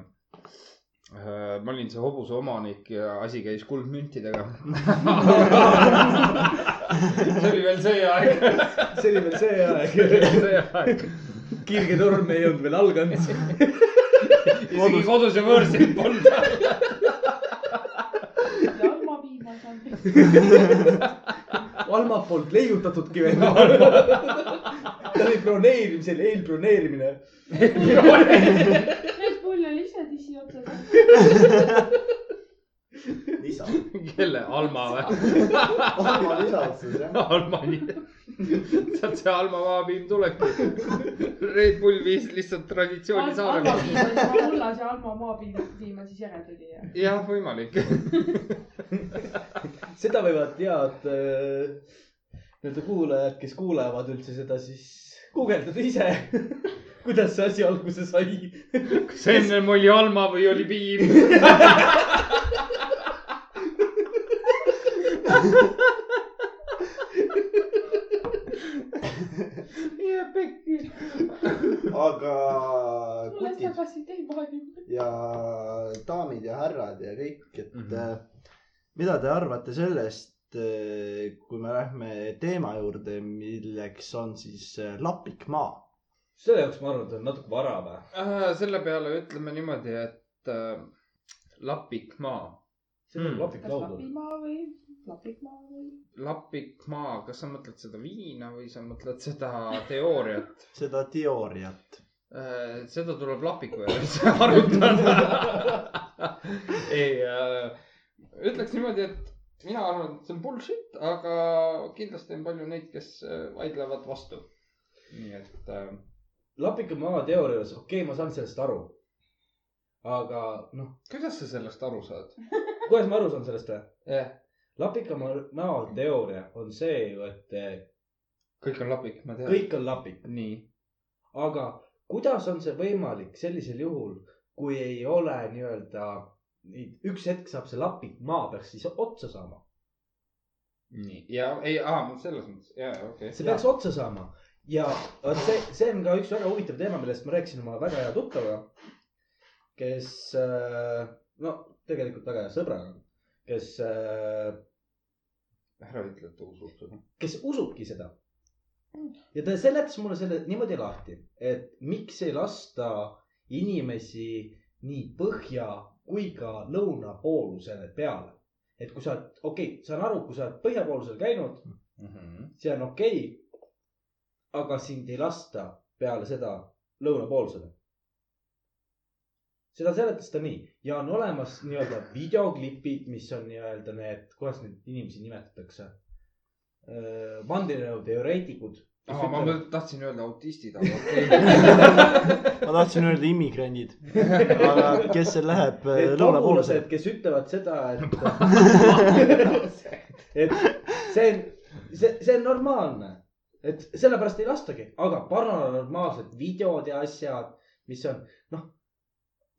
S1: ma olin see hobuse omanik ja asi käis kuldmüntidega. see oli veel see aeg,
S2: see oli veel see aeg.
S1: see aeg.
S2: kirgetorm ei olnud veel alganud.
S1: isegi kodus ja võõrsil polnud.
S3: jalmapiima saanud.
S2: Alma poolt leiutatudki veel. ta oli broneerimisel, eelbroneerimine.
S3: Red Bull oli ise dissi otsas.
S4: lisa.
S1: kelle, Alma või?
S4: Alma lisaotsus jah.
S1: Alma, sealt see Alma maapiim tulebki. Red Bull viis lihtsalt traditsiooni
S3: Alma
S1: saarele.
S3: mullas ja Alma maapiima siis järel tuli ja.
S1: jah, võimalik.
S2: seda võivad tead äh, nii-öelda kuulajad, kes kuulevad üldse seda, siis guugeldada ise. kuidas see asi alguse sai.
S1: kas ennem oli Alma või oli piim? jääb pekki.
S4: aga ja daamid ja härrad ja kõik, et mm. -hmm. mida te arvate sellest, kui me lähme teema juurde, milleks on siis äh, lapikmaa.
S2: selle jaoks ma arvan, et on natuke vara või?
S1: Äh, selle peale ütleme niimoodi, et äh, lapikmaa,
S2: see on
S1: Hmm.
S2: lapik
S3: kas. Lapimaa või Lapikmaa või?
S1: lapikmaa, kas sa mõtled seda viina või sa mõtled seda teooriat?
S4: seda teooriat.
S1: Äh, seda tuleb lapiku juures arutada. ei, ütleks niimoodi, et mina arvan, et see on bullshit, aga kindlasti on palju neid, kes äh, vaidlevad vastu. nii et äh,
S2: lapika maa teooria juures, okei okay,, ma saan sellest aru. aga noh,
S1: kuidas sa sellest aru saad?
S2: kuidas ma aru saan sellest või?
S1: jah,
S2: lapika maa maa teooria on see ju, et eh,
S1: kõik on lapik, ma tean.
S2: kõik on lapik,
S1: nii,
S2: aga kuidas on see võimalik sellisel juhul, kui ei ole nii-öelda, üks hetk saab see lapik maa peaks siis otsa saama.
S1: nii ja ei, selles mõttes, jaa, okei okay..
S2: see peaks otsa saama ja vot see, see on ka üks väga huvitav teema, millest ma rääkisin oma väga hea tuttavaga, kes äh, no tegelikult väga hea sõbraga, kes,
S1: ära ütle, et ta usub seda.
S2: kes usubki seda. ja ta seletas mulle selle niimoodi lahti, et miks ei lasta inimesi nii põhja kui ka lõunapoolusele peale. et kui sa oled, okei okay,, saan aru, kui sa oled põhjapoolusel käinud, see on okei okay,. aga sind ei lasta peale seda lõunapoolusele. seda seletas ta nii ja on olemas nii-öelda videoklipid, mis on nii-öelda need, kuidas neid inimesi nimetatakse? vandenõuteoreetikud.
S1: aa, ma mõt- tahtsin öelda autistid, aga okei.
S4: ma tahtsin öelda immigrandid, aga kes seal läheb äh, lõunapoolusele
S2: pagulased,? kes ütlevad seda, et et see on, see, see on normaalne. et sellepärast ei lastagi, aga paranormaalsed videod ja asjad, mis on, noh.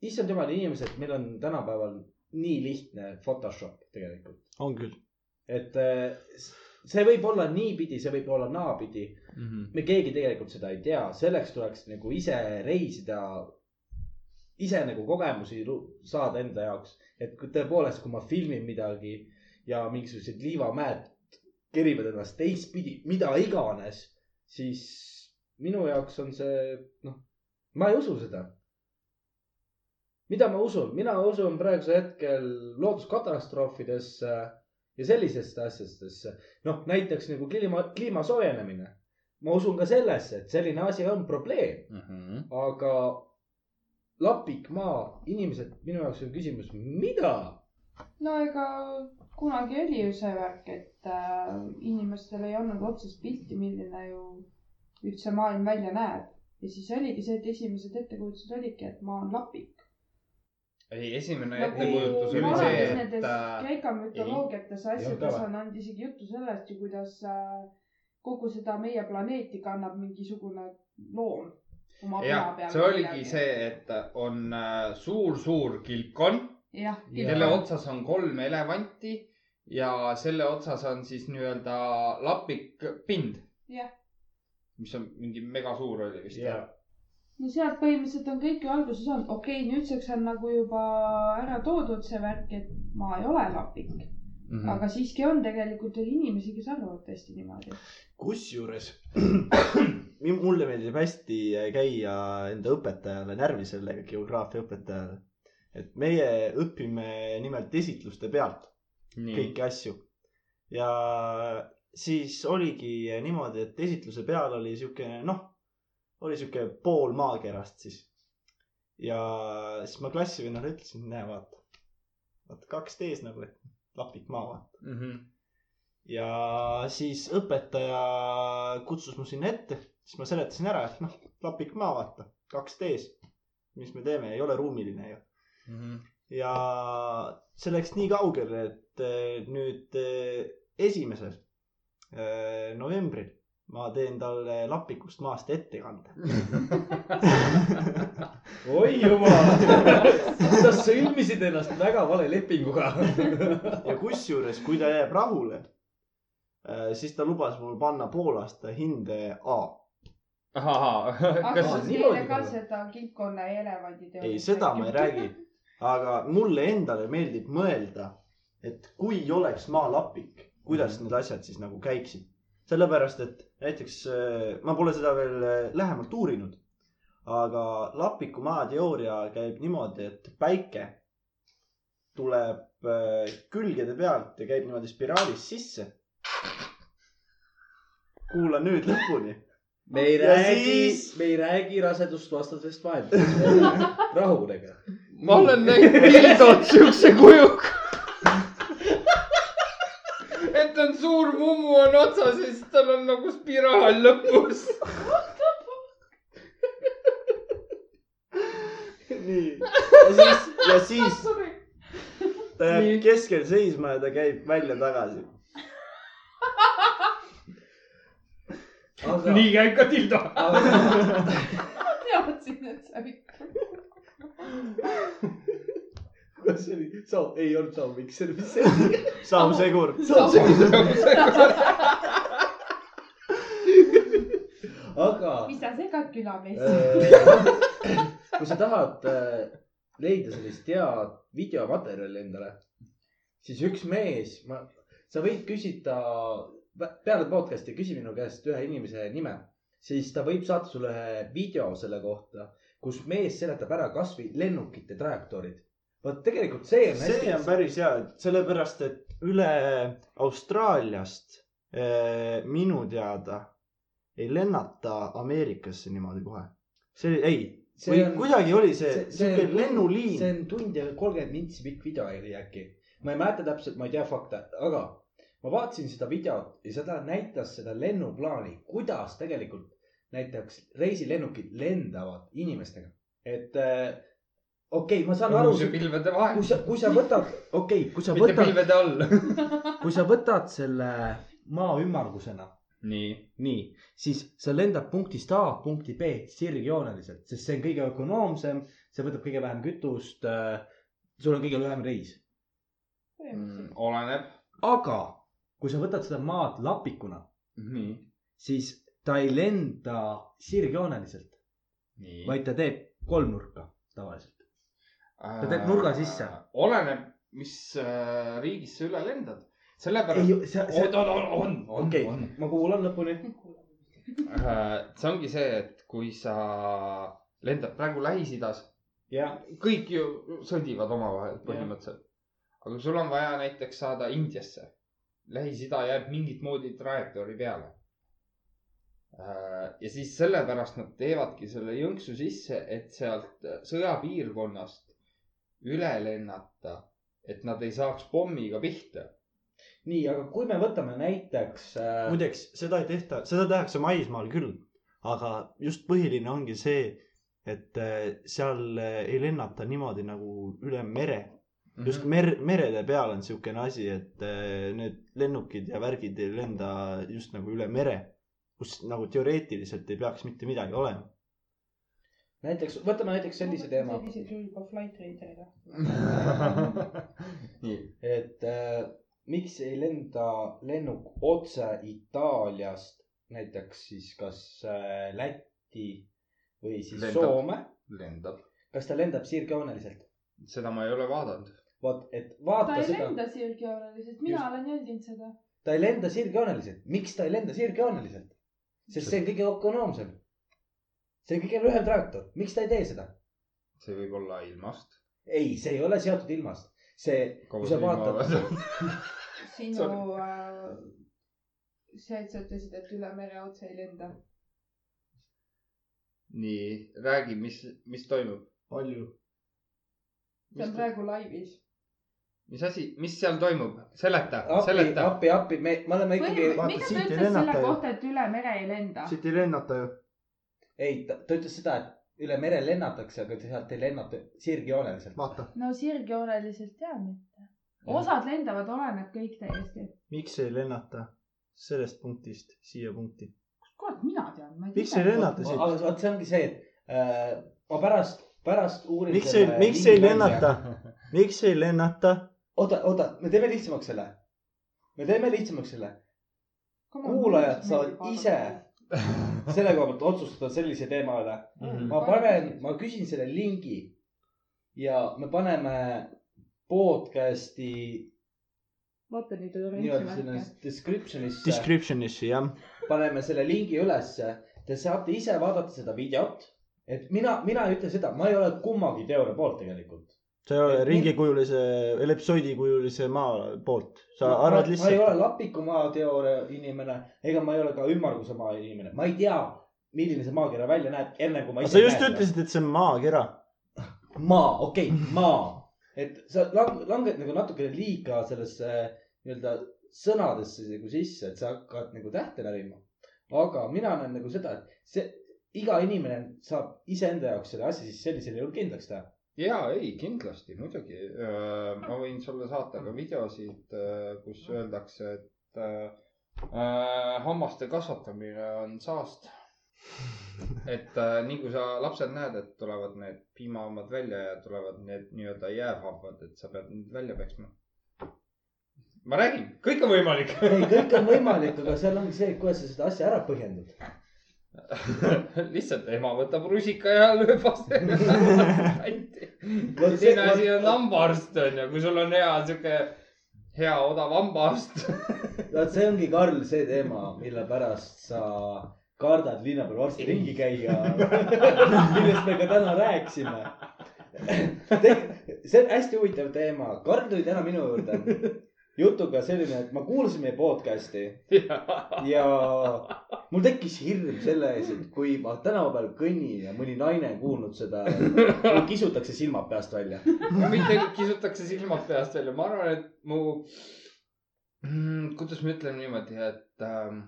S2: issand jumal, inimesed, meil on tänapäeval nii lihtne Photoshop tegelikult.
S4: on küll.
S2: et eh, see võib olla niipidi, see võib olla naapidi. me keegi tegelikult seda ei tea, selleks tuleks nagu ise reisida. ise nagu kogemusi saada enda jaoks, et tõepoolest, kui ma filmin midagi ja mingisugused liivamäed kerivad ennast teistpidi, mida iganes, siis minu jaoks on see, noh, ma ei usu seda. mida ma usun, mina usun praegusel hetkel looduskatastroofidesse ja sellistesse asjadesse. noh, näiteks nagu kliima, kliima soojenemine. ma usun ka sellesse, et selline asi on probleem, aga lapikmaa, inimesed, minu jaoks on küsimus, mida?
S3: no ega kunagi oli ju see värk, et äh, inimestel ei olnud otsest pilti, milline ju üldse maailm välja näeb. ja siis oligi see, et esimesed ettekujutused olidki, et maa on lapik.
S1: ei, esimene
S3: nagu
S1: ettekujutus oli see, et
S3: Kreeka mütoloogiates asjades on olnud isegi juttu sellest ju, kuidas äh, kogu seda meie planeeti kannab mingisugune loom oma pea
S1: jah,
S3: peal.
S1: see oligi see, et on äh, suur-suur kilpkonn,
S3: jah,
S1: kelle otsas on kolm elevanti ja selle otsas on siis nii-öelda lapik pind,
S3: jah.
S1: mis on mingi megasuur oli vist
S2: ja,
S3: no sealt põhimõtteliselt on kõik ju alguse saanud, okei okay,, nüüdseks on nagu juba ära toodud see värk, et maa ei ole lapik mm,
S1: mm.
S3: -hmm. aga siiski on tegelikult veel inimesi, kes arvavad tõesti niimoodi.
S4: kusjuures mulle meeldib hästi käia enda õpetajale närvi sellega, geograafia õpetajale. et meie õpime nimelt esitluste pealt
S1: nii,
S4: kõiki asju. ja siis oligi niimoodi, et esitluse peal oli siukene, noh, oli siuke pool maakerast siis. ja siis ma klassivennale ütlesin, näe, vaata, vaata kaks D-s nagu, et lapik maa, vaata. ja siis õpetaja kutsus mu sinna ette, siis ma seletasin ära, et noh, lapik maa, vaata, kaks D-s. mis me teeme, ei ole ruumiline ju. ja see läks nii kaugele, et eh, nüüd eh, esimesel eh, novembril ma teen talle lapikust maast ettekande.
S2: oi jumal, sa sõlmisid ennast väga vale lepinguga.
S4: ja kusjuures, kui ta jääb rahule, siis ta lubas mul panna poolaasta hinde A.
S1: kas
S2: niimoodi ka
S3: seda kingkonna ja elevandi teha?
S4: ei, seda ma ei räägi. aga mulle endale meeldib mõelda, et kui oleks maalapik, kuidas need asjad siis nagu käiksid. sellepärast, et näiteks äh, ma pole seda veel äh, lähemalt uurinud. aga lapiku maateooria käib niimoodi, et päike tuleb äh, külgede pealt ja käib niimoodi spiraalis sisse. kuula nüüd lõpuni.
S2: me ei
S4: Ja
S2: räägi
S4: siis-,
S2: me ei räägi rasedustvastasest vahendusest. rahunege.
S1: ma olen näinud pildot siukse kujuga. et on suur mummu on otsas ja siis tal on nagu spiraal lõpus.
S4: nii, ja siis, ja siis ta jääb
S1: Nii.
S4: keskel seisma ja ta käib välja-tagasi.
S2: aga,
S1: nii käib ka Tildo.
S3: teadsin, et sa ikka.
S2: kas see oli, Saul, ei olnud Saul Mikser, mis see oli?
S4: Saul Segur.
S2: aga
S7: mis sa segad külameest?
S2: äh, kui sa tahad äh, leida sellist head videomaterjali endale, siis üks mees, ma, sa võid küsida peale podcast'i, küsi minu käest ühe inimese nime, siis ta võib saata sulle ühe video selle kohta, kus mees seletab ära kasvõi lennukite trajektoorid. Vot tegelikult see on
S4: see on
S2: hästi.
S4: päris hea, sellepärast et üle Austraaliast eh, minu teada ei lennata Ameerikasse niimoodi kohe. see, ei, või
S2: on-
S4: kuidagi oli see,
S2: see-
S4: siuke
S2: on-
S4: lennuliin
S2: see. on tund ja kolmkümmend mintsi pikk video oli äkki. ma ei mäleta täpselt, ma ei tea fakte, aga ma vaatasin seda videot ja seda näitas seda lennuplaani, kuidas tegelikult näiteks reisilennukid lendavad inimestega. et äh, okei okay,, ma saan aru,
S1: pilvede vahel
S2: kui. sa, kui sa võtad, okei okay,, kui sa
S1: mitte
S2: võtad,
S1: pilvede all.
S2: kui sa võtad selle maa ümmargusena,
S1: nii.
S2: nii, siis sa lendad punktist A punkti B sirgjooneliselt, sest see on kõige ökonoomsem, see võtab kõige vähem kütust äh,. sul on kõige lühem reis,
S1: Mm, oleneb.
S2: aga kui sa võtad seda maad lapikuna,
S1: nii.
S2: siis ta ei lenda sirgjooneliselt, vaid ta teeb kolmnurka tavaliselt. Ta teeb nurga sisse.
S1: Äh, oleneb, mis äh, riigist sa üle lendad. sellepärast.
S2: see,
S1: on, on, on, on,
S2: okei
S1: on.
S2: ma kuulan lõpuni.
S1: see ongi see, et kui sa lendad praegu Lähis-Idas,
S2: jah,
S1: kõik ju sõdivad omavahel põhimõtteliselt. aga kui sul on vaja näiteks saada Indiasse, Lähis-Ida jääb mingit moodi trajektoori peale. ja siis sellepärast nad teevadki selle jõnksu sisse, et sealt sõjapiirkonnast üle lennata, et nad ei saaks pommiga pihta.
S2: nii, aga kui me võtame näiteks äh,.
S4: muideks, seda ei tehta, seda tehakse maismaal küll, aga just põhiline ongi see, et eh, seal eh, ei lennata niimoodi nagu üle mere.
S1: Mhm.
S4: just mer-, merede peal on siukene asi, et eh, need lennukid ja värgid ei lenda just nagu üle mere, kus nagu teoreetiliselt ei peaks mitte midagi olema.
S2: näiteks, võtame näiteks sellise teema,
S3: selliseid sul juba Flight Raiderile.
S1: nii,
S2: et äh, miks ei lenda lennuk otse Itaaliast näiteks siis kas äh, Lätti või siis
S1: Lendab.
S2: Soome,
S1: lendab.
S2: kas ta lendab sirgjooneliselt?
S1: seda ma ei ole vaadanud.
S2: vot, et
S3: ta
S2: vaata
S3: ei
S2: seda,
S3: lenda sirgjooneliselt, mina
S2: Just.
S3: olen jälginud seda.
S2: ta ei lenda sirgjooneliselt, miks ta ei lenda sirgjooneliselt? sest see on kõige ökonoomsem. See on kõige lühem trajektoor, miks ta ei tee seda?
S1: see võib olla ilmast.
S2: ei, see ei ole seotud ilmast, see, kui sa vaatad,
S3: sinu äh, see, et sa ütlesid, et üle mere otse ei lenda.
S1: nii, räägi, mis, mis toimub,
S4: palju?
S3: see on praegu laivis.
S1: mis asi, mis seal toimub, seleta,
S2: appi,
S1: seleta.
S2: appi, appi, me, me oleme ikkagi,
S4: Vaata,
S3: mida ta
S4: siit ei
S3: ütles
S4: lennata
S3: selle kohta, et üle mere ei lenda?
S4: siit ei lennata ju.
S2: ei, ta, ütles seda, et üle mere lennatakse, aga sealt ei lennata sirgjooneliselt.
S4: vaata,
S3: no sirgjooneliselt jaa mitte. osad lendavad, oleneb kõik täiesti.
S4: miks ei lennata sellest punktist siia punkti?
S3: kurat, mina tean,
S4: miks ei lennata siit?
S2: aga vot see ongi see, et äh, ma pärast, pärast uurin.
S4: Miks ei- miks ei lennata? miks ei lennata?
S2: oota, oota, me teeme lihtsamaks selle. me teeme lihtsamaks selle. kuulajad saavad ise selle koha pealt otsustada sellise teema üle. ma panen, ma küsin selle lingi ja me paneme podcast'i
S3: vaata neid
S2: nii-öelda sinna
S3: referentsi märke.
S2: description'isse,
S4: Description'isse jah.
S2: paneme selle lingi ülesse. Te saate ise vaadata seda videot. et mina, mina ei ütle seda, ma ei ole kummagi teooria poolt tegelikult.
S4: Sa ei ole ringikujulise, ellipsoidikujulise maa poolt. sa
S2: ma,
S4: arvad
S2: ma ei ole
S4: lihtsalt.
S2: lapikumaa teooria inimene ega ma ei ole ka ümmarguse maa inimene, ma ei tea, milline see maakera välja näeb, enne kui ma
S4: sa just. ütlesid, et see on maakera.
S2: maa, okei okay,, maa, et sa lang-, langed nagu natukene liiga sellesse nii-öelda sõnadesse nagu sisse, et sa hakkad nagu tähte närima. aga mina näen nagu seda, et see, iga inimene saab iseenda jaoks selle asja siis sellisel juhul kindlaks teha.
S1: Ja ei, kindlasti, muidugi. ma võin sulle saata ka videosid, kus öeldakse, et äh, äh, hammaste kasvatamine on saast. et äh, nii kui sa lapsed näed, et tulevad need piimahambad välja ja tulevad need nii-öelda jäävhambad, et sa pead need välja peksma. ma räägin, kõik on võimalik.
S2: ei, kõik on võimalik, aga seal ongi see, kuidas sa seda asja ära põhjendad.
S1: lihtsalt ema võtab rusika ja lööb vastu kanti. Teine asi on hambaarst on ju, kui sul on hea sihuke hea odav hambaarst.
S2: vaat see ongi, Karl, see teema, mille pärast sa kardad linna peal varsti ringi käia. millest me ka täna rääkisime. see on hästi huvitav teema, Karl tuli täna minu juurde jutuga selline, et ma kuulasin meie podcast'i ja mul tekkis hirm selle ees, et kui ma tänava peal kõnnin ja mõni naine on kuulnud seda, mul kisutakse silmad peast välja.
S1: mitte kisutakse silmad peast välja, ma arvan, et mu mm,, kuidas ma ütlen niimoodi, et ähm,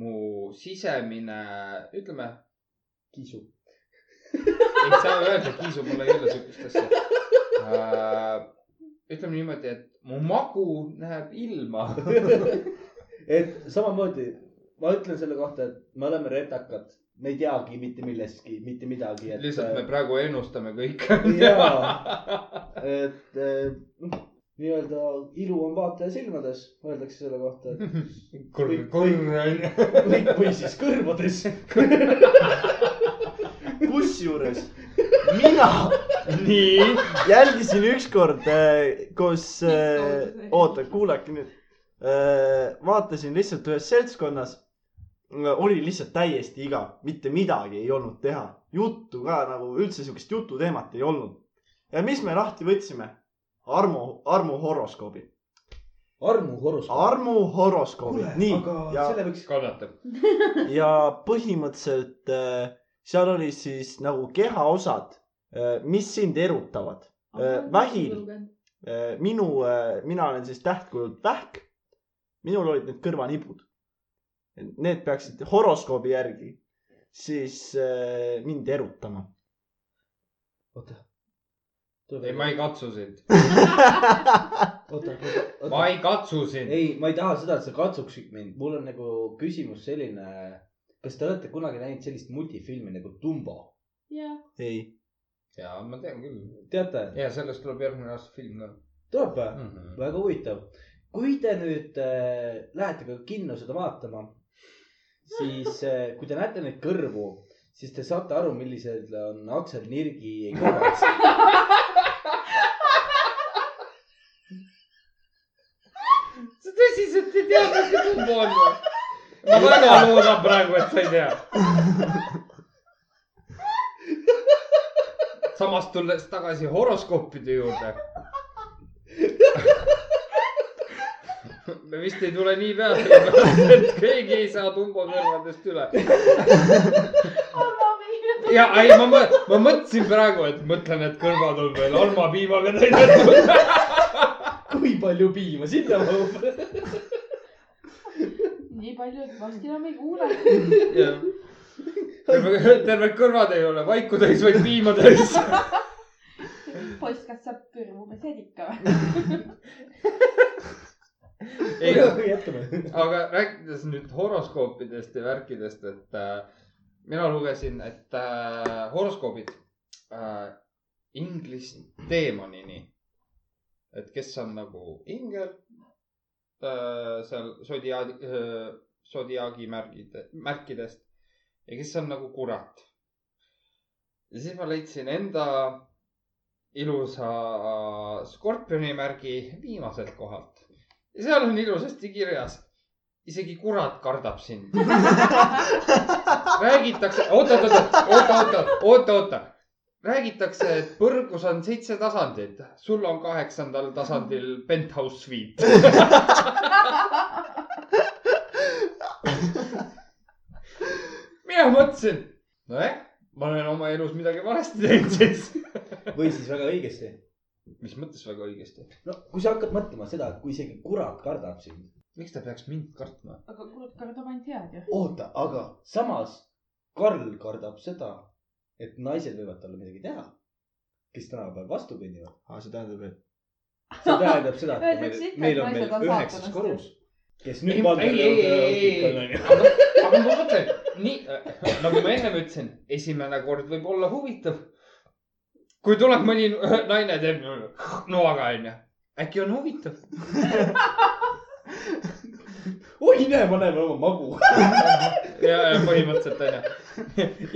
S1: mu sisemine, ütleme,
S2: kisu.
S1: ei saa öelda kiisu, mul ei ole siukest asja äh,. Ütleme niimoodi, et mu magu näeb ilma.
S2: et samamoodi ma ütlen selle kohta, et me oleme retakad, me ei teagi mitte millestki, mitte midagi.
S1: lihtsalt me praegu ennustame kõike.
S2: jaa, et eh, noh, nii-öelda ilu on vaataja silmades, öeldakse selle kohta, et
S1: kurr, kurr onju.
S2: või, või siis kõrvades.
S4: kusjuures mina
S1: nii.
S4: jälgisin ükskord äh, koos äh,, oota, kuulake nüüd äh,. vaatasin lihtsalt ühes seltskonnas. oli lihtsalt täiesti igav, mitte midagi ei olnud teha, juttu ka nagu üldse siukest jututeemat ei olnud. ja mis me lahti võtsime? Armu, Armu horoskoobi.
S2: armu horoskoop.
S4: Armu horoskoobi, nii
S2: aga
S4: ja,
S2: selle võiks,
S1: kannatab.
S4: ja põhimõtteliselt äh, seal oli siis nagu kehaosad, mis sind erutavad. vähil, minu, mina olen siis tähtkujult vähk. minul olid need kõrvanibud. Need peaksid horoskoobi järgi siis äh, mind erutama.
S2: oota.
S1: ei, ma ei katsu sind.
S2: oota, oota,
S1: ma ei katsu sind.
S2: ei, ma ei taha seda, et sa katsuksid mind, mul on nagu küsimus selline. kas te olete kunagi näinud sellist multifilmi nagu Dumbo?
S3: jah,
S4: ei,
S1: ja ma tean küll.
S2: teate,
S1: ja sellest tuleb järgmine aasta film ka
S2: tuleb või?
S1: mm. -hmm.
S2: väga huvitav. kui te nüüd äh, lähete ka kinno seda vaatama, siis äh, kui te näete neid kõrvu, siis te saate aru, millised on Aksel Nirgi kõrvad.
S1: sa tõsiselt ei tea, mis see tumbo on või? ma väga loodan praegu, et sa ei tea. Samas tulles tagasi horoskoopide juurde. me vist ei tule nii peale, et keegi ei saa Tumbo kõrvadest üle. ja ei, ma, ma mõtlesin praegu, et mõtlen, et kõrvad on veel almapiimaga täidetud.
S2: kui palju piima sinna mahub?
S3: nii palju, et varsti enam ei kuule.
S1: Terve, terved kõrvad ei ole vaiku täis, vaid piima täis.
S3: poiss, kas sa kõrvu pesed ikka või?
S1: aga rääkides nüüd horoskoopidest ja värkidest, et äh, mina lugesin, et äh, horoskoobid äh, Inglis teemonini. et kes on nagu ingel äh, seal sodiaadi äh,, sodiaagi märgid, märkidest ja kes on nagu kurat. ja siis ma leidsin enda ilusa skorpioni märgi viimaselt kohalt ja seal on ilusasti kirjas isegi kurat kardab sind. räägitakse, oota, oota, oota, oota. räägitakse, et põrgus on seitse tasandit, sul on kaheksandal tasandil penthouse suite. mina mõtlesin, nojah, ma olen oma elus midagi valesti teinud siis.
S2: või siis väga õigesti.
S1: mis mõttes väga õigesti,
S2: no kui sa hakkad mõtlema seda, et kui isegi kurat kardab sind.
S1: miks ta peaks mind kartma?
S3: aga kurat kardab ainult head ju.
S2: oota, aga samas Karl kardab seda, et naised võivad talle midagi teha. kes tänapäeval vastu kõnnivad.
S4: aa, see tähendab, et
S2: see tähendab seda, et meil
S3: et
S2: on veel üheksas korrus. Kes nüüd valvel
S1: ei, ei, ei, aga, aga ma mõtlen, nii nagu ma ennem ütlesin, esimene kord võib olla huvitav. kui tuleb mõni naine teeb noaga onju, äkki on huvitav.
S2: oi, näe, ma näen oma magu.
S1: ja, ja põhimõtteliselt onju.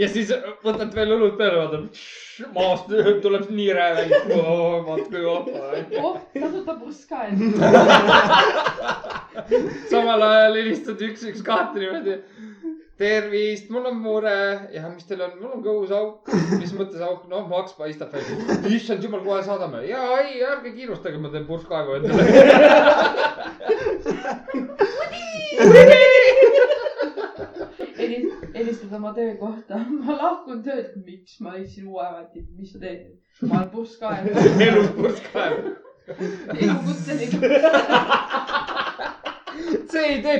S1: ja siis võtad veel õlut peale, vaatad, maast tuleb nii rääväng. vaat kui vahva onju.
S3: oh, tasuta buss ka enne.
S1: samal ajal helistad üks, üks kahte niimoodi. tervist, mul on mure ja mis teil on, mul on kõhus auk. mis mõttes auk, noh maks paistab välja. issand jumal, kohe saadame. ja ei, ärge kiirustage, ma teen purskkaevu endale.
S3: Helistad oma töökohta, ma lahkun töölt, miks ma leidsin uue ameti, mis sa teed? ma olen enne.
S1: elus purskkaev.
S3: elukutseline.
S1: see ei tee.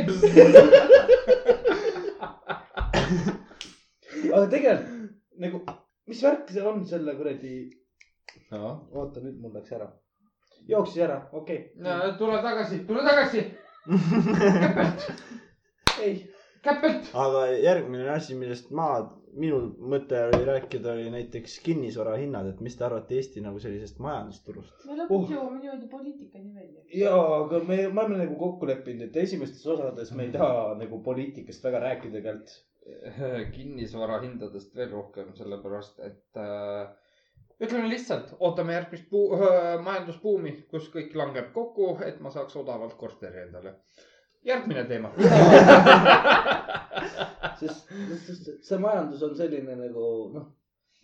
S2: aga tegelikult nagu, mis värk see on selle kuradi, oota nüüd mul läks ära. jooksis ära, okei
S1: tule tagasi, tule tagasi.
S2: okay.. ei,
S1: käpelt.
S4: aga järgmine asi, millest ma, minu mõte oli rääkida, oli näiteks kinnisvara hinnad, et mis te arvate Eesti nagu sellisest majandusturust?
S3: me lõpuks jõuame niimoodi poliitikani välja.
S2: ja, aga me, me oleme nagu kokku leppinud, et esimestes osades me ei taha nagu poliitikast väga rääkida tegelikult.
S1: kinnisvara hindadest veel rohkem, sellepärast et äh, ütleme lihtsalt, ootame järgmist puu- äh, majandusbuumi, kus kõik langeb kokku, et ma saaks odavalt korteri endale. Järgmine teema.
S2: sest, sest see majandus on selline nagu noh,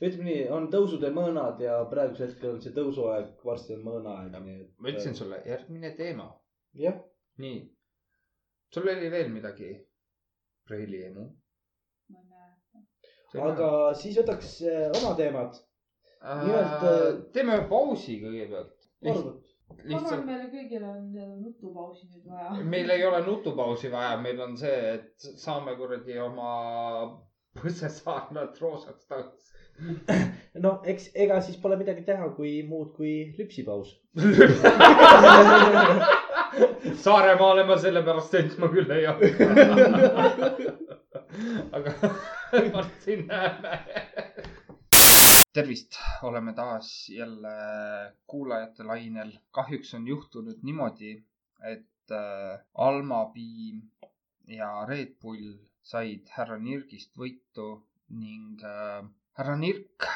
S2: ütleme nii, on tõusud ja mõõnad ja praegusel hetkel on see tõusuaeg, varsti on mõõnaaeg, nii et.
S1: ma ütlesin sulle, järgmine teema.
S2: jah,
S1: nii, sul oli veel midagi? Preili emu.
S3: ma ei näe.
S2: aga siis võtaks äh, oma teemad. nimelt,
S1: äh,
S2: äh,
S1: teeme pausi kõigepealt.
S3: Ma arvan,
S1: lihtsalt,
S3: meile kõigile on nutupausi nüüd vaja.
S1: meil ei ole nutupausi vaja, meil on see, et saame kuradi oma põssesaarnad roosaks tagasi.
S2: no eks, ega siis pole midagi teha, kui muud kui lüpsipaus.
S1: Saaremaale ma sellepärast sõitma küll ei hakka. aga varsti näeme. tervist, oleme taas jälle kuulajate lainel. kahjuks on juhtunud niimoodi, et äh, Alma Piim ja Red Bull said härra Nirgist võitu ning äh, härra Nirk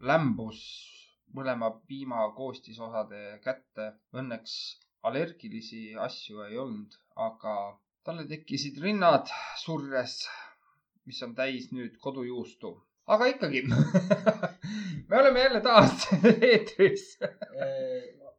S1: lämbus mõlema piima koostisosade kätte. Õnneks allergilisi asju ei olnud, aga talle tekkisid rinnad surres, mis on täis nüüd kodujuustu. Aga ikkagi, me oleme jälle taas eetris.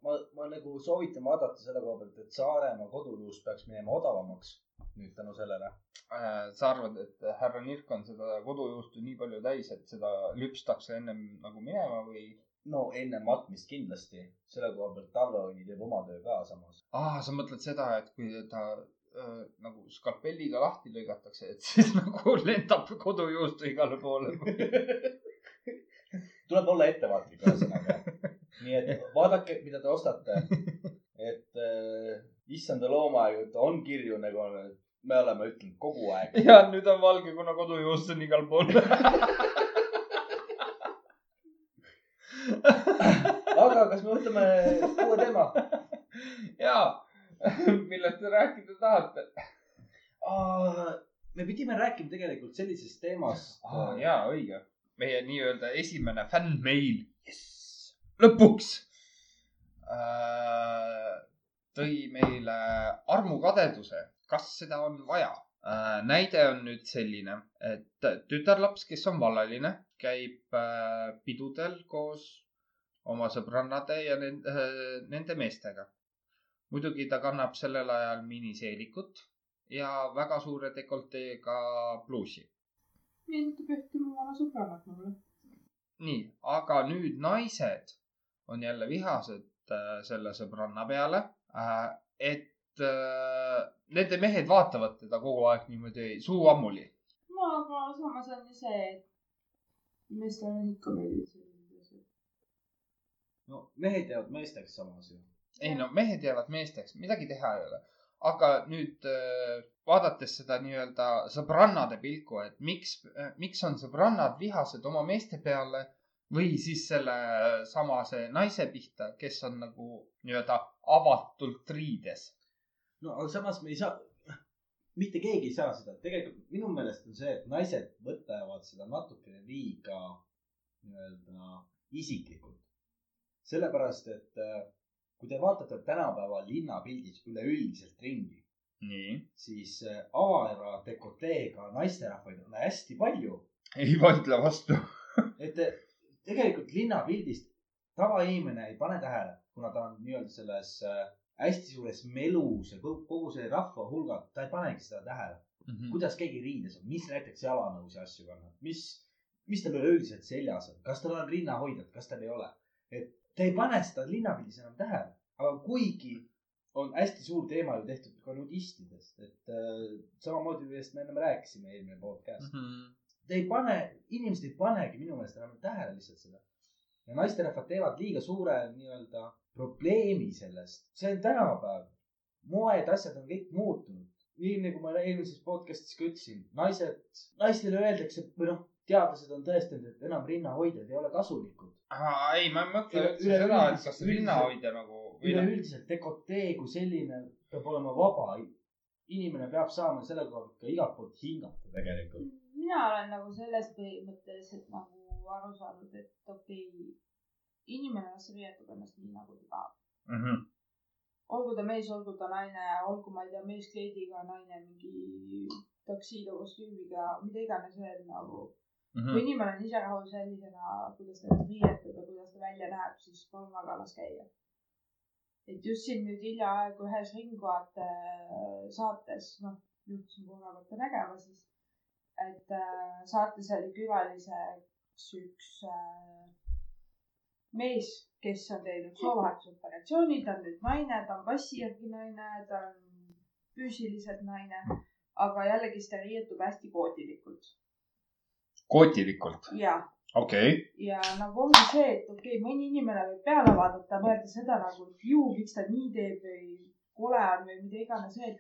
S2: ma, ma nagu soovitan vaadata selle koha pealt, et Saaremaa kodujuust peaks minema odavamaks nüüd tänu sellele.
S1: Äh, sa arvad, et härra Nirk on seda kodujuustu nii palju täis, et seda lüpstakse ennem nagu minema või?
S2: no enne matmist kindlasti, selle koha pealt talveonni teeb oma töö ka samas.
S1: aa, sa mõtled seda, et kui ta äh, nagu skalpelliga lahti lõigatakse, et siis nagu lendab kodujuustu igale poole.
S2: tuleb olla ettevaatlik ühesõnaga. nii et vaadake, mida te ostate. et äh, issanda loomaaed on kirju, nagu me oleme ütelnud kogu aeg.
S1: ja nüüd on valge, kuna kodujuust on igal pool.
S2: aga kas me võtame uue teema?
S1: ja, millest te rääkida tahate?
S2: me pidime rääkima tegelikult sellisest teemast.
S1: aa, jaa, õige. meie nii-öelda esimene fännmeil yes. lõpuks äh, tõi meile armukadeduse, kas seda on vaja äh,. näide on nüüd selline, et tütarlaps, kes on vallaline, käib äh, pidudel koos oma sõbrannade ja nende, nende meestega. Muidugi ta kannab sellel ajal miniseelikut ja väga suure dekolteega pluusi.
S3: meenutab ühte mu vana sõbrannat mulle.
S1: nii, aga nüüd naised on jälle vihased äh, selle sõbranna peale äh,, et äh, nende mehed vaatavad teda kogu aeg niimoodi suu ammuli.
S3: no aga samas on ju see, et meestel on ikka meeldib sellised asjad.
S2: no mehed jäävad meesteks samas ju.
S1: Ei no mehed jäävad meesteks, midagi teha ei ole. aga nüüd äh, vaadates seda nii-öelda sõbrannade pilku, et miks, miks on sõbrannad vihased oma meeste peale või siis selle samase naise pihta, kes on nagu nii-öelda avatult riides.
S2: no aga samas me ei saa, mitte keegi ei saa seda, tegelikult minu meelest on see, et naised võtavad seda natukene liiga nii-öelda isiklikult. sellepärast, et äh, kui te vaatate tänapäeva linnapildis üleüldiselt ringi, siis äh, avara dekoteega naisterahvaid on hästi palju.
S1: ei vaidle vastu.
S2: et tegelikult linnapildist tavainimene ei pane tähele, kuna ta on nii-öelda selles äh, hästi suures melus ja kogu see rahva hulga, ta ei panegi seda tähele.
S1: Mhm.
S2: kuidas keegi riides on, mis näiteks jalanõus ja asju kannab, mis, mis tal üleüldiselt seljas on, kas tal on rinnahoidjad, kas tal ei ole. et te ei pane seda linnapildis enam tähele, aga kuigi on hästi suur teema ju tehtud ka nudistidest, et äh, samamoodi, millest me ennem rääkisime eelmine podcast.
S1: Mhm.
S2: Te ei pane, inimesed ei panegi minu meelest enam tähele lihtsalt seda. ja naisterahvad teevad liiga suure nii-öelda probleemi sellest. see on tänapäev. moed, asjad on kõik muutunud. nii nagu ma eelmises podcast'is ka ütlesin, naised, naistele öeldakse või noh, teadlased on tõestanud, et enam rinnahoidjad ei ole kasulikud.
S1: ei, ma ei mõtle üldse seda, et kas rinnahoidja nagu noh,
S2: üleüldiselt dekotee kui selline peab olema vaba. inimene peab saama selle koha pealt ka igalt poolt hingata tegelikult.
S3: mina olen nagu sellest põhimõtteliselt nagu aru saanud, et okei okay,, inimene las riietab ennast nii, nagu ta tahab.
S1: Mhm.
S3: olgu ta mees, olgu ta naine, olgu, ma ei tea, mees kleediga, naine mingi taksiido kostüümiga, mida iganes veel nagu.
S1: Mhm.
S3: kui inimene on ise rahul sellisena, kuidas ta ennast riietab ja kuidas ta välja näeb, siis palun väga las käia. et just siin nüüd hiljaaegu ühes Ringvaate saates, noh, juhtusin korra võtta nägema siis, et äh, saates oli külaliseks üks äh, mees, kes on teinud soovahetusoperatsiooni, ta on nüüd naine, ta on passi järgi naine, ta on füüsiliselt naine, aga jällegi ta riietub hästi kootilikult
S1: kootilikult,
S3: ja,
S1: okei okay..
S3: ja nagu ongi see, et okei okay,, mõni inimene võib peale vaadata, mõelda seda nagu, et ju, miks ta nii teeb või kole on või mida iganes veel.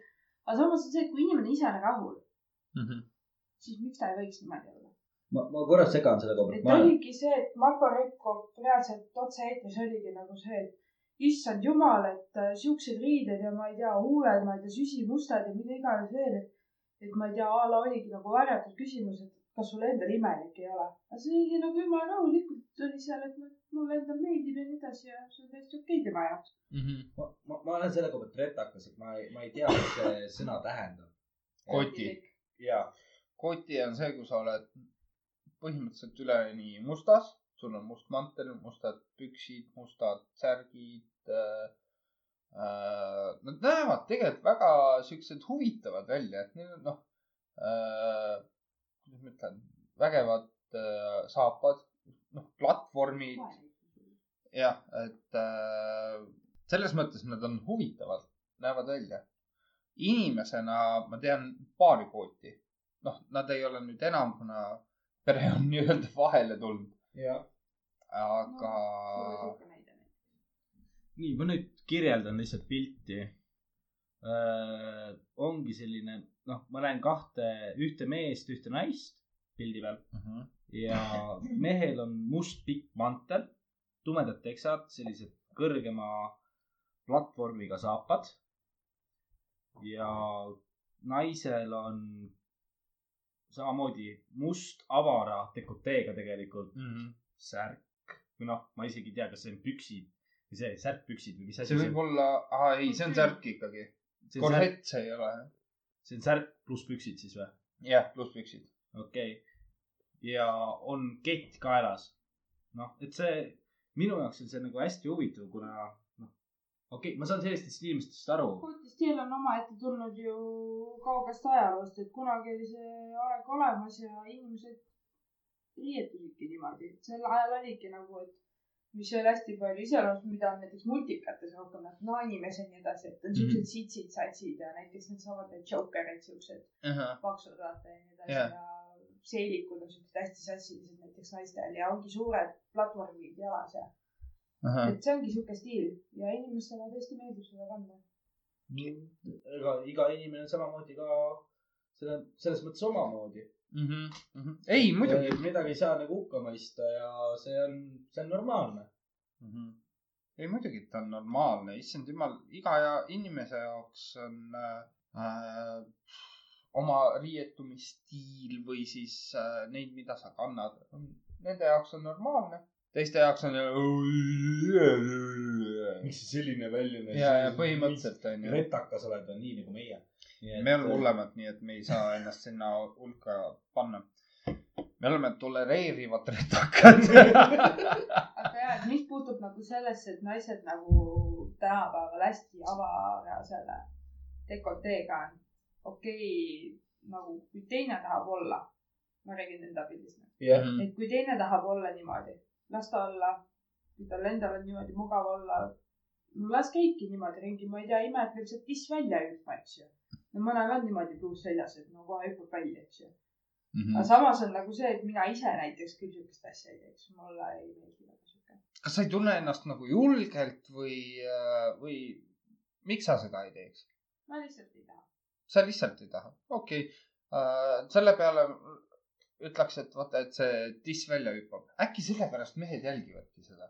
S3: aga samas on see, et kui inimene ise on rahul,
S1: Mhm.
S3: siis miks ta ei võiks niimoodi olla.
S2: ma, ma korra segan selle koha
S3: et
S2: pealt.
S3: oligi see, et Marko Reikop reaalselt otse-eetris oligi nagu see, et issand jumal, et äh, siuksed riided ja ma ei tea, huuled, ma ei tea, süsimustad ja mida iganes veel, et et ma ei tea, a la oligi nagu varjatud küsimus, et kas sul endal imelik ei ole. aga see oli nagu jumala rahulikult oli seal, et mulle endal meeldib ja nii edasi ja see on täiesti okei okay tema jaoks.
S1: Mhm.
S2: ma, ma, ma olen selle koha pealt retakas, et ma ei, ma ei tea, mis see sõna tähendab.
S1: koti.
S2: ja,
S1: koti on see, kui sa oled põhimõtteliselt üleni mustas, sul on must mantel, mustad püksid, mustad särgid, äh, äh, nad näevad tegelikult väga siuksed huvitavad välja, et neil on noh äh,, kuidas ma ütlen, vägevad äh, saapad, noh platvormid jah, et äh, selles mõttes nad on huvitavad, näevad välja. inimesena ma tean paari kooti. noh, nad ei ole nüüd enam, kuna pere on nii-öelda vahele tulnud, aga
S2: nii, ma nüüd kirjeldan lihtsalt pilti äh,. ongi selline, noh, ma näen kahte, ühte meest, ühte naist pildi peal
S1: Mhm.
S2: ja mehel on must pikk mantel, tumedad teksad, sellised kõrgema platvormiga saapad. ja naisel on samamoodi must avara dekoteega tegelikult
S1: Mhm.
S2: särk või noh, ma isegi ei tea, kas see on püksid või see särkpüksid või mis asi
S1: see võib olla, aa ei, see on särk ikkagi.
S2: see
S1: korsett see ei ole.
S2: See on särk pluss püksid siis või?
S1: jah, pluss püksid.
S2: okei okay.. ja on kett kaelas. noh, et see minu jaoks on see nagu hästi huvitav, kuna noh, okei okay,, ma saan sellistest inimestest aru.
S3: koodistiil on omaette tulnud ju kaugest ajaloost, et kunagi oli see aeg olemas ja inimesed riietusidki niimoodi. sel ajal oligi nagu, et mis oli hästi palju iseloomus, mida on näiteks multikates rohkem nähtud, no animes ja nii edasi, et on siuksed sitsid, satsid ja näiteks needsamad need Jokerid, siuksed paksud vaata ja nii edasi
S1: Jah.
S3: ja seelikud on siuksed hästi sassilised näiteks naistel ja ongi suured platvormid jalas ja, et see ongi siuke stiil ja inimestele tõesti meeldib seda kanda.
S2: ega iga inimene on samamoodi ka selle, selles mõttes omamoodi.
S1: Mhm, ei, muidugi.
S2: midagi ei saa nagu hukka mõista ja see on, see on normaalne.
S1: ei, muidugi, ta on normaalne, issand jumal, iga ja inimese jaoks on äh, oma riietumisstiil või siis äh, neid, mida sa kannad, nende jaoks on normaalne. teiste jaoks on.
S2: miks sa selline välja näed?
S1: ja, ja põhimõtteliselt on ju.
S2: retakas oled, on nii nagu meie.
S1: Me oleme hullemad, nii et me ei saa ennast sinna hulka panna. me oleme tolereerivad retakad.
S3: aga jah, et mis puutub nagu sellesse, et naised nagu tänapäeval hästi avara selle dekolteega on. okei okay,, nagu kui teine tahab olla, ma räägin enda pildist,
S2: jah,
S3: et kui teine tahab olla niimoodi, las ta olla. kui tal endal on niimoodi mugav olla, las käibki niimoodi ringi, ma ei tea, ime, et meil sealt tiss välja ei hüppa, eks ju. No mõnel on niimoodi pluus seljas, et no kohe hüppab välja, eks ju.
S1: Mhm.
S3: aga samas on nagu see, et mina ise näiteks küll siukest asja ei teeks, mulle ei meeldi väga siuke.
S1: kas sa ei tunne ennast nagu julgelt või, või miks sa seda ei teeks?
S3: ma lihtsalt ei taha.
S1: sa lihtsalt ei taha, okei okay.. selle peale ütleks, et vaata, et see diss välja hüppab. äkki sellepärast mehed jälgivadki seda.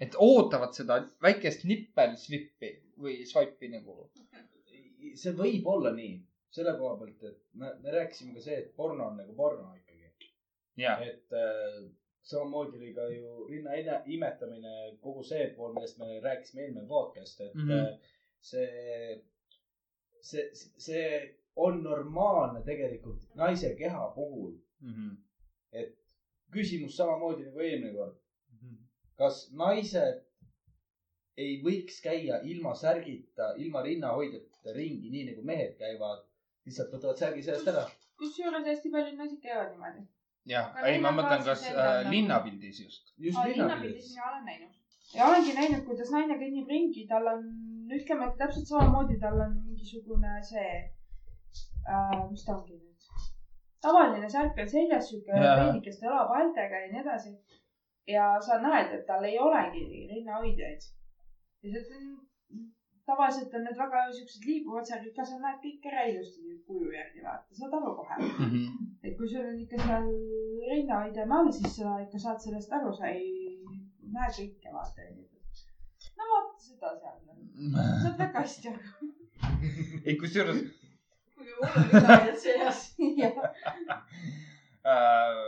S1: et ootavad seda väikest nippelsvippi või swipe'i nagu.
S2: See võib olla nii, selle koha pealt, et me, me rääkisime ka see, et porno on nagu porno ikkagi.
S1: ja,
S2: et äh, samamoodi oli ka ju rinna ime- imetamine, kogu see pool, millest me rääkisime eelmine podcast, et mm. -hmm. see, see, see on normaalne tegelikult naise keha puhul.
S1: Mhm.
S2: et küsimus samamoodi nagu eelmine kord. kas naised ei võiks käia ilma särgita, ilma rinnahoidjateta ringi, nii nagu mehed käivad, lihtsalt võtavad särgi seljast ära.
S3: kusjuures hästi paljud naised käivad niimoodi.
S1: jah, ei, ma mõtlen,
S3: ka
S1: kas äh,
S3: nagu-
S1: linnapildis just.
S2: just
S3: linnapildis
S2: linnapildis.
S3: mina olen näinud. ja olengi näinud, kuidas naine kõnnib ringi, tal on, ütleme täpselt samamoodi, tal on mingisugune see äh,, mis ta ongi nüüd, tavaline särk on seljas, sihuke peenikeste jalapaeltega ja nii edasi. ja sa näed, et tal ei olegi rinnahoidjaid. Lihtsalt on- tavaliselt on need väga siuksed liibuvad särgid ka, sa näed kõik ära ilusti kuju järgi vaata, saad aru kohe. et kui sul on ikka seal rinnahoidja all, siis sa ikka saad sellest aru, sa ei näe kõike, vaata. no vaata seda seal, saad väga hästi aru.
S1: ei, kusjuures
S3: kui on rinnahoidjad seljas.
S1: äh,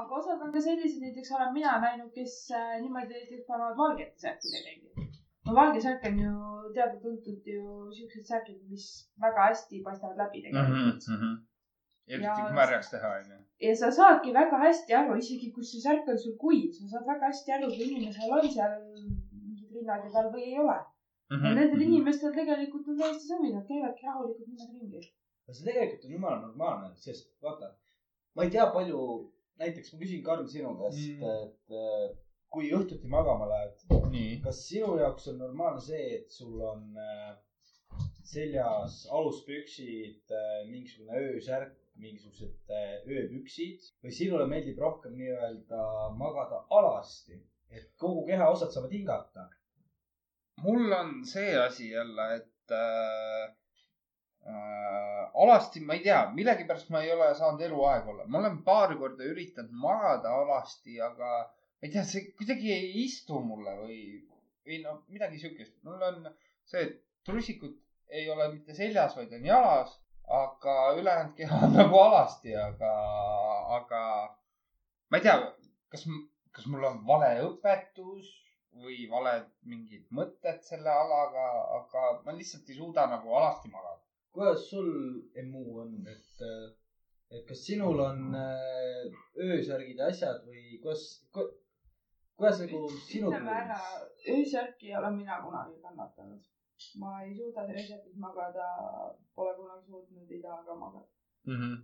S3: aga osad on ka sellised, näiteks olen mina näinud, kes äh, niimoodi näiteks panevad valgete särkidega ringi. No valge särk on ju teada-tuntud ju siuksed särgid, mis väga hästi paistavad läbi tegelikult mm. -hmm.
S1: eriti
S3: Ja-
S1: kui märjaks teha, onju.
S3: ja sa saadki väga hästi aru, isegi kui see särk on sul kuiv, sa saad väga hästi aru, kui inimesel on seal mingid rinnad ja tal või ei ole.
S1: Mhm.
S3: ja nendel inimestel tegelikult on täiesti savi, nad käivadki rahulikult linnas ringi.
S2: aga see tegelikult on jumala normaalne, sest vaata, ma ei tea, palju, näiteks ma küsin, Karl, sinu käest
S1: Mm.
S2: mm., et äh, kui õhtuti magama lähed, kas sinu jaoks on normaalne see, et sul on äh, seljas aluspüksid äh,, mingisugune öösärk, mingisugused äh, ööpüksid või sinule meeldib rohkem nii-öelda magada alasti, et kogu kehaosad saavad hingata?
S1: mul on see asi jälle, et äh, äh, alasti ma ei tea, millegipärast ma ei ole saanud eluaeg olla, ma olen paar korda üritanud magada alasti, aga ma ei tea, see kuidagi ei istu mulle või, või no midagi siukest. mul on see, et trussikud ei ole mitte seljas, vaid on jalas, aga ülejäänud keha on nagu alasti, aga, aga ma ei tea, kas, kas mul on vale õpetus või valed mingid mõtted selle alaga, aga ma lihtsalt ei suuda nagu alasti magada.
S2: kuidas sul, Emmu, on, et, et kas sinul on äh, öösärgid ja asjad või kuidas, kuidas nagu sinu
S3: ära, öösärki ei ole mina kunagi kannatanud. ma ei suuda öösärgis magada, pole kunagi suutnud idaga magada.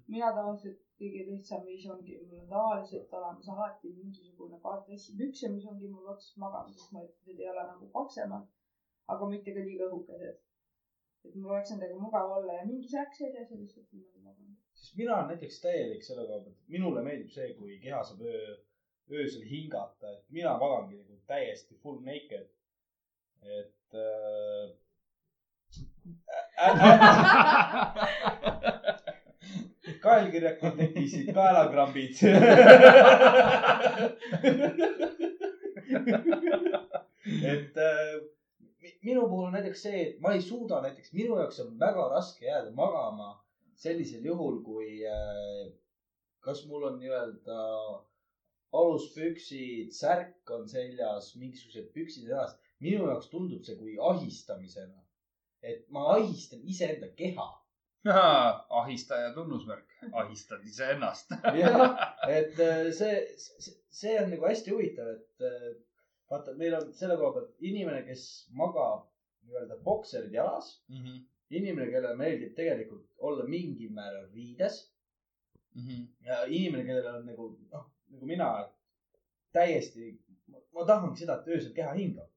S3: mina tavaliselt kõige lihtsam viis ongi, mul on tavaliselt olemas alati mingisugune paar dressipükse, mis ongi mul otsas magamiseks mõeldud, need ei ole nagu paksemad, aga mitte ka liiga õhukesed. et mul oleks nendega mugav olla ja mingi särk seljas ja lihtsalt niimoodi magan.
S2: sest mina olen näiteks täielik selle koha pealt, minule meeldib see, kui keha saab öö, öösel hingata, et mina magangi nagu täiesti full naked. et äh, kaelkirjakul tekkisid kaelakrambid. et äh, mi- minu puhul on näiteks see, et ma ei suuda näiteks, minu jaoks on väga raske jääda magama sellisel juhul, kui äh, kas mul on nii-öelda aluspüksid, särk on seljas, mingisugused püksid jalas. minu jaoks tundub see kui ahistamisena. et ma ahistan iseenda keha.
S1: ahistaja tunnusmärk, ahistad iseennast.
S2: jah, et äh, see, see, on nagu hästi huvitav, et äh, vaata, meil on selle koha pealt inimene, kes magab nii-öelda bokserid jalas, inimene, kellele meeldib tegelikult olla mingil määral riides ja inimene, kellel on nagu noh, nagu mina täiesti, ma tahangi seda, et öösel keha hingab.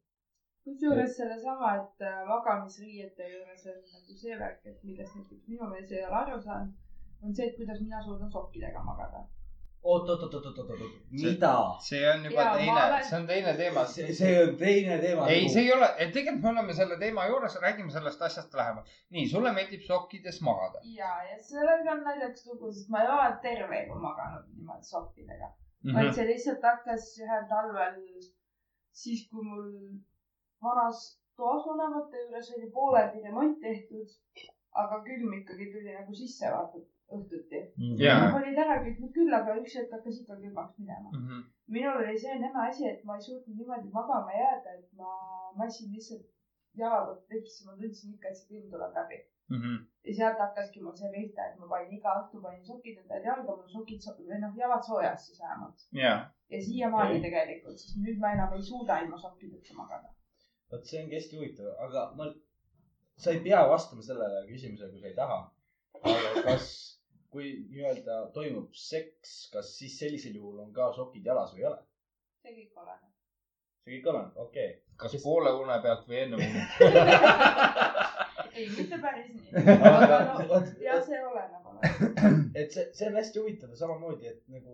S3: kusjuures sellesama, et äh, magamisriiete juures on nagu see värk, et millest näiteks minu mees ei ole aru saanud, on see, et kuidas mina suudan sokkidega magada.
S2: oot, oot, oot, oot, oot, oot, oot,
S1: See-
S2: mida?
S1: see on juba
S3: ma
S1: teine
S3: olen-,
S1: see on teine teema.
S2: see, on teine teema.
S1: ei, see ei ole, tegelikult me oleme selle teema juures, räägime sellest asjast lähemalt. nii, sulle meeldib sokkides magada.
S3: ja, ja sellega on naljakas lugu, sest ma ei ole terve elu maganud niimoodi sokkidega mm, -hmm. vaid see lihtsalt hakkas ühel talvel, siis kui mul vanas toas vanemate juures oli pooleldi remont tehtud, aga külm ikkagi tuli nagu sisse vaata õhtuti.
S1: Jaa.
S3: olid ära kütnud küll, aga üks hetk hakkas ikka külmaks minema.
S1: Mhm.
S3: minul oli see nõme asi, et ma ei suutnud niimoodi magama jääda, et ma massin lihtsalt jalad tekkis, ma tundsin ikka, et see külm tuleb läbi.
S1: Mhm.
S3: ja sealt hakkaski mul see pihta, et ma panin iga õhtu panin sokid endale jalga, mul sokid so- või noh, jalad soojas siis vähemalt.
S1: jaa.
S3: ja siiamaani tegelikult, sest nüüd ma enam ei suuda ilma sokkideta magada.
S2: vot see ongi hästi huvitav, aga ma, sa ei pea vastama sellele küsimusele, kui sa ei taha. aga kas, kui nii-öelda toimub seks, kas siis sellisel juhul on ka sokid jalas või ei ole?
S3: see kõik oleneb.
S2: see kõik oleneb, okei okay..
S1: kas poole une pealt või enne une?
S3: ei, mitte päris nii.
S2: Aga-
S3: no jah, see oleneb, oleneb.
S2: et see, see on hästi huvitav ja samamoodi, et nagu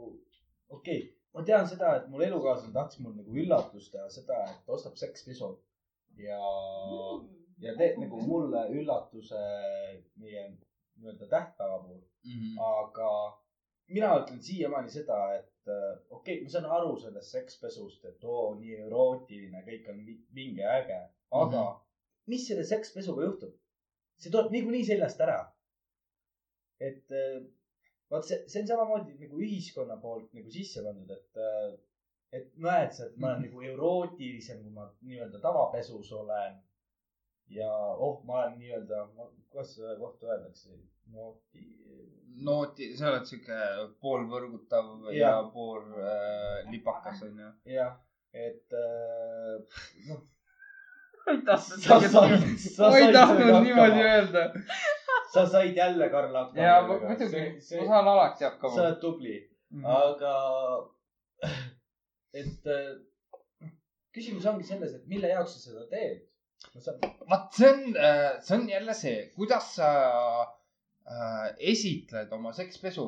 S2: okei okay,, ma tean seda, et mul elukaaslane tahtis mul nagu üllatust teha seda, et ostab sekspesu ja
S3: Mm.
S2: ja teeb nagu mulle üllatuse meie nii-öelda tähtpäeva puhul.
S1: Mhm.
S2: aga mina ütlen siiamaani seda, et äh, okei okay,, ma saan aru sellest sekspesust, et oo, nii erootiline, kõik on vi- vinge ja äge, aga mm -hmm. mis selle sekspesuga juhtub? See tuleb niikuinii seljast ära. et äh, vaat see, see on samamoodi nagu ühiskonna poolt nagu sisse pandud, et äh, et näed sa, et ma olen nagu erootilisem, kui ma nii-öelda tavapesus olen. ja oh, ma olen nii-öelda, kuidas seda kohta öeldakse, nooti
S1: nooti, sa oled sihuke poolvõrgutav ja, ja pool äh, lipakas onju.
S2: jah, et äh, noh,
S1: ma ei tahtnud
S2: sa said, sa
S1: ma ei
S2: said
S1: tahtnud niimoodi öelda.
S2: sa said jälle, Karl, hakkama.
S1: ja muidugi, ma saan alati
S2: sa
S1: hakkama.
S2: oled tubli, aga et äh, küsimus ongi selles, et mille jaoks sa seda teed.
S1: vaat see on, see on jälle see, kuidas sa äh, esitled oma sekspesu.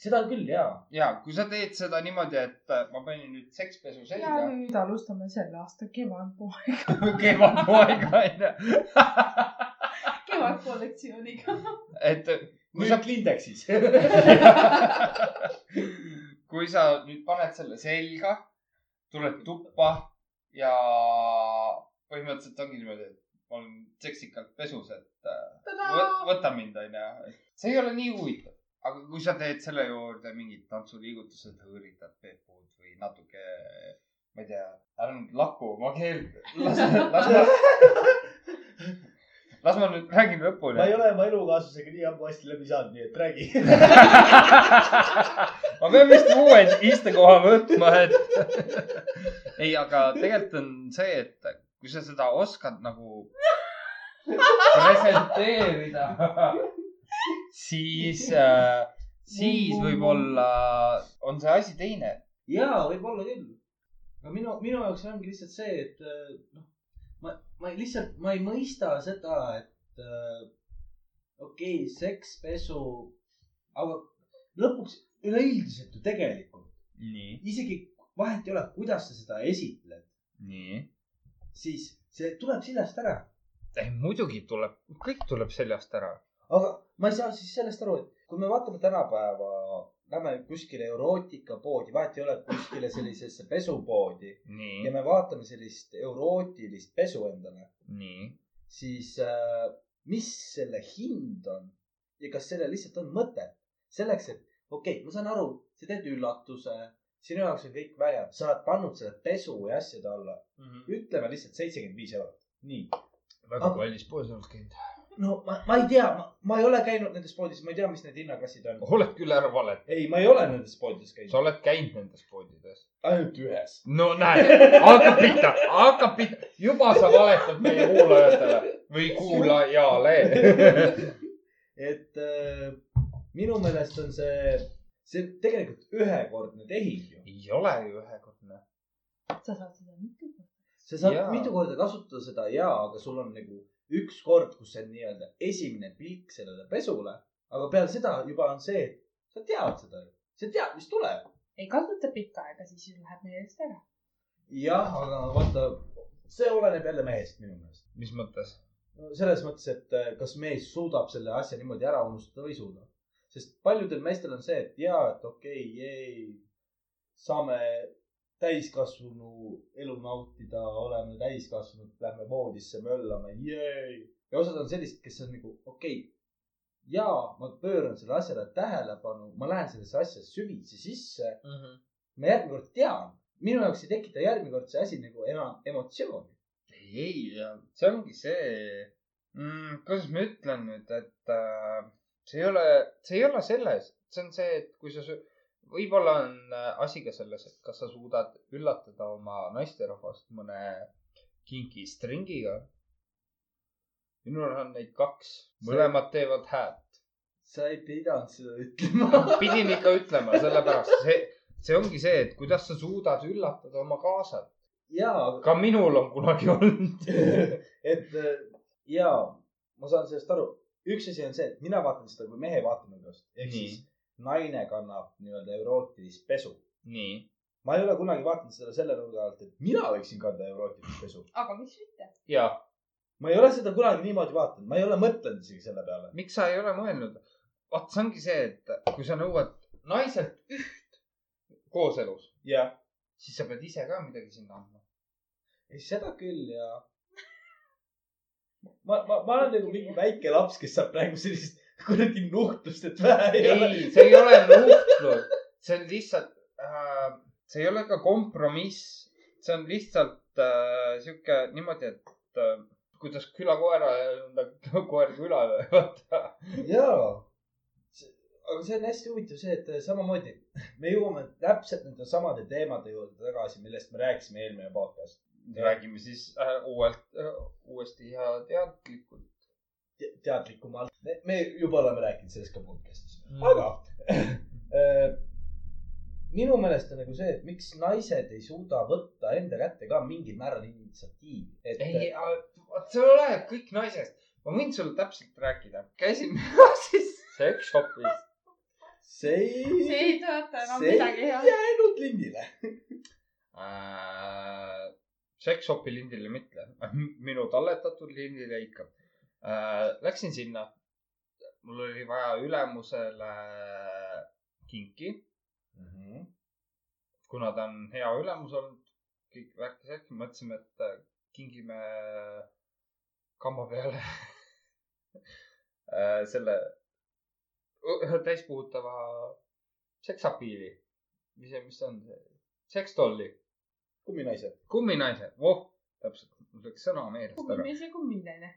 S2: Seda küll ja,
S1: ja kui sa teed seda niimoodi, et äh, ma panin nüüd sekspesu
S3: ja
S1: selga,
S3: nüüd alustame selle aasta kevadpoe,
S1: kevadpoega onju,
S3: kevadkollektsiooniga.
S1: et kui sa
S2: nüüd Lindexis.
S1: kui sa nüüd paned selle selga, tuled tuppa ja põhimõtteliselt ongi niimoodi, et ma olen seksikalt pesus, et äh, võ- võta mind, onju. see ei ole nii huvitav, aga kui sa teed selle juurde mingid tantsuliigutused, hõõritad peepud või natuke, ma ei tea, ära nüüd lakku oma keelt, las, las ma, las ma nüüd räägin lõpuni
S2: ma ei ole oma elukaaslasega nii ammu hästi läbi saanud, nii et räägi.
S1: ma pean vist uue istekoha võtma, et. ei, aga tegelikult on see, et kui sa seda oskad nagu presenteerida, siis äh,, siis võib-olla on see asi teine.
S2: jaa, võib-olla küll. aga minu, minu jaoks ongi lihtsalt see, et äh, noh, ma, ma lihtsalt, ma ei mõista seda, et äh, okei okay,, sekspesu, aga lõpuks üleüldiselt ju tegelikult isegi vahet ei ole, kuidas sa seda esitled,
S1: nii.
S2: siis see tuleb seljast ära.
S1: ei, muidugi tuleb, kõik tuleb seljast ära.
S2: Aga ma ei saa siis sellest aru, et kui me vaatame tänapäeva, lähme kuskile erootikapoodi, vahet ei ole, kuskile sellisesse pesupoodi ja me vaatame sellist erootilist pesu endale, siis äh, mis selle hind on ja kas sellel lihtsalt on mõtet? Selleks, et okei okay,, ma saan aru, sa teed üllatuse, sinu jaoks on kõik vägev, sa oled pannud selle pesu ja asjade alla, ütleme lihtsalt seitsekümmend viis eurot, nii.
S1: väga
S2: Aga-
S1: kallis poes oled käinud.
S2: No ma, ma ei tea, ma ei ole käinud nendes poodides, ma ei tea, mis need hinnaklassid on.
S1: oled küll ära valet,
S2: ei, ma ei ole nendes poodides käinud,
S1: sa oled käinud nendes poodides.
S2: ainult ühes.
S1: no näed, hakkab pihta, hakkab pihta, juba sa valetad meie kuulajatele või kuulajale.
S2: et äh, minu meelest on see, see tegelikult ühekordne tehing ju.
S1: ei ole ju ühekordne.
S3: sa saad seda mitu korda.
S2: sa saad
S1: Jaa.
S2: mitu korda kasutada seda ja, aga sul on nagu üks kord, kus see on nii-öelda esimene pilk sellele pesule. aga peale seda juba on see, sa tead seda ju, sa tead, mis tuleb.
S3: ei kasuta pikka aega, siis ju läheb meelest ära.
S2: jah, aga vaata, see oleneb jälle mehest minu meelest.
S1: mis mõttes?
S2: no selles mõttes, et äh, kas mees suudab selle asja niimoodi ära unustada või ei suuda. sest paljudel meestel on see, et jaa, et okei okay,, ei, saame täiskasvanu elu nautida, oleme täiskasvanud, lähme voodisse möllame, ja osad on sellised, kes on nagu okei okay,. jaa, ma pööran sellele asjale tähelepanu, ma lähen sellesse asja süvitsi sisse. ma järgmine kord tean, minu jaoks ei tekita järgmine kord see asi nagu enam emotsiooni.
S1: ei, see ongi see mm,, kuidas ma ütlen nüüd, et äh, see ei ole, see ei ole selles, see on see, et kui sa, võib-olla on äh, asi ka selles, et kas sa suudad üllatada oma naisterahvast mõne kinki stringiga. minul on neid kaks, mõlemad teevad häält.
S2: sa ei pidanud seda ütlema.
S1: pidin ikka ütlema, sellepärast see, see ongi see, et kuidas sa suudad üllatada oma kaasat.
S2: jaa,
S1: ka minul on kunagi olnud.
S2: et äh, jaa, ma saan sellest aru. üks asi on see, et mina vaatan seda kui mehe vaatenurgast. ehk siis naine kannab nii-öelda erootilist pesu.
S1: nii,
S2: ma ei ole kunagi vaadanud seda selle nurga alt, et mina võiksin kanda erootilist pesu.
S3: aga miks mitte?
S1: ja
S2: ma ei ole seda kunagi niimoodi vaadanud, ma ei ole mõtelnud isegi selle peale.
S1: miks sa ei ole mõelnud? vaat see ongi see, et kui sa nõuad naiselt üht kooselus,
S2: jah,
S1: siis sa pead ise ka midagi sinna andma.
S2: ei seda küll ja. ma, ma, ma olen nagu mingi väike laps, kes saab praegu sellist kuradi nuhtlust, et vähe ei ole.
S1: ei, see ei ole nuhtlus, see on lihtsalt äh,, see ei ole ka kompromiss, see on lihtsalt äh, sihuke niimoodi, et äh, kuidas külakoera koer külale, vaata.
S2: jaa. aga see on hästi huvitav see, et samamoodi me jõuame täpselt nende samade teemade juurde tagasi, millest me rääkisime eelmine podcast.
S1: räägime siis äh, uuelt äh,, uuesti ja teadlikult.
S2: teadlikumalt. me juba oleme rääkinud sellest ka podcast'is,
S8: Mm.
S2: aga äh, minu meelest on nagu see, et miks naised ei suuda võtta enda kätte ka mingil määral initsiatiivi. et
S1: ei, vot see oleneb kõik naisest. ma võin sulle täpselt rääkida. käisin siis sex shop'is.
S2: see ei,
S3: see ei tõota enam
S2: see
S3: midagi
S2: ei
S3: head.
S2: jäänud lindile.
S1: äh,. Sex shop'i lindile mitte, minu talletatud lindile ikka äh,. Läksin sinna, mul oli vaja ülemusele kinki, kuna ta on hea ülemus olnud, kõik värki-särki, mõtlesime, et äh, kingime kamba peale äh, selle täispuhutava seksapiili. mis see, mis see on sekstolli
S2: kumminaised.
S1: kumminaise, voh, täpselt, mul läks sõna meelest ära.
S3: kummimees ja kummineine.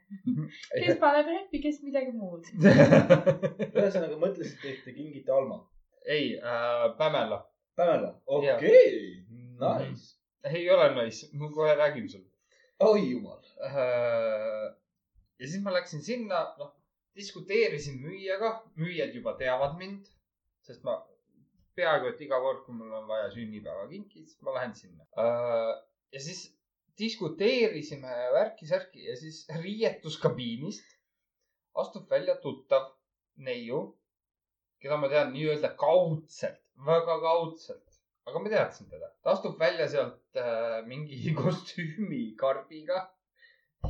S3: kes paneb rehvi, kes midagi muud.
S2: ühesõnaga mõtlesite, et te kingite Alma.
S1: ei äh,, Pämela,
S2: Pamela, okei okay., nice.
S1: ei ole nice, ma kohe räägin sulle
S2: oi jumal.
S1: äh,. ja siis ma läksin sinna, noh, diskuteerisin müüjaga, müüjad juba teavad mind, sest ma peaaegu et iga kord, kui mul on vaja sünnipäevakinki, siis ma lähen sinna äh,. ja siis diskuteerisime värki-särki ja siis riietuskabiinist astub välja tuttav neiu, keda ma tean nii-öelda kaudselt, väga kaudselt, aga ma teadsin teda. ta astub välja sealt äh, mingi kostüümikarbiga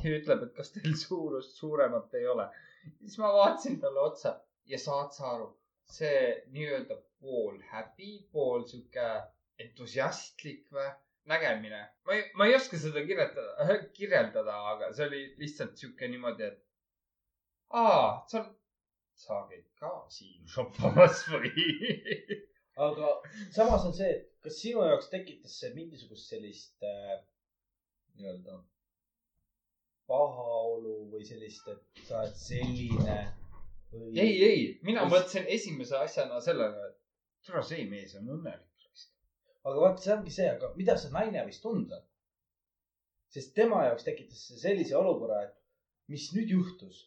S1: ja ütleb, et kas teil suurust suuremat ei ole. siis ma vaatasin talle otsa ja saad sa aru, see nii-öelda pool häbi, pool sihuke entusiastlik või nägemine. ma ei, ma ei oska seda kirjeldada, kirjeldada, aga see oli lihtsalt sihuke niimoodi, et aa, sa, sa käid ka siin shoppamas või?
S2: aga samas on see, et kas sinu jaoks tekitas see mingisugust sellist äh, nii-öelda pahaolu või sellist, et sa oled selline või?
S1: ei, ei, mina mõtlesin esimese asjana sellele, et tule see mees on õnnelik.
S2: Aga vaata, see ongi see, aga mida see naine võis tunda? sest tema jaoks tekitas see sellise olukorra, et mis nüüd juhtus?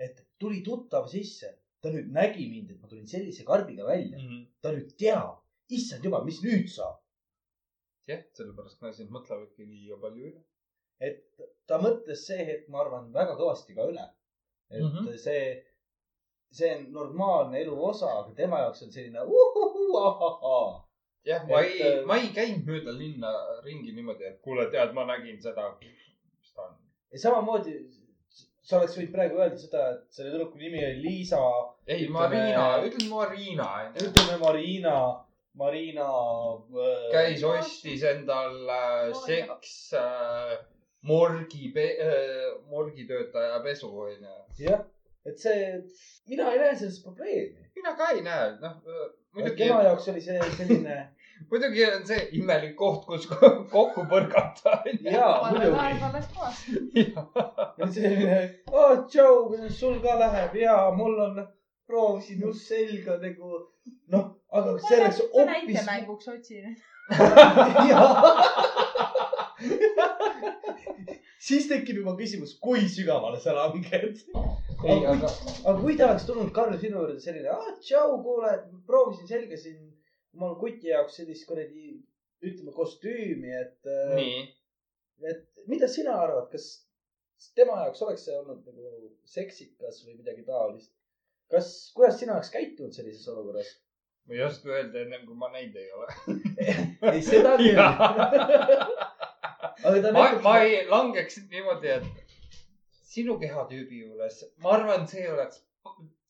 S2: et tuli tuttav sisse, ta nüüd nägi mind, et ma tulin sellise karbiga välja, ta nüüd teab, issand jumal, mis nüüd saab.
S1: jah, sellepärast naised mõtlevadki liiga palju üle.
S2: et ta mõtles see hetk, ma arvan, väga kõvasti ka üle. et mm. -hmm. see, see on normaalne elu osa, aga tema jaoks on selline uhuhu, ahahaa.
S1: jah, ma
S2: Et,
S1: ei
S2: äh,,
S1: ma ei käinud mööda linna ringi niimoodi, et kuule, tead, ma nägin seda. mis ta on?
S2: ja samamoodi sa oleks võinud praegu öelda seda, et selle tüdruku nimi oli Liisa,
S1: ei, Marina, ütleme Marina
S2: ütleme Marina, Marina äh,.
S1: käis, ostis endal äh, seks äh, morgi, morgitöötaja pesu onju.
S2: jah, et see, mina ei näe selles probleemi.
S1: mina ka ei näe, noh muidugi,
S2: tema jaoks oli see selline
S1: muidugi on see imelik koht, kus kokku põrgata
S2: jaa, muidugi. selline, aa, tšau, kuidas sul ka läheb? Ja mul on, proovisin just selga nagu, noh, aga see oleks hoopis.
S3: näitemänguks otsin.
S2: siis tekib juba küsimus, kui sügavale sa langed.
S1: ei, aga
S2: aga kui ta oleks tulnud, Karl, sinu juurde selline, aa, tšau, kuule, proovisin selga siin omal kuti jaoks sellist kuradi, ütleme kostüümi, et,
S1: nii,
S2: et mida sina arvad, kas tema jaoks oleks see olnud nagu seksikas või midagi taolist? kas, kuidas sina oleks käitunud sellises olukorras?
S1: ma ei oska öelda ennem kui ma näinud ei ole.
S2: ei, seda küll.
S1: ma, ma ei langeks niimoodi, et sinu kehatüübi juures, ma arvan, see oleks,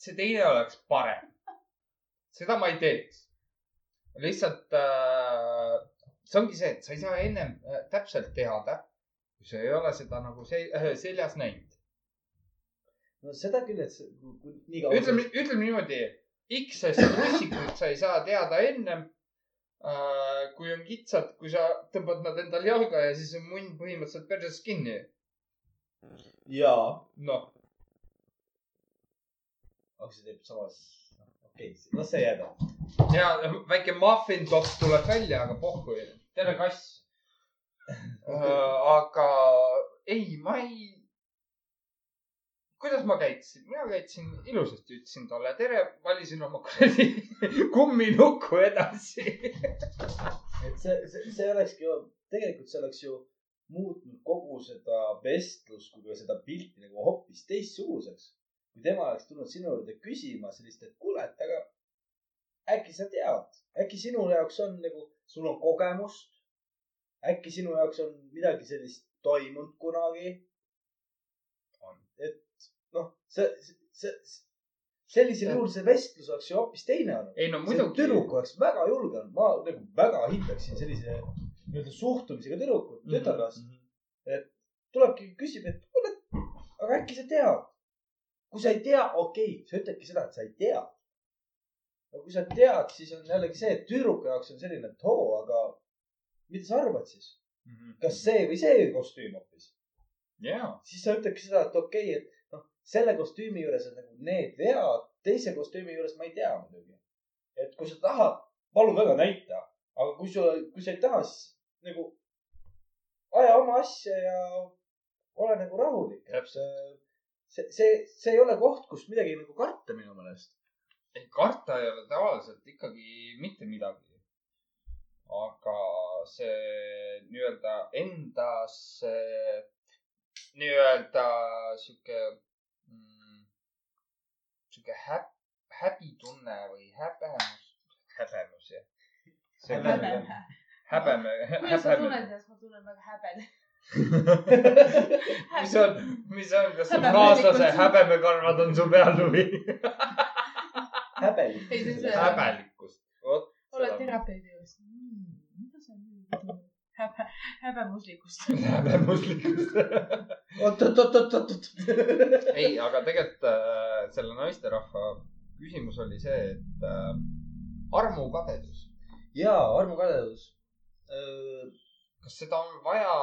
S1: see teine oleks parem. seda ma ei teeks. lihtsalt äh, see ongi see, et sa ei saa ennem äh, täpselt teada, kui sa ei ole seda nagu se äh, seljas näinud.
S2: no seda küll, et nii kaua.
S1: ütleme, ütleme niimoodi, X-st russikut sa ei saa teada ennem. Kui on kitsad, kui sa tõmbad nad endale jalga ja siis on munn põhimõtteliselt perses kinni.
S2: jaa,
S1: noh,
S2: aga see teeb samas, okei okay,, las see jääda.
S1: ja väike muffin top tuleb välja, aga pohhu, tere kass. aga ei, ma ei, kuidas ma käitusin, mina käitusin ilusasti, ütlesin talle tere, valisin oma kuradi kumminuku edasi.
S2: et see, see, see olekski ju, tegelikult see oleks ju muutnud kogu seda vestlust kui ka seda pilti nagu hoopis teistsuguseks. kui tema oleks tulnud sinu juurde küsima sellist, et kuule, et aga äkki sa tead, äkki sinu jaoks on nagu, sul on kogemust. äkki sinu jaoks on midagi sellist toimunud kunagi. Et see, see, sellisel juhul see vestlus oleks ju hoopis teine olnud.
S1: ei no muidugi.
S2: tüdruk oleks väga julge olnud, ma nagu väga hindaksin sellise nii-öelda suhtumisega tüdrukut,
S1: Mhm.
S2: tütarlast. tulebki, küsib, et kuule, aga äkki sa tead? kui sa ei tea, okei okay,, sa ütledki seda, et sa ei tea. aga kui sa tead, siis on jällegi see, et tüdruku jaoks on selline, et oo, aga mida sa arvad siis? kas see või see kostüüm hoopis?
S1: jaa,
S2: siis sa ütledki seda, et okei okay,, et selle kostüümi juures on nagu need vead, teise kostüümi juures ma ei tea muidugi. et kui sa tahad, palun väga näita, aga kui sul, kui sa ei taha, siis nagu aja oma asja ja ole nagu rahulik. see, see, see ei ole koht, kus midagi nagu karta minu meelest.
S1: ei karta ei ole tavaliselt ikkagi mitte midagi. aga see nii-öelda endas nii-öelda sihuke sihuke häb-, häbitunne või häbemus, häbemus jah.
S3: Häbeme.
S1: häbeme,
S3: kuidas sa tunned ennast, ma tunnen väga häbene.
S1: mis on, mis on, kas su
S3: Häbeme
S1: kaaslase häbemekarvad on su peal või?
S2: häbelik.
S3: Ei, see on see-
S1: häbelikkust, vot.
S3: oled terapeudi juures mm,. mida sa nüüd tunned? häbe, häbemuslikkust.
S1: häbemuslikkust.
S2: oot, oot, oot, oot, oot, oot.
S1: ei, aga tegelikult äh, selle naisterahva küsimus oli see, et äh, armukadedus,
S2: jaa, armukadedus.
S1: kas seda on vaja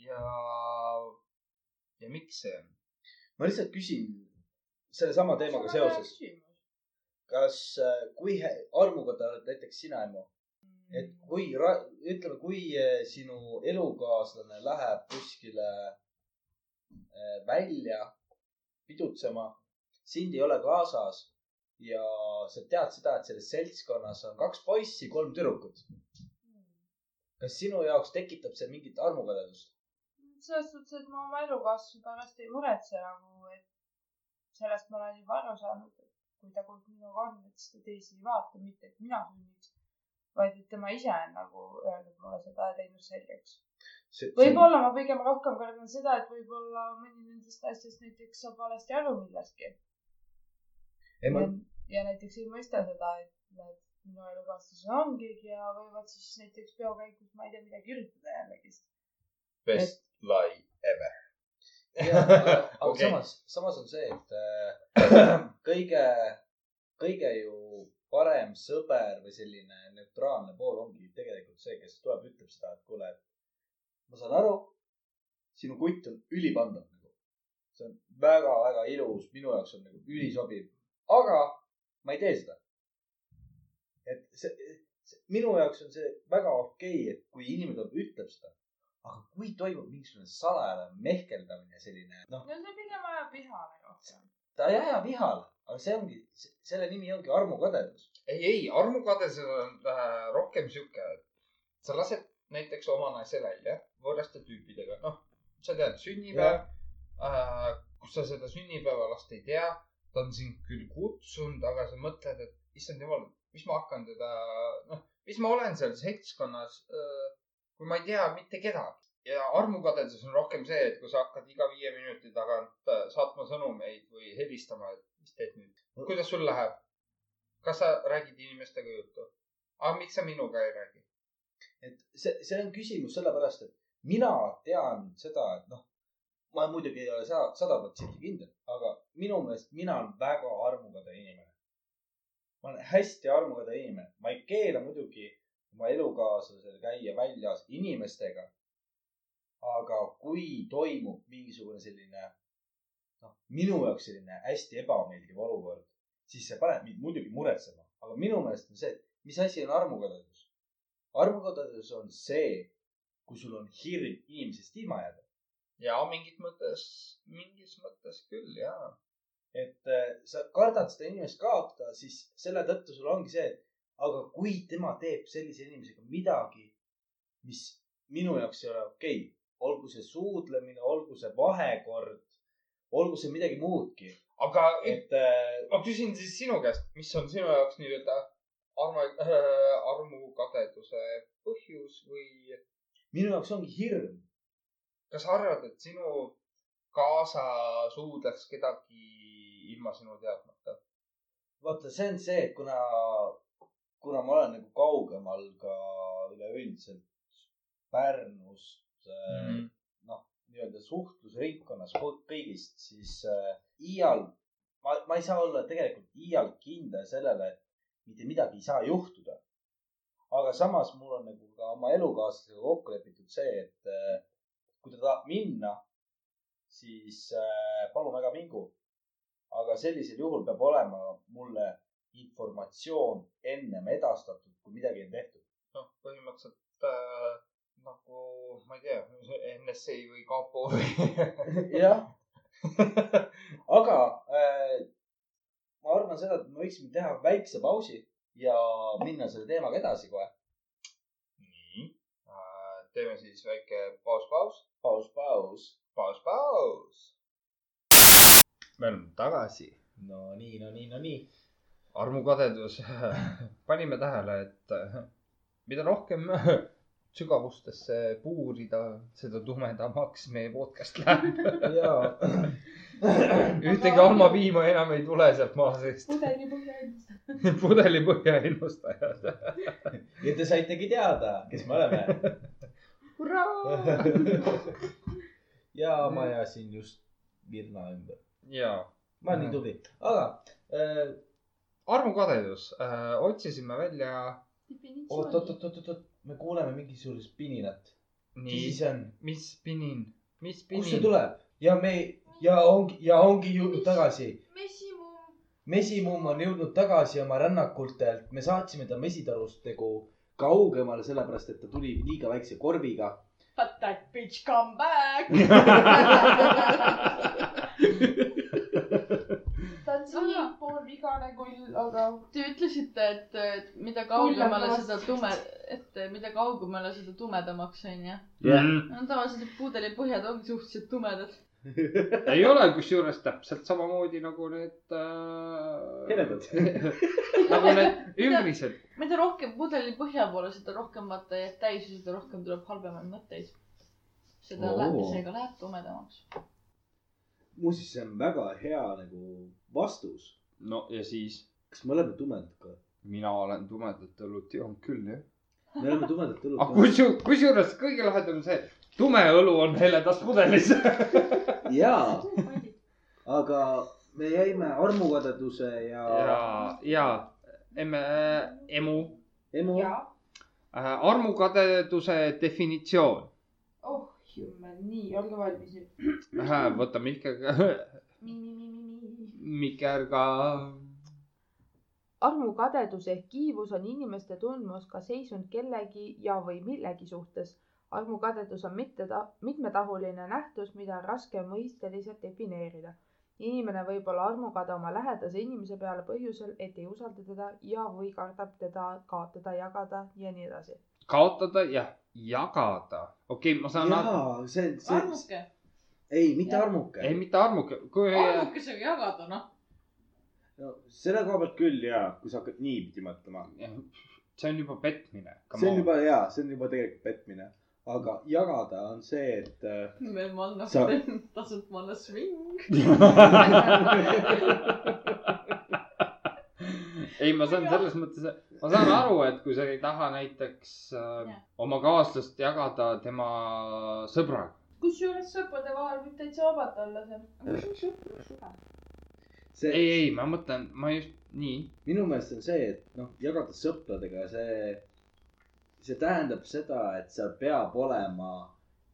S1: ja, ja miks see on?
S2: ma lihtsalt küsin sellesama teemaga seoses. kas, kui hä- armuga ta oled näiteks sina, Emmo, et kui, ütleme, kui eh, sinu elukaaslane läheb kuskile eh, välja pidutsema, sind ei ole kaasas ja sa tead seda, et selles seltskonnas on kaks poissi, kolm tüdrukut. kas sinu jaoks tekitab see mingit armukadedust?
S3: selles suhtes, et ma oma elukaaslase pärast ei muretse nagu, et sellest ma olen juba aru saanud, et kui ta koos minuga on, et siis ta teisi ei vaata, mitte et mina sünniks, vaid et tema ise on nagu öelnud mulle seda ja teinud selgeks. võib-olla ma pigem rohkem kardan seda, et võib-olla mõni nendest asjadest näiteks saab valesti aru millestki.
S2: ei, ma
S3: ja, näiteks ei mõista seda, et need minu elukaaslased on keegi ja võivad siis näiteks peo käigus, ma ei tea, midagi üritada jällegist.
S1: Best lie ever.
S2: aga
S1: Okei.
S2: samas, samas on see, et äh, kõige, kõige ju parem sõber või selline neutraalne pool ongi tegelikult see, kes tuleb, ütleb seda, et kuule, ma saan aru, sinu kutt on ülipandav nagu. see on väga-väga ilus, minu jaoks on nagu ülisobiv, aga ma ei tee seda. et see, see, minu jaoks on see väga okei okay,, et kui inimene tuleb, ütleb seda. aga kui toimub mingisugune salajane mehkeldamine, selline, noh,
S3: no see pigem ajab vihale rohkem.
S2: ta ei aja vihale, aga see ongi, selle nimi ongi armukadedus.
S1: ei, ei, armukadedus on äh, rohkem sihuke, et sa lased näiteks oma naise välja võõraste tüüpidega, noh, sa tead, sünnipäev äh,, kus sa seda sünnipäeva last ei tea, ta on sind küll kutsunud, aga sa mõtled, et issand jumal, mis ma hakkan teda, noh, mis ma olen seal seltskonnas äh,, kui ma ei tea mitte kedagi. ja armukadedus on rohkem see, et kui sa hakkad iga viie minuti tagant äh, saatma sõnumeid või helistama, et mis teed nüüd, kuidas sul läheb? kas sa räägid inimestega juttu? aga miks sa minuga ei räägi?
S2: et see, see on küsimus sellepärast, et mina tean seda, et noh, ma muidugi ei ole sa- sada protsenti kindel, aga minu meelest mina olen väga armukade inimene. ma olen hästi armukade inimene, ma ei keela muidugi oma elukaaslasel käia väljas inimestega. aga kui toimub mingisugune selline noh, minu jaoks selline hästi ebameeldiv olukord, siis see paneb mind muidugi muretsema, aga minu meelest on see, et mis asi on armukadedus. armukadedus on see, kui sul on hirm inimesest ilma jääda.
S1: ja mingit mõttes, mingis mõttes küll ja.
S2: et äh, sa kardad seda inimest kaotada, siis selle tõttu sul ongi see, et aga kui tema teeb sellise inimesega midagi, mis minu jaoks ei ole okei okay., olgu see suudlemine, olgu see vahekord, olgu see midagi muudki,
S1: aga
S2: et äh,
S1: ma küsin siis sinu käest, mis on sinu jaoks nii-öelda arma äh,, armukadeduse põhjus või
S2: minu jaoks ongi hirm.
S1: kas sa arvad, et sinu kaasa suudleks kedagi ilma sinu teadmata?
S2: vaata, see on see, et kuna, kuna ma olen nagu kaugemal ka üleüldiselt Pärnust mm. -hmm. Nii-öelda suhtlusringkonnas kõ- kõigist, siis äh, iial, ma, ma ei saa olla tegelikult iial kindel sellele, et mitte midagi ei saa juhtuda. aga samas mul on nagu ka oma elukaaslasega kokku lepitud see, et äh, kui ta tahab minna, siis äh, palun väga mingu. aga sellisel juhul peab olema mulle informatsioon ennem edastatud, kui midagi on tehtud.
S1: noh, põhimõtteliselt äh, nagu, ma ei tea, NSA või kapo või
S2: jah, aga äh, ma arvan seda, et me võiksime teha väikse pausi ja minna selle teemaga edasi kohe.
S1: nii äh,, teeme siis väike paus, paus,
S2: paus, paus.
S1: paus, paus. me oleme tagasi.
S2: no nii, no nii, no nii.
S1: armukadedus. panime tähele, et äh, mida rohkem sügavustesse puurida, seda tumedamaks meie podcast läheb. ühtegi almapiima enam ei tule sealt maa seest.
S9: pudelipõhja ennast.
S1: pudelipõhja ennustajad.
S2: ja te saitegi teada, kes me oleme.
S9: hurraa.
S2: ja ma ajasin just virna ümber.
S1: ja,
S2: ma olen nii tubli, aga äh,
S1: armukadedus äh,, otsisime välja.
S2: oot, oot, oot, oot, oot, me kuuleme mingisugust pininat. mis
S1: nii,
S2: see on?
S1: mis pinin, mis
S2: kust see
S1: pinin?
S2: tuleb? ja me ja ongi ja ongi jõudnud tagasi.
S9: mesimuum.
S2: mesimumm on jõudnud tagasi oma rännakultelt, me saatsime ta mesitarust nagu kaugemale, sellepärast et ta tuli liiga väikse korviga.
S9: But that bitch come back. ta on siinpool vigane kull, aga. Te ütlesite, et et mida kaugemale seda tume, et mida kaugemale seda tumedamaks onju.
S1: Mhm.
S9: no tavaliselt pudelipõhjad ongi suhteliselt tumedad.
S1: ei ole, kusjuures täpselt samamoodi nagu need äh,.
S2: Heledad.
S1: nagu need ümbrised.
S9: mida rohkem pudelipõhja poole, seda rohkem vaata jääb täis ja seda rohkem tuleb halvemaid mõtteid. seda
S2: Oo.
S9: läheb, seega läheb tumedamaks.
S2: muuseas, see on väga hea nagu vastus.
S1: no ja siis
S2: kas me oleme tumedad ka?
S1: mina olen tumedat õlut joonud küll jah.
S2: me oleme tumedat õlut.
S1: kusjuures, kusjuures kõige lahedam on see, tume õlu on heledas pudelis.
S2: jaa, aga me jäime armukadeduse ja,
S1: ja, ja emme, emu
S2: emu.
S1: äh,, armukadeduse definitsioon.
S9: oh jummel, nii, olge valmis nüüd.
S1: võta Mihkega, Mikerga.
S3: armukadedus ehk kiivus on inimeste tundmus ka seisund kellegi ja, või millegi suhtes. armukadedus on mitte, mitmetahuline nähtus, mida on raske mõisteliselt defineerida. inimene võib olla armukade oma lähedase inimese peale põhjusel, et ei usalda teda ja, või kardab teda kaotada, jagada ja nii edasi.
S1: kaotada ja jagada. okei okay,, ma saan
S2: jaa, see, see,
S9: armuke,
S2: ei, mitte
S9: Jah.
S2: armuke
S1: ei,. mitte armuke, kui.
S9: armukesega jagada noh.
S2: no selle koha pealt küll jaa, kui sa hakkad niipidi mõtlema.
S1: see on juba petmine.
S2: see on juba jaa, see on juba tegelikult petmine. aga jagada on see, et äh,
S9: meil manna
S2: Sa-,
S9: tasub manna swing.
S1: ei, ma saan selles mõttes, ma saan aru, et kui sa ei taha näiteks äh, oma kaaslast jagada tema sõbraga.
S9: kusjuures sõprade vahel võib täitsa vabalt olla see. see on sõprussuhe.
S2: see
S1: ei, ei, ma mõtlen, ma just nii.
S2: minu meelest on see, et noh, jagada sõpradega, see, see tähendab seda, et seal peab olema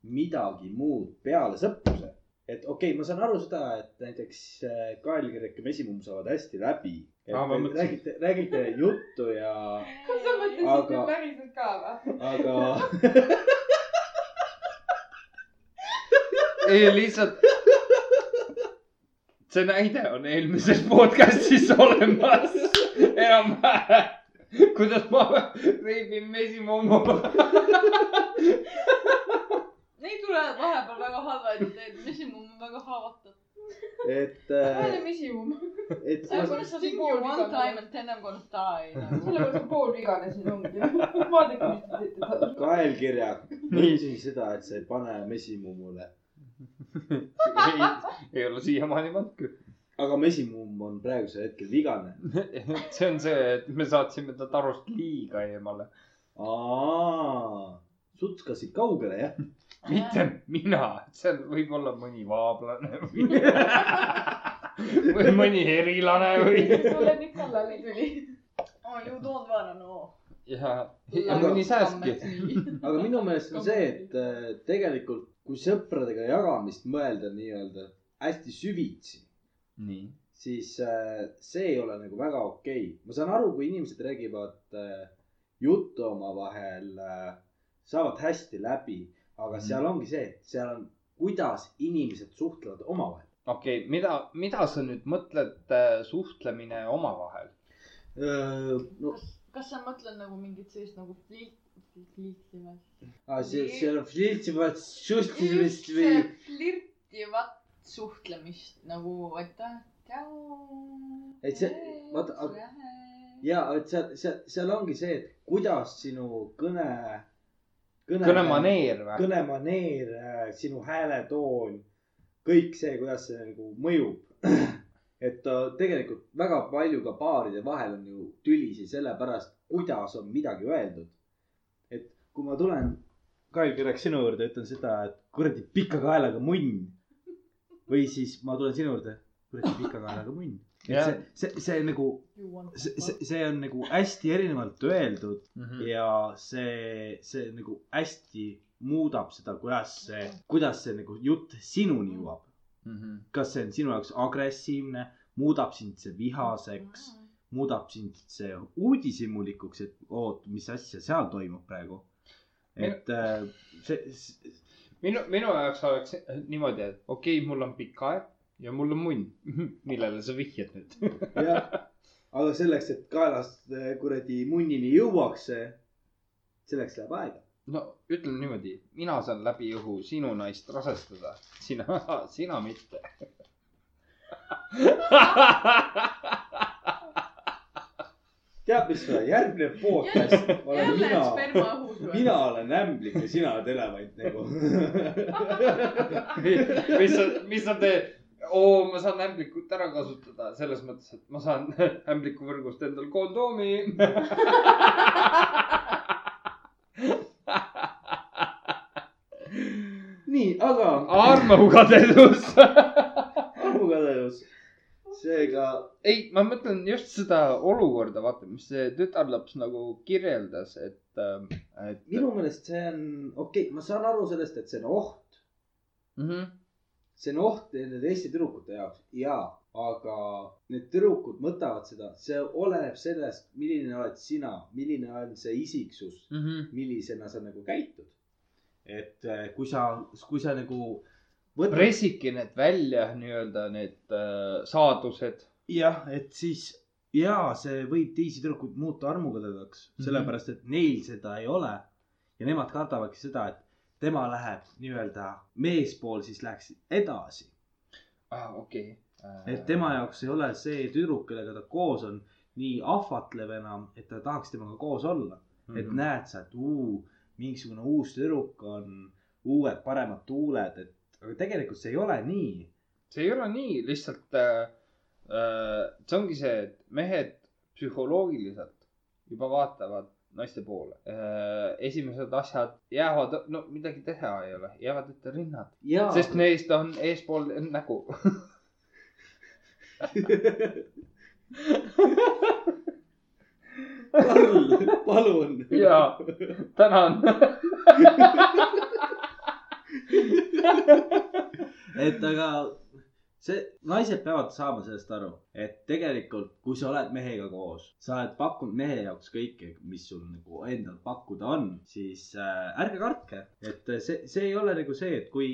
S2: midagi muud peale sõpruse. Et okei okay,, ma saan aru seda, et näiteks äh, Kael Kirek ja Mesimumm saavad hästi läbi.
S1: Ma mõtlesin-
S2: räägite, räägite juttu ja,
S9: kas sa mõtlesid
S2: Aga-
S9: nüüd päriselt ka või?
S2: aga
S1: ei lihtsalt. see näide on eelmises podcast'is olemas enam-vähem. kuidas ma veebin mesimommo.
S9: Neid tulevad vahepeal väga halvad ideed, mesimumm on väga haavatav.
S4: et,
S3: vähene misimumm.
S4: et
S3: Sellepärast
S4: ma-
S3: sa
S9: Think you one time and then I m gonna die nagu..
S3: sellepärast ma poolvigane siin ongi. vaadake, mis te teete.
S4: kaelkirjak, ma ütlesin seda, et sa ei pane mesimummule,
S1: ei, ei ole siiamaani pannud küll.
S4: aga mesimumm on praegusel hetkel vigane.
S1: see on see, et me saatsime ta tarust liiga eemale.
S4: aa, sutskasid kaugele jah?
S1: Mitte mina, see on võib-olla mõni vaablane või, või mõni erilane või.
S3: sulle nüüd kallale tuli.
S9: Oh, you don't wanna know.
S1: ja, ja mõni säästki.
S4: aga minu meelest on see, et äh, tegelikult kui sõpradega jagamist mõelda nii-öelda hästi süvitsi,
S1: nii.
S4: siis äh, see ei ole nagu väga okei okay.. ma saan aru, kui inimesed räägivad äh, juttu omavahel äh,, saavad hästi läbi, aga
S1: Mhm.
S4: seal ongi see, seal on, kuidas inimesed suhtlevad omavahel.
S1: okei okay,, mida, mida sa nüüd mõtled äh, suhtlemine omavahel?
S4: no
S9: kas sa mõtled nagu mingit sellist nagu flirt, flirtivat?
S4: ah,, see, seal on flirtivat suhtlemist või
S9: flirtivat suhtlemist nagu, et ta, tšau.
S4: Et see- vaata, ja, et seal, seal, seal ongi see, et kuidas sinu kõne, kõne.
S1: kõnemaneer või?
S4: kõnemaneer, sinu hääletoon, kõik see, kuidas see nagu mõjub. et äh, tegelikult väga palju ka paaride vahel on ju tülisid sellepärast, kuidas on midagi öeldud. et kui ma tulen, Kail Kirek sinu juurde, ütlen seda, et kuradi pika kaelaga munn. või siis ma tulen sinu juurde, kuradi pika kaelaga munn. Et see, see, see nagu, see, see, on nagu hästi erinevalt öeldud
S1: Mhm.
S4: ja see, see nagu hästi muudab seda, kuidas see, kuidas see nagu jutt sinuni jõuab.
S1: Mhm.
S4: kas see on sinu jaoks agressiivne, muudab sind see vihaseks, muudab sind see uudishimulikuks, et oot, mis asja seal toimub praegu. et äh, see, see,
S1: minu, minu jaoks oleks niimoodi, et okei okay,, mul on pikk aeg ja mul on munn. millele sa vihjad nüüd?
S4: jah, aga selleks, et kaelast äh, kuradi munnini jõuaks, selleks läheb aega.
S1: no ütleme niimoodi, mina saan läbi õhu sinu naist rasestada, sina, sina mitte.
S4: tead, mis või, järgmine podcast olen
S9: jälle
S4: mina
S9: sperma õhus või?
S4: mina olen ämblik ja sina oled elevant nagu.
S1: mis sa, mis sa teed? oo, ma saan ämblikut ära kasutada selles mõttes, et ma saan ämbliku võrgust endal kondoomi.
S4: nii, aga
S1: armukadedus.
S4: armukadedus. seega
S1: ei, ma mõtlen just seda olukorda, vaata, mis see tütarlaps nagu kirjeldas, et, et.
S4: minu meelest see on okei okay,, ma saan aru sellest, et see on oht.
S1: mm. -hmm.
S4: See on oht nende teiste tüdrukute jaoks ja, aga need tüdrukud mõtlevad seda, see oleneb sellest, milline oled sina, milline on see isiksus,
S1: Mm -hmm.
S4: millisena sa nagu käitud. et eh, kui sa, kui sa nagu võtad
S1: pressibki need välja nii-öelda need äh, saadused.
S4: jah, et siis ja see võib teisi tüdrukuid muuta armukadedaks mm. -hmm. sellepärast et neil seda ei ole. ja nemad kardavadki seda, et tema läheb nii-öelda meespool siis läheks edasi.
S1: ah, okei okay..
S4: et tema jaoks ei ole see tüdruk, kellega ta koos on, nii ahvatlev enam, et ta tahaks temaga koos olla mm. -hmm. et näed sa, et uu, mingisugune uus tüdruk on, uued paremad tuuled, et aga tegelikult see ei ole nii.
S1: see ei ole nii, lihtsalt äh, äh, see ongi see, et mehed psühholoogiliselt juba vaatavad naiste poole äh,. esimesed asjad jäävad, no midagi teha ei ole, jäävad ette rinnad, sest neist on eespool nägu.
S4: Karl, palun.
S1: ja tänan.
S4: et aga see, naised peavad saama sellest aru, et tegelikult, kui sa oled mehega koos, sa oled pakkunud mehe jaoks kõike, mis sul nagu endal pakkuda on, siis äh, ärge kartke, et äh, see, see ei ole nagu see, et kui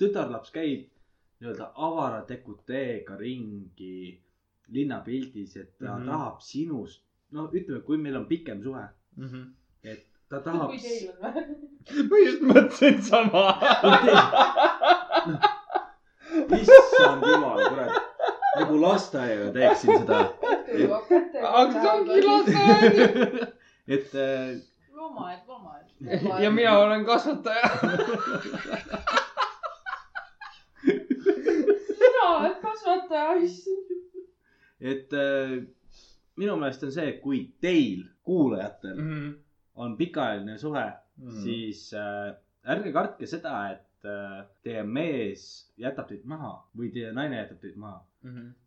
S4: tütarlaps käib nii-öelda avara dekoteega ringi linnapildis, et ta mm. -hmm. tahab sinust, no ütleme, kui meil on pikem suhe, et ta tahab.
S3: kui teil on või?
S1: ma just mõtlesin sama.
S4: issand jumal, kurat, nagu lasteaiaga teeksin seda,
S1: aga see ongi lasteaed.
S4: et äh,
S9: loomaaed, loomaaed.
S1: ja mina olen kasvataja.
S3: sina oled kasvataja, issand.
S4: et äh, minu meelest on see, kui teil, kuulajatel
S1: Mhm.
S4: on pikaajaline suhe mm., siis äh, ärge kartke seda, et äh, teie mees jätab teid maha või teie naine jätab teid maha.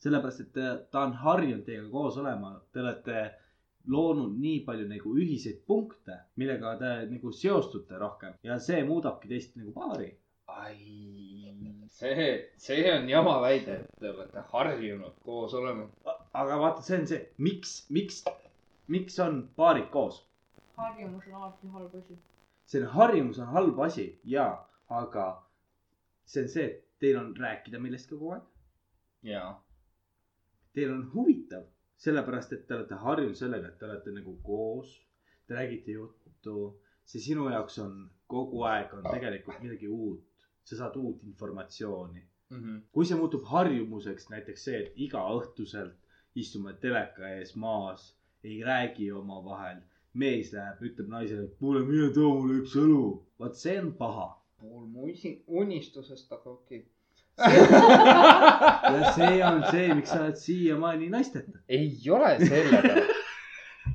S4: sellepärast, et ta, ta on harjunud teiega koos olema, te olete loonud nii palju nagu ühiseid punkte, millega te nagu seostute rohkem ja see muudabki teist nagu paari.
S1: ai, see, see on jama väide, et te olete harjunud koos olema.
S4: aga vaata, see on see, miks, miks, miks on paarid koos?
S9: harjumus on alati halb asi.
S4: see harjumus on halb asi ja, aga see on see, et teil on rääkida millestki kogu aeg.
S1: jaa.
S4: Teil on huvitav, sellepärast et te olete harjunud sellega, et te olete nagu koos, te räägite juttu, see sinu jaoks on kogu aeg on tegelikult midagi uut, sa saad uut informatsiooni. kui see muutub harjumuseks, näiteks see, et igaõhtuselt istume teleka ees maas, ei räägi omavahel, mees läheb, ütleb naisele, kuule, mine too mulle üks õlu, vot see on paha.
S1: Pool mu unistusest, aga okei
S4: ja see on see, miks sa oled siiamaani naisteta.
S1: ei ole sellepärast.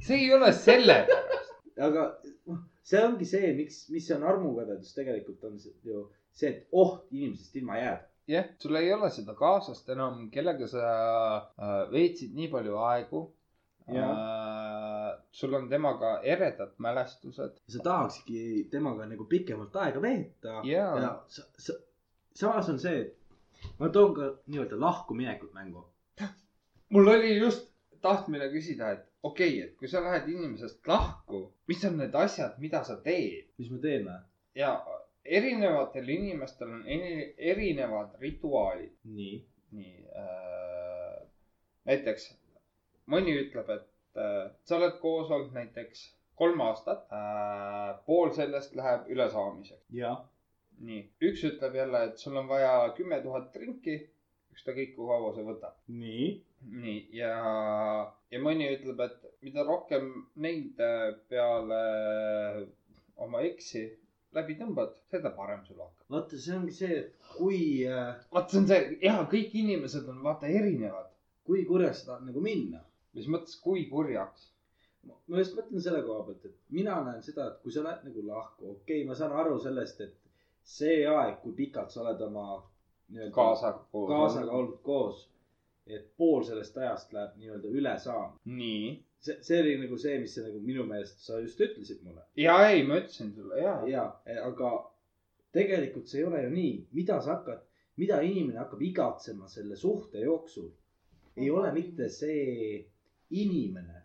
S1: see ei ole sellepärast.
S4: aga noh, see ongi see, miks, mis on armukadedus tegelikult on see, ju see, et oht inimesest ilma jääda.
S1: jah, sul ei ole seda kaaslast enam, kellega sa äh, veetsid nii palju aegu. Äh, sul on temaga eredad mälestused.
S4: sa tahaksidki temaga nagu pikemalt aega veeta
S1: Jaa.
S4: ja sa, sa, samas on see, et ma toon ka nii-öelda lahkuminekut mängu.
S1: mul oli just tahtmine küsida, et okei okay,, et kui sa lähed inimesest lahku, mis on need asjad, mida sa teed
S4: mis teen või?
S1: ja erinevatel inimestel on eri- erinevad rituaalid.
S4: nii.
S1: nii äh,, näiteks mõni ütleb, et sa oled koos olnud näiteks kolm aastat äh,, pool sellest läheb ülesaamiseks. nii, üks ütleb jälle, et sul on vaja kümme tuhat trinki, ükskõik kui kaua see võtab.
S4: nii.
S1: nii ja, ja mõni ütleb, et mida rohkem neid äh, peale oma eksi läbi tõmbad, seda parem sul hakkab.
S4: vaata, see ongi see, et kui äh,,
S1: vaat see on see, ja kõik inimesed on vaata erinevad.
S4: kui kurjaks tahad nagu minna.
S1: Mis mõttes, kui kurjaks?
S4: ma just mõtlen selle koha pealt, et mina näen seda, et kui sa lähed nagu lahku, okei okay,, ma saan aru sellest, et see aeg, kui pikalt sa oled oma nii-öelda
S1: kaasaga koos.
S4: kaasaga olnud koos, et pool sellest ajast läheb nii-öelda üle saama.
S1: nii.
S4: see, see oli nagu see, mis sa nagu minu meelest sa just ütlesid mulle.
S1: ja ei, ma ütlesin sulle ja.
S4: ja, aga tegelikult see ei ole ju nii, mida sa hakkad, mida inimene hakkab igatsema selle suhte jooksul, ei ole mitte see inimene,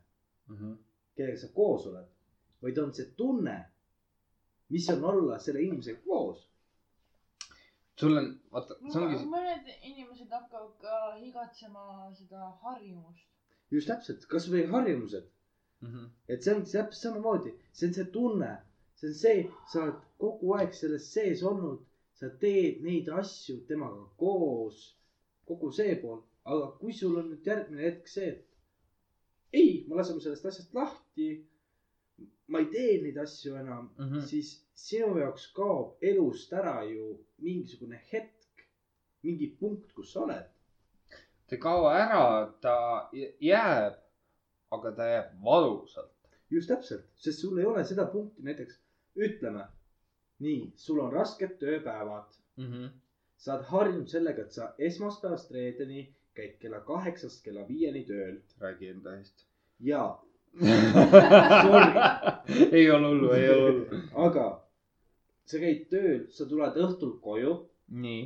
S4: kellega sa koos oled, vaid on see tunne, mis on olla selle inimesega koos.
S1: sul on, vaata, see ongi,
S9: mõned inimesed hakkavad ka igatsema seda harjumust.
S4: just täpselt, kasvõi harjumused, et see on täpselt samamoodi, see on see tunne, see on see, sa oled kogu aeg selles sees olnud, sa teed neid asju temaga koos, kogu see pool, aga kui sul on nüüd järgmine hetk see, et ei, me laseme sellest asjast lahti, ma ei tee neid asju enam mm. -hmm. siis sinu jaoks kaob elust ära ju mingisugune hetk, mingi punkt, kus sa oled.
S1: ta ei kao ära, ta jääb, aga ta jääb valusalt.
S4: just täpselt, sest sul ei ole seda punkti, näiteks ütleme nii, sul on rasked tööpäevad, sa oled harjunud sellega, et sa esmaspäevast reedeni käid kella kaheksast kella viieni tööl
S1: räägi enda eest.
S4: ja,
S1: ei ole hullu, ei ole hullu.
S4: aga sa käid tööl, sa tuled õhtul koju,
S1: nii,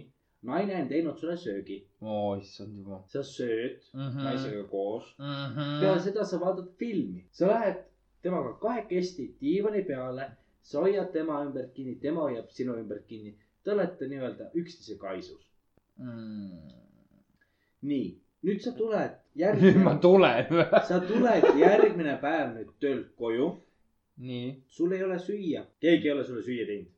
S4: naine on teinud sulle söögi,
S1: oo, issand jumal.
S4: sa sööd
S1: Mhm.
S4: naisega koos.
S1: Mm.
S4: peale seda sa vaatad filmi, sa lähed temaga kahekesti diivani peale, sa hoiad tema ümbert kinni, tema hoiab sinu ümbert kinni. Te olete nii-öelda üksteise kaisus.
S1: Mm.
S4: nii, nüüd sa tuled
S1: nüüd ma
S4: järgmine,
S1: tulen või?
S4: sa tuled järgmine päev nüüd töölt koju,
S1: nii.
S4: sul ei ole süüa, keegi ei ole sulle süüa teinud.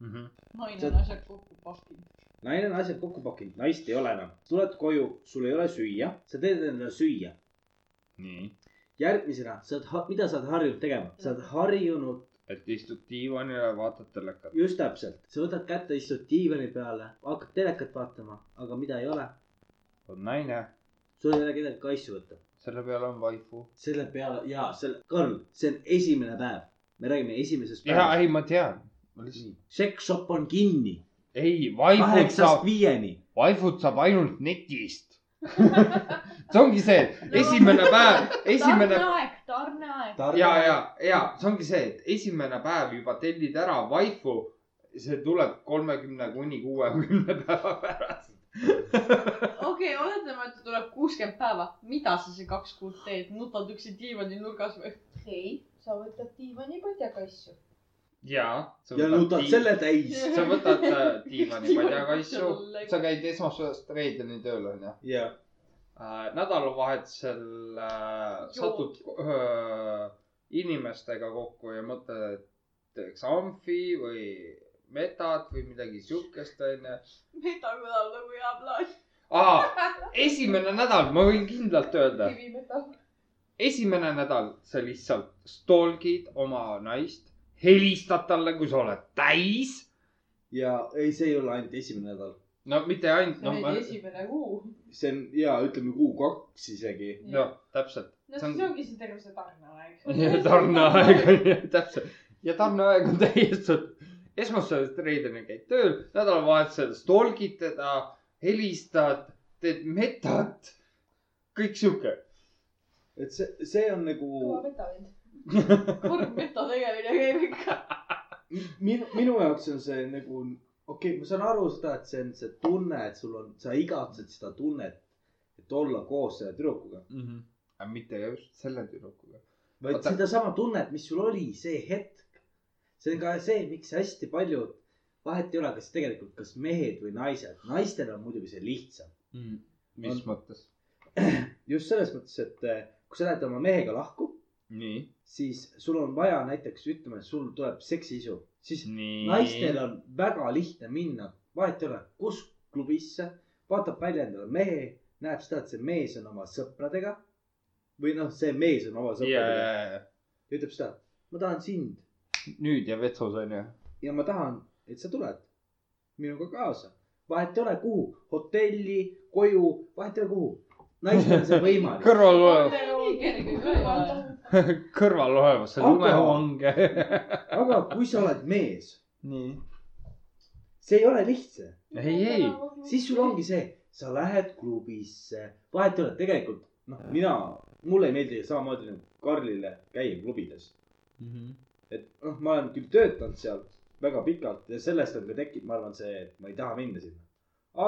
S1: Mhm.
S9: naine
S4: Sa-
S9: on asjad kokku pakkinud.
S4: naine on asjad kokku pakkinud, naist ei ole enam. tuled koju, sul ei ole süüa, sa teed endale süüa.
S1: nii,
S4: järgmisena, sa oled, mida sa oled harjunud tegema, sa oled harjunud
S1: et istud diivanil ja vaatad telekat.
S4: just täpselt, sa võtad kätte, istud diivani peale, hakkad telekat vaatama, aga mida ei ole,
S1: on naine,
S4: sul ei ole kedagi kaisu võtta.
S1: selle peal on vaifu.
S4: selle peale ja selle, Karl, see on esimene päev, me räägime esimesest
S1: ja,
S4: päevast.
S1: ei, ma tean. ma lihtsalt,
S4: seksshop on kinni,
S1: ei, vaifud
S4: kaheksast
S1: saab,
S4: viieni.
S1: vaifud saab ainult netist. see ongi see, esimene päev, esimene
S9: tarneaeg, tarneaeg.
S1: ja, ja, ja see ongi see, et esimene päev juba tellid ära vaifu, see tuleb kolmekümne kuni kuuekümne päeva pärast.
S9: okei, oletame, et tuleb kuuskümmend päeva. mida sa see kaks kuud teed, nutad üksi diivani nurgas või?
S3: ei, sa võtad diivani padjakassu.
S1: ja.
S4: ja nutad selle täis.
S1: sa võtad äh, diivani padjakassu
S9: Diivani,
S1: sa käid esmaspäevast reedeni tööl onju.
S4: ja,
S1: äh, nädalavahetusel äh, satud äh, inimestega kokku ja mõtled, et teeks amfi või metat või midagi siukest onju.
S9: mida kõlab nagu hea plaan.
S1: aa, esimene nädal, ma võin kindlalt öelda, esimene nädal sa lihtsalt stalgid oma naist, helistad talle, kui sa oled täis.
S4: ja ei, see ei ole ainult esimene nädal.
S1: no mitte ainult,
S9: see
S1: noh,
S9: oli
S1: ma,
S9: esimene kuu.
S4: see on ja ütleme kuu kaks isegi.
S1: noh, täpselt.
S9: no
S1: see on-
S9: siis ongi see terve see tarneaeg.
S1: ja tarneaeg on ju, täpselt. ja tarneaeg on täiesti, esmaspäevast reedeni käid tööl, nädalavahetusel stalgid teda, helistad, teed metat, kõik sihuke.
S4: et see, see on nagu
S3: kõva metavend.
S9: kurb meta tegemine käib ikka.
S4: minu, minu jaoks on see nagu, okei okay,, ma saan aru seda, et see on see tunne, et sul on, sa igatsed seda tunnet, et olla koos selle tüdrukuga.
S1: aga mitte just selle tüdrukuga.
S4: vaid sedasama tunnet, mis sul oli see hetk. See on ka see, miks hästi paljud, vahet ei ole, kas tegelikult, kas mehed või naised, naistel on muidugi see lihtsam.
S1: mis
S4: On-
S1: mõttes?
S4: just selles mõttes, et eh, kui sa lähed oma mehega lahku,
S1: nii,
S4: siis sul on vaja näiteks, ütleme, sul tuleb seksiisu, siis
S1: nii.
S4: naistel on väga lihtne minna, vahet ei ole, kus klubisse, vaatab välja endale mehe, näeb seda, et see mees on oma sõpradega. või noh, see mees on oma sõpradega
S1: ja, ja,
S4: ja ütleb seda, ma tahan sind
S1: nüüd ja vetsus on ju.
S4: ja ma tahan, et sa tuled minuga kaasa. vahet ei ole, kuhu, hotelli, koju, vahet ei ole, kuhu. naistel on see võimalik.
S1: kõrval olev,
S9: nii kerge küll ei ole.
S1: kõrval olevasse
S4: Aga-
S1: lumehange.
S4: aga kui sa oled mees,
S1: nii.
S4: see ei ole lihtne,
S1: ei, ei,
S4: siis sul ongi see, sa lähed klubisse, vahet ei ole, tegelikult noh, mina, mulle ei meeldi samamoodi nagu Karlile käia klubides. Et noh, ma olen küll töötanud seal väga pikalt ja sellest on ka tekkinud, ma arvan, see, et ma ei taha minna sinna.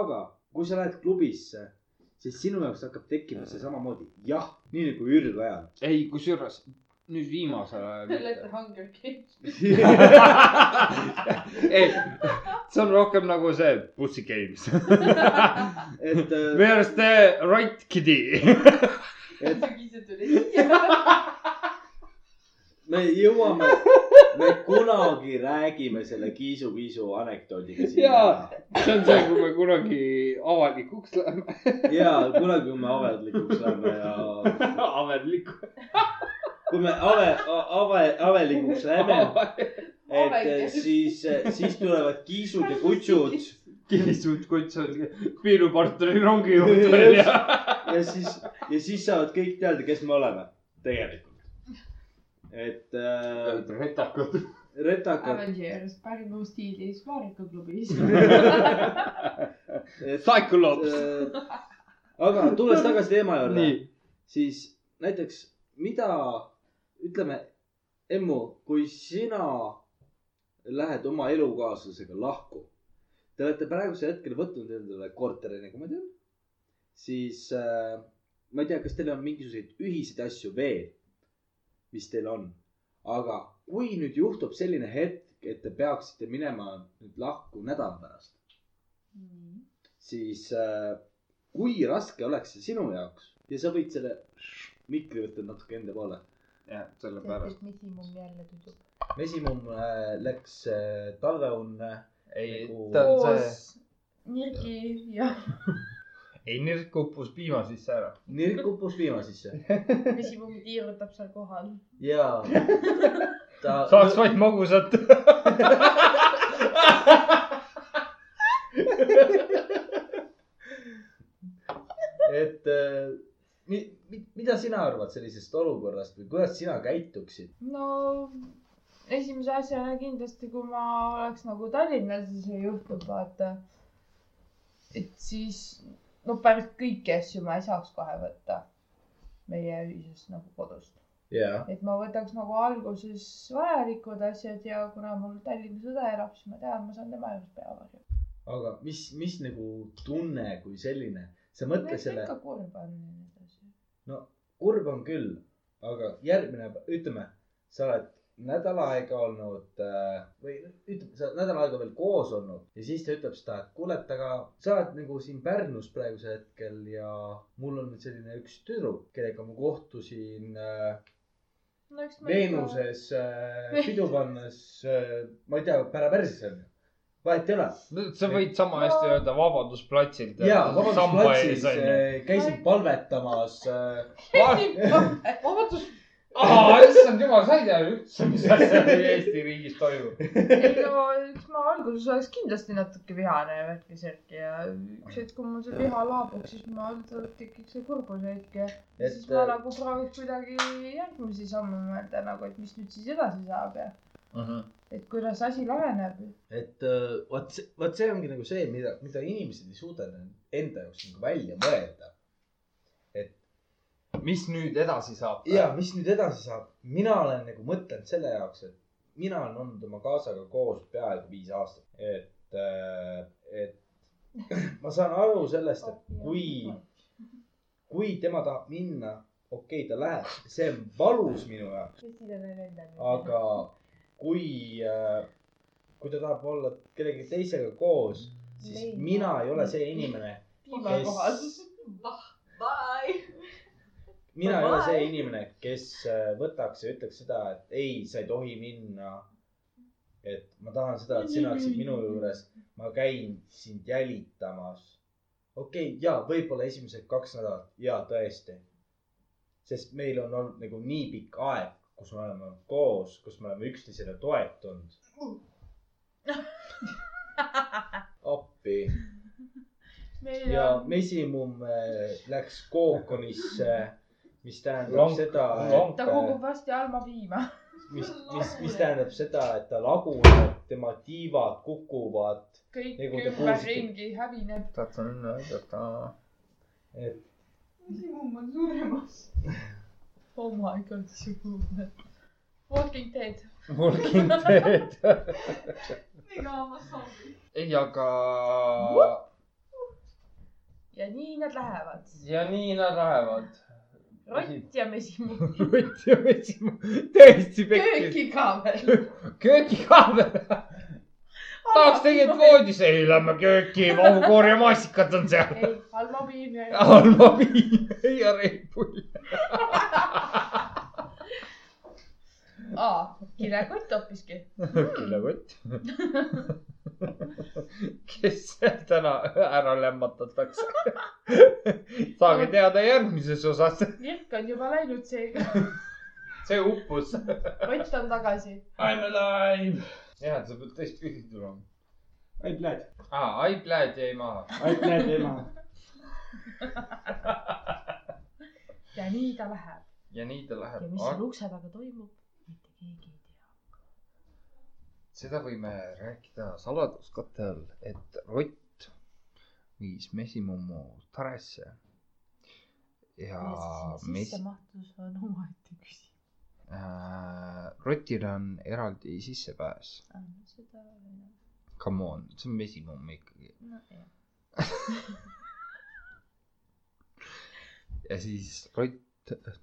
S4: aga kui sa lähed klubisse, siis sinu jaoks hakkab tekkima see samamoodi jah, nii nagu ürgajal.
S1: ei, kusjuures nüüd viimasel ajal.
S9: Hunger Games.
S1: ei, see on rohkem nagu see Pussy Games.
S4: et,
S1: Where's the right kitty?
S4: Me jõuame, me kunagi räägime selle kiisu-kiisu anekdoodiga siin
S1: Jaa.. see on see, kui me kunagi avalikuks läheme.
S4: ja kunagi, kui me avedlikuks läheme ja
S1: ametlik.
S4: kui me ave, ave, avelikuks läheme, et siis, siis tulevad kiisud ja kutsud
S1: kivisud, kutsud, piirupartneri rongijuht veel ja.
S4: ja siis, ja siis saavad kõik teada, kes me oleme tegelikult. Et äh,
S1: retakad.
S4: retakad,
S2: Avengers pärnu stiilis vaarikaklubis.
S1: Cyclops.
S4: äh, aga tulles tagasi teema juurde siis näiteks mida, ütleme, Emmu, kui sina lähed oma elukaaslasega lahku. Te te olete praegusel hetkel võtnud endale korteri, nagu ma tean. siis äh, ma ei tea, kas teil on mingisuguseid ühiseid asju veel, mis teil on. aga kui nüüd juhtub selline hetk, et te peaksite minema nüüd lahku nädala pärast, siis äh, kui raske oleks see sinu jaoks ja sa võid selle mikri võtta natuke enda poole.
S1: jah, sellepärast.
S3: et misimum jälle tüdruk.
S2: mesimumm äh, läks äh, talveunne.
S1: ei
S2: Nagu-,
S1: ta on see,
S3: Nirgi ja
S1: ei nirk uppus piima sisse ära.
S2: nirk uppus piima sisse
S3: misimum tiirutab seal kohal.
S2: ja ta.
S1: saaks vaid magusat.
S2: et äh, mi, mi, mida sina arvad sellisest olukorrast või kuidas sina käituksid?
S3: no esimese asjana kindlasti, kui ma oleks nagu Tallinnas ja see juhtub, vaata. et siis, no päris kõiki asju ma ei saaks kohe võtta meie ühisest nagu kodust.
S2: ja,
S3: et ma võtaks nagu alguses vajalikud asjad ja kuna mul Tallinnas õde elab, siis ma tean, ma saan tema juures peavarju.
S2: aga mis, mis nagu tunne kui selline, sa mõtle selle,
S3: ikka kurb on nii edasi.
S2: no kurb on küll, aga järgmine, ütleme, sa oled nädal aega olnud äh, või ütleme, sa oled nädal aega veel koos olnud ja siis ta ütleb seda, et kuule, et aga sa oled nagu siin Pärnus praegusel hetkel ja mul on nüüd selline üks tüdruk, kellega ma kohtusin äh,
S3: no
S2: Veenuses äh, pidu pannes äh,, ma ei tea, päraperses on ju, vahet ei ole.
S1: sa võid sama hästi öelda Vabadusplatsil.
S2: ja Vabadusplatsis äh, käisin palvetamas äh,.
S1: vabandust. issand jumal, sa ei tea üldse, mis asja Eesti riigis toimub.
S3: ei no eks ma alguses oleks kindlasti natuke vihane ja värki-särki ja üks hetk, kui mul see viha laabuks, siis ma tekiks see kurbuse hetk ja
S2: Et,
S3: siis ma
S2: äh,
S3: nagu prooviks kuidagi järgmisi samme mõelda nagu, et mis nüüd siis edasi saab ja et kuidas asi laheneb.
S2: et äh, vot, vot see ongi nagu see, mida, mida inimesed ei suuda enda jaoks nagu välja mõelda.
S1: Mis nüüd edasi saab?
S2: ja mis nüüd edasi saab, mina olen nagu mõtelnud selle jaoks, et mina olen olnud oma kaasaga koos peaaegu viis aastat, et, et ma saan aru sellest, et kui, kui tema tahab minna, okei okay,, ta läheb, see on valus minu jaoks, aga kui, kui ta tahab olla kellegi teisega koos, siis mina ei ole see inimene,
S3: piimakohal.
S9: Bye.
S2: Mina ei ole see inimene, kes äh, võtaks ja ütleks seda, et ei, sa ei tohi minna. et ma tahan seda, et sina oleksid minu juures, ma käin sind jälitamas. okei okay,, ja võib-olla esimesed kaks nädalat ja tõesti. sest meil on olnud nagu nii pikk aeg, kus me oleme koos, kus me oleme üksteisele toetunud. appi ja
S3: on,
S2: mesimumm äh, läks kookonisse, mis tähendab seda,
S1: lonk-
S3: ta
S2: et
S3: kogub varsti Alma piima.
S2: mis, mis, mis tähendab seda, et ta laguneb, tema tiivad kukuvad,
S3: kõik
S2: Nagu
S3: ümberringi hävineb.
S1: tahtsin enne aidata.
S2: et
S9: mesimumm on suremas.
S3: oh my god, sugune. Walking Dead.
S1: Walking Dead.
S9: ega ma saan.
S1: ei, aga.
S3: ja nii nad lähevad.
S1: ja nii nad lähevad.
S3: Rott ja mesimu.
S1: Rutt ja Mesimaa, täiesti pekki.
S3: köögikaamel.
S1: köögikaamel. tahaks tegelikult voodis, ei lähme kööki, vahukoor ja maasikad on seal.
S3: ei, Alma piim ja.
S1: Alma piim ja Red Bull.
S3: aa, kilekott hoopiski.
S1: kilekott. kes täna ära lämmatatakse. saage teada järgmises osas.
S3: Virk on juba läinud seega.
S1: see uppus.
S3: Rott on tagasi.
S1: I m alive. jah, sa pead tõesti pühi tulema.
S10: iPad,
S1: aa, iPad jäi maha.
S10: iPad ema.
S3: ja nii ta läheb.
S1: ja nii ta läheb
S3: ja. mis seal ukse taga toimub, keegi ei tea.
S1: seda võime rääkida saladuskatte all, et Rott viis mesimummu Taresse. ja mes-,
S3: sissemahtus on omaette küsimus.
S1: äh, Rotil on eraldi sissepääs.
S3: seda,
S1: come on, see on mesimumm ikkagi. ja siis Rott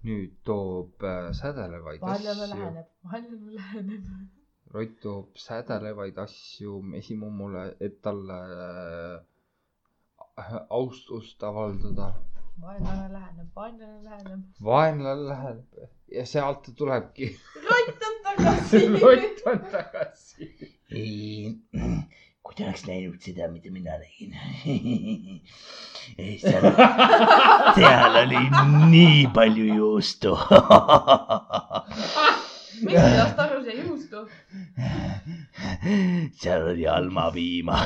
S1: nüüd toob äh, sädelevaid
S3: vaenlane
S1: asju.
S3: läheneb, vaenlane läheneb.
S1: Rott toob sädelevaid asju mesimummule, et talle äh, austust avaldada.
S3: vaenlane läheneb, vaenlane läheneb.
S1: vaenlane läheb ja sealt ta tulebki.
S11: rott on tagasi.
S1: Rott on tagasi.
S4: Kui te oleks näinud seda, mida mina nägin. seal, seal oli nii palju juustu.
S11: miks lasta aru see juustu?
S4: seal oli almapiima.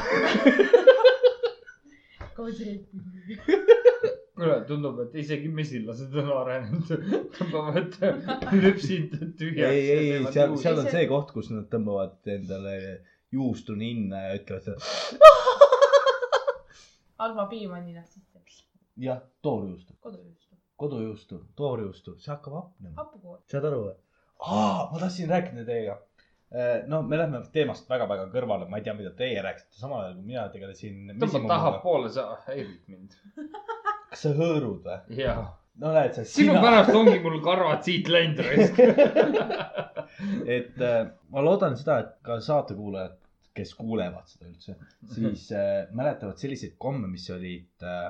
S1: kuule, tundub, et isegi mesilased on arenenud. tõmbavad lüpsid tühjaks.
S2: ei, ei, ei, seal, seal on see koht, kus nad tõmbavad endale juustu ninna ja ütlevad,
S3: Alma piim on ninast sisse.
S2: jah, toorjuustu,
S3: kodujuustu.
S2: kodujuustu, toorjuustu, see hakkab hapnema.
S3: hapukoor.
S2: saad aru või? aa, ma tahtsin rääkida teiega. no me lähme teemast väga-väga kõrvale, ma ei tea, mida teie rääkisite, samal ajal kui mina tegelesin.
S1: tõmba tahapoole, sa häirid mind.
S2: kas sa hõõrud või?
S1: jaa.
S2: no näed sa.
S1: sinu pärast ongi mul karvad siit läinud raisk.
S2: et äh, ma loodan seda, et ka saatekuulajad, kes kuulevad seda üldse, siis äh, mäletavad selliseid komme, mis olid äh,,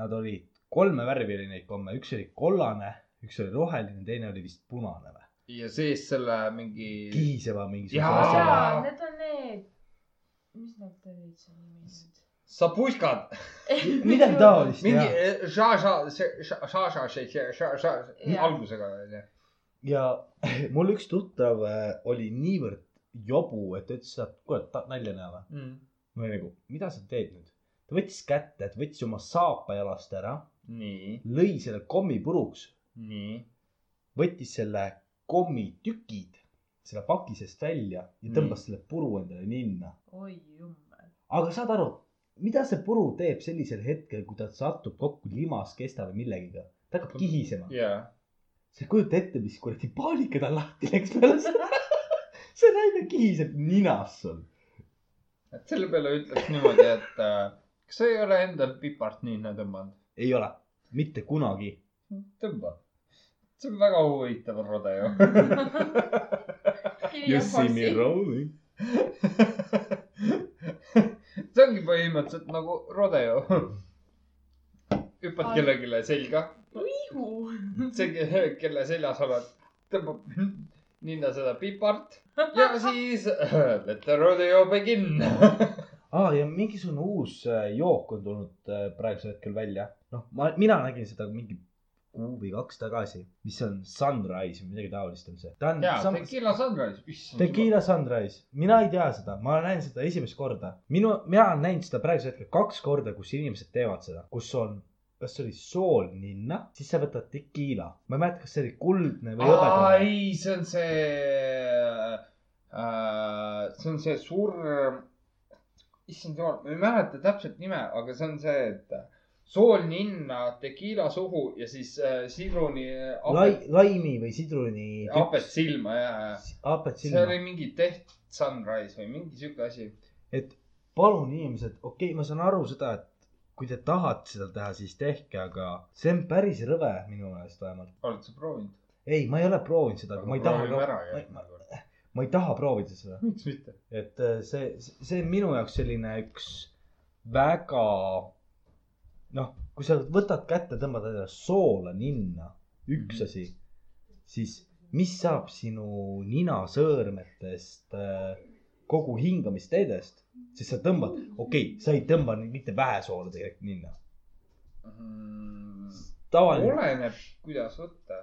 S2: nad olid kolme värvi oli neid komme, üks oli kollane, üks oli roheline, teine oli vist punane või?
S1: ja sees selle mingi.
S2: kihiseva mingisuguse
S1: Jaa.
S2: asjaga.
S3: need on need, mis need olid see nimi nüüd?
S1: sapuškad.
S2: midagi taolist
S1: mingi eh, ža-ža, ža-ža, ža-ža, algusega onju.
S2: ja mul üks tuttav äh, oli niivõrd jobu, et ta ütles et kuule, tahad nalja näha või? ma olin nagu, mida sa teed nüüd? ta võttis kätte, ta võttis oma saapa jalast ära, lõi selle kommi puruks, võttis selle kommitükid selle paki seest välja ja
S1: Nii.
S2: tõmbas selle puru endale ninna.
S3: oi jummel.
S2: aga saad aru, mida see puru teeb sellisel hetkel, kui ta satub kokku limaskesta või millegiga? ta hakkab kihisema.
S1: jaa.
S2: sa ei kujuta ette, mis kuradi paanika tal lahti läks peale seda. see naine kihiseb ninas sul.
S1: et selle peale ütleks niimoodi, et äh, kas sa ei ole endal pipart ninna tõmmanud?
S2: ei ole, mitte kunagi.
S1: tõmba. see on väga huvitav rodeo.
S2: You see me rolling.
S1: see ongi põhimõtteliselt nagu rodeo. hüppad kellelegi selga, see, kelle seljas oled, tõmbab ninna seda pipart ja siis let the rodeo begin.
S2: aa, ja mingisugune uus äh, jook on tulnud äh, praegusel hetkel välja. noh, ma, mina nägin seda mingi kuu või kaks tagasi, mis on Sunrise või midagi taolist on see. ta on
S1: jaa,
S2: sam-
S1: Tequila Sunrise, issand.
S2: Tequila Sunrise, mina ei tea seda, ma näen seda esimest korda. minu, mina olen näinud seda praegusel hetkel kaks korda, kus inimesed teevad seda, kus on, kas see oli sool ninna, siis sa võtad tequila, ma ei mäleta, kas see oli kuldne või hõbedane.
S1: ei, see on see äh,, see on see surm. issand jumal, ma ei mäleta täpselt nime, aga see on see, et sool ninna, tekiila suhu ja siis äh, sidruni
S2: Lai-
S1: apet,,
S2: laimi või sidruni.
S1: apet silma ja,
S2: apet
S1: see oli. mingi Death Sunrise või mingi sihuke asi.
S2: et palun inimesed, okei okay,, ma saan aru seda, et kui te tahate seda teha, siis tehke, aga see on päris rõve minu meelest vähemalt.
S1: oled sa proovinud?
S2: ei, ma ei ole proovinud seda, aga ma ei taha
S1: proovime ära, järgmine kord.
S2: ma ei taha proovida seda.
S1: miks mitte?
S2: et äh, see, see on minu jaoks selline üks väga, noh, kui sa võtad kätte, tõmbad endale soola ninna, üks
S1: Mhm.
S2: asi, siis mis saab sinu ninasõõrmetest, kogu hingamisteedest, siis sa tõmbad, okei okay,, sa ei tõmba mitte vähe soola tegelikult ninna. tavaline,
S1: oleneb, kuidas võtta.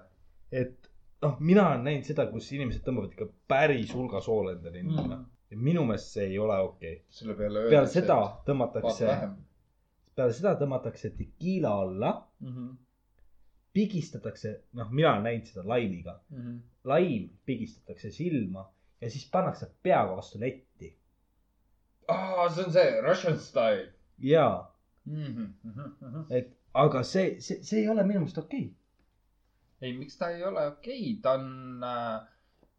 S2: et noh, mina olen näinud seda, kus inimesed tõmbavad ikka päris hulga soola endale ninna
S1: Mhm.
S2: ja minu meelest see ei ole okei okay..
S1: selle peale
S2: peale seda tõmmatakse, peale seda tõmmatakse tekiila alla, pigistatakse, noh, mina olen näinud seda laimiga, laim pigistatakse silma ja siis pannakse peaga vastu letti
S1: aa, see on see Russian style.
S2: ja,
S1: Mhm.
S2: et aga see, see, see ei ole minu meelest okei okay..
S1: ei, miks ta ei ole okei okay?, ta on äh,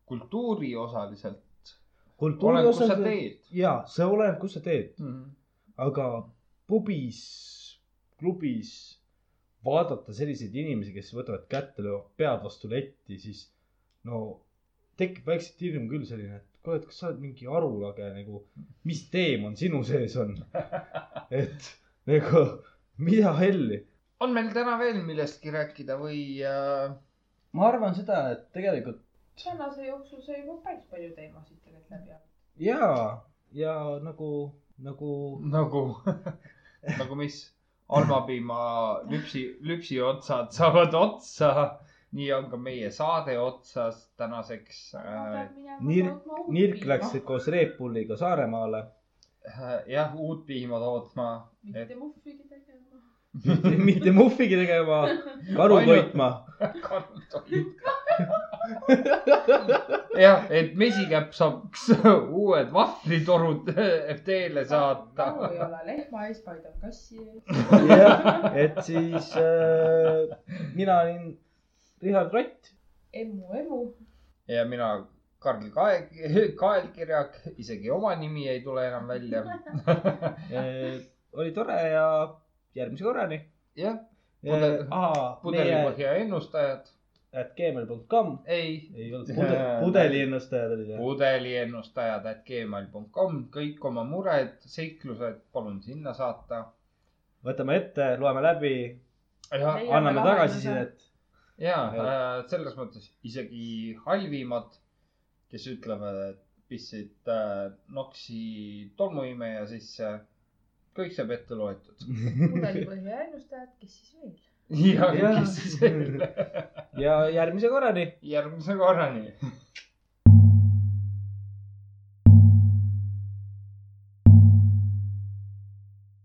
S1: kultuuri osaliselt
S2: kultuuri
S1: teed.
S2: jaa, see oleneb, kus sa teed. aga pubis, klubis vaadata selliseid inimesi, kes võtavad kätte, löövad pead vastu letti, siis no tekib vaikselt hirm küll selline, et kuule, et kas sa oled mingi arulage nagu, mis teemon sinu sees on? et nagu, mida helli.
S1: on meil täna veel millestki rääkida või äh,?
S2: ma arvan seda, et tegelikult
S5: tänase jooksul sai juba päris palju teemasid tegelikult läbi ajada.
S2: jaa, ja nagu, nagu
S1: nagu, nagu mis? almapiima lüpsi, lüpsiotsad saavad otsa. Nii on ka meie saade otsas tänaseks äh,.
S2: Nirk, Nirk läks koos Red Bulliga Saaremaale.
S1: äh, jah, uut piima tootma.
S9: mitte muhvigi tegema.
S2: mitte muhvigi tegema, karu
S1: Ainult-
S2: toitma.
S1: jah, et mesikäpp saaks uued vahvlitorud teele saata.
S5: karu ei ole lehma ees, vaid on kassi ees.
S2: jah, et siis äh, mina olin Richard Rott.
S5: emu, emu.
S1: ja mina, Karl Kae-, Kaelkirjak, isegi oma nimi ei tule enam välja.
S2: Äh, oli tore ja järgmise korrani.
S1: jah,
S2: Pudel- aa, meie
S1: pudelipõhja ennustajad.
S2: at gmail.com.
S1: ei,
S2: ei olnud pudel, pudeliennustajad olid jah.
S1: pudeliennustajad at gmail.com, kõik oma mured, seiklused, palun sinna saata.
S2: võtame ette, loeme läbi,
S1: ja,
S2: anname tagasisidet.
S1: Ja äh, selles mõttes isegi halvimad, kes ütlevad, et pistsid äh, Noksi tolmuimeja sisse, kõik saab ette loetud.
S5: pudelipõhja ennustajad, kes siis veel?
S1: ja
S2: Jah.
S1: kes siis veel.
S2: ja järgmise korrani.
S1: järgmise korrani